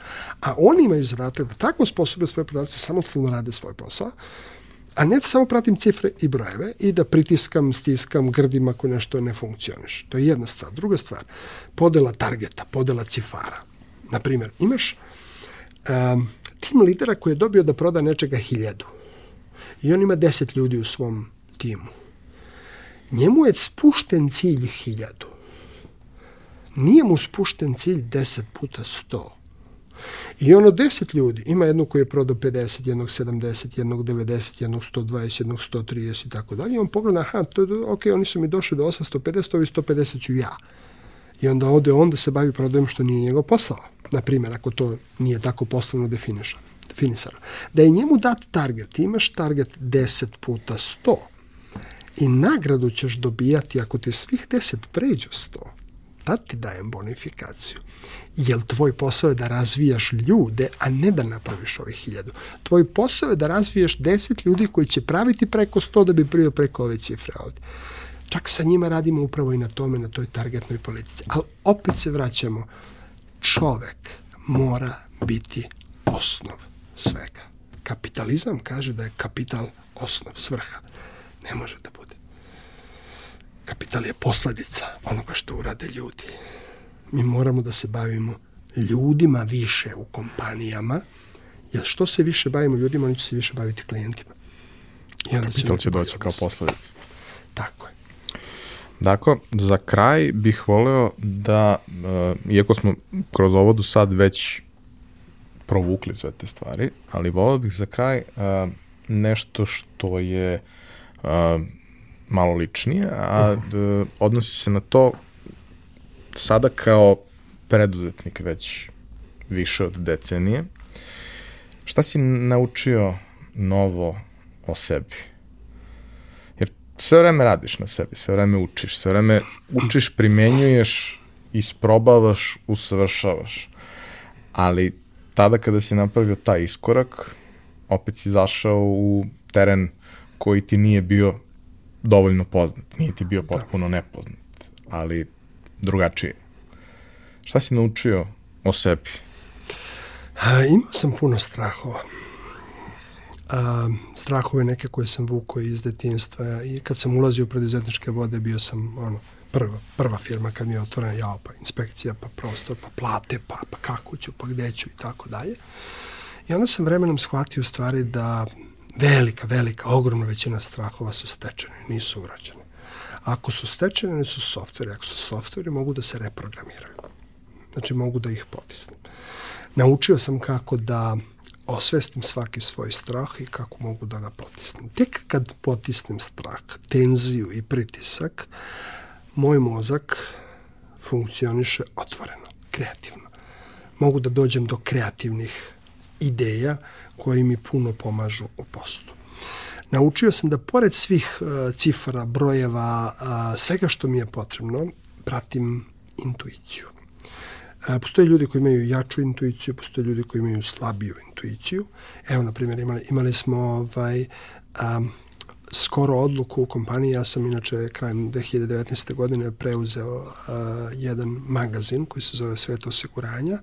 a oni imaju zadatak da tako osposobe svoje prodavce samostalno rade svoj posao, a ne samo pratim cifre i brojeve i da pritiskam, stiskam, grdim ako nešto ne funkcioniš. To je jedna stvar. Druga stvar, podela targeta, podela cifara. Naprimjer, imaš um, tim lidera koji je dobio da proda nečega hiljadu i on ima deset ljudi u svom timu. Njemu je spušten cilj hiljadu. Nije mu spušten cilj deset puta sto. I ono deset ljudi, ima jednog koji je prodao 50, jednog 70, jednog 90, jednog 120, jednog 130 i tako dalje. On pogleda, aha, to, ok, oni su mi došli do 850, ovi 150 ću ja. I onda ode onda se bavi prodajem što nije njegov posao. Na primjer, ako to nije tako poslovno definišano definisano. Da je njemu dat target, imaš target 10 puta 100 i nagradu ćeš dobijati ako ti svih 10 pređu 100, tad ti dajem bonifikaciju. Jer tvoj posao je da razvijaš ljude, a ne da napraviš ovih hiljadu. Tvoj posao je da razvijaš 10 ljudi koji će praviti preko 100 da bi privio preko ove cifre ovde. Čak sa njima radimo upravo i na tome, na toj targetnoj politici. Ali opet se vraćamo. Čovek mora biti osnov svega. Kapitalizam kaže da je kapital osnov, svrha. Ne može da bude. Kapital je posledica onoga što urade ljudi. Mi moramo da se bavimo ljudima više u kompanijama, jer što se više bavimo ljudima, oni će se više baviti klijentima. I Kapital će doći kao posledica. Tako je. Darko, za kraj bih voleo da, uh, iako smo kroz ovo do sad već provukli sve te stvari, ali volio bih za kraj uh, nešto što je uh, malo ličnije, a uh, odnosi se na to sada kao preduzetnik već više od decenije. Šta si naučio novo o sebi? Jer sve vreme radiš na sebi, sve vreme učiš, sve vreme učiš, primenjuješ, isprobavaš, usavršavaš. Ali tada kada si napravio taj iskorak, opet si zašao u teren koji ti nije bio dovoljno poznat, nije ti bio potpuno da. nepoznat, ali drugačije. Šta si naučio o sebi? A, imao sam puno strahova. A, strahove neke koje sam vukao iz detinstva i kad sam ulazio u preduzetničke vode bio sam ono, prva, prva firma kad mi je otvorena, jao, pa inspekcija, pa prostor, pa plate, pa, pa kako ću, pa gde ću i tako dalje. I onda sam vremenom shvatio stvari da velika, velika, ogromna većina strahova su stečene, nisu urađene. Ako su stečene, ne su softveri. Ako su softveri, mogu da se reprogramiraju. Znači, mogu da ih potisnem. Naučio sam kako da osvestim svaki svoj strah i kako mogu da ga potisnem. Tek kad potisnem strah, tenziju i pritisak, moj mozak funkcioniše otvoreno, kreativno. Mogu da dođem do kreativnih ideja koji mi puno pomažu u poslu. Naučio sam da pored svih uh, cifara, brojeva, uh, svega što mi je potrebno, pratim intuiciju. Uh, postoje ljudi koji imaju jaču intuiciju, postoje ljudi koji imaju slabiju intuiciju. Evo, na primjer, imali, imali smo ovaj, um, skoro odluku u kompaniji. Ja sam inače krajem 2019. godine preuzeo uh, jedan magazin koji se zove Svet osiguranja.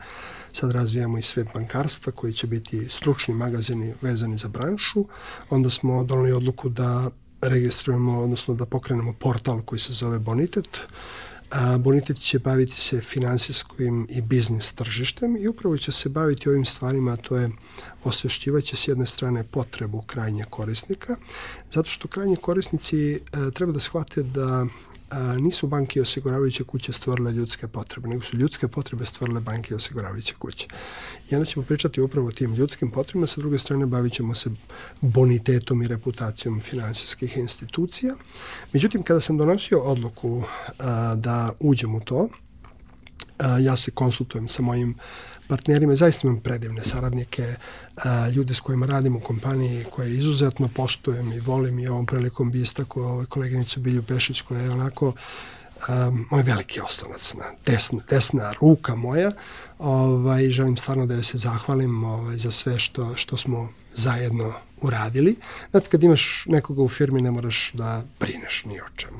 Sad razvijamo i Svet bankarstva koji će biti stručni magazini vezani za branšu. Onda smo donali odluku da registrujemo, odnosno da pokrenemo portal koji se zove Bonitet. A, Bonitet će baviti se finansijskim i biznis tržištem i upravo će se baviti ovim stvarima, a to je osvešćivaće s jedne strane potrebu krajnje korisnika, zato što krajnji korisnici a, treba da shvate da a, nisu banke i osiguravajuće kuće stvorile ljudske potrebe, nego su ljudske potrebe stvorile banke i osiguravajuće kuće. I onda ćemo pričati upravo o tim ljudskim potrebama, sa druge strane bavit ćemo se bonitetom i reputacijom finansijskih institucija. Međutim, kada sam donosio odluku a, da uđem u to, a, ja se konsultujem sa mojim partnerima, zaista imam predivne saradnike, a, ljude s kojima radim u kompaniji koje izuzetno poštujem i volim i ovom prilikom bi istako ovaj, koleginicu Bilju Pešić koja je onako um, moj veliki oslonac na desna, desna ruka moja ovaj, želim stvarno da joj se zahvalim ovaj, za sve što, što smo zajedno uradili. Znate, kad imaš nekoga u firmi ne moraš da brineš ni o čemu.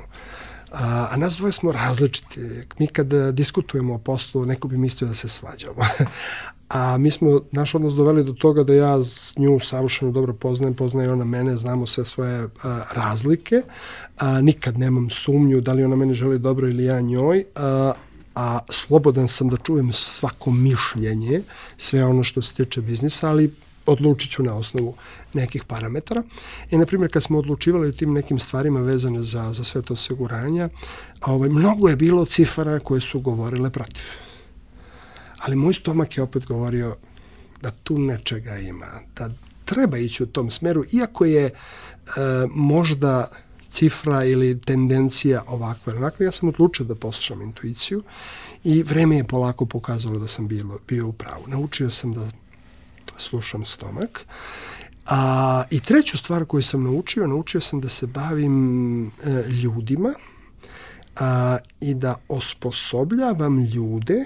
A, a nas dvoje smo različiti. Mi kad diskutujemo o poslu, neko bi mislio da se svađamo. A mi smo naš odnos doveli do toga da ja s nju savršeno dobro poznajem, poznaje ona mene, znamo sve svoje a, razlike, a, nikad nemam sumnju da li ona mene želi dobro ili ja njoj, a, a slobodan sam da čujem svako mišljenje, sve ono što se tiče biznisa, ali odlučit ću na osnovu nekih parametara. I, na primjer, kad smo odlučivali o tim nekim stvarima vezane za, za sve to osiguranja, ovaj, mnogo je bilo cifara koje su govorile protiv. Ali moj stomak je opet govorio da tu nečega ima, da treba ići u tom smeru, iako je e, možda cifra ili tendencija ovakva onako, ja sam odlučio da poslušam intuiciju i vreme je polako pokazalo da sam bilo, bio u pravu. Naučio sam da slušam stomak. A, I treću stvar koju sam naučio, naučio sam da se bavim e, ljudima a, i da osposobljavam ljude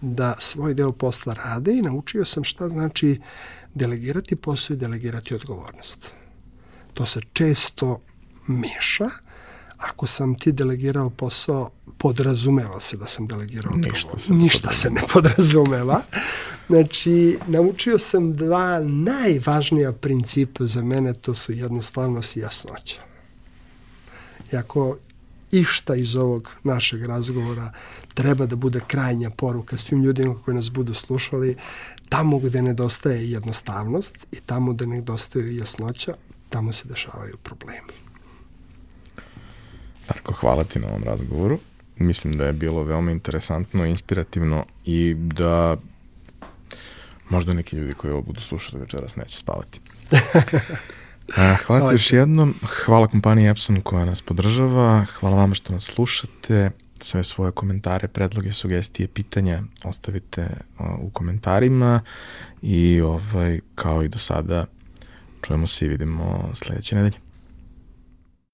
da svoj deo posla rade i naučio sam šta znači delegirati posao i delegirati odgovornost. To se često meša. Ako sam ti delegirao posao, podrazumeva se da sam delegirao Ništa se Ništa se ne podrazumeva. Znači, naučio sam dva najvažnija principa za mene, to su jednostavnost i jasnoća. I ako išta iz ovog našeg razgovora treba da bude krajnja poruka svim ljudima koji nas budu slušali, tamo gde nedostaje jednostavnost i tamo gde nedostaje jasnoća, tamo se dešavaju problemi. Darko, hvala ti na ovom razgovoru. Mislim da je bilo veoma interesantno, inspirativno i da možda neki ljudi koji ovo budu slušali večeras neće spavati. Hvala, hvala ti još jednom. Hvala kompaniji Epson koja nas podržava. Hvala vama što nas slušate. Sve svoje komentare, predloge, sugestije, pitanja ostavite u komentarima i ovaj, kao i do sada čujemo se i vidimo sledeće nedelje.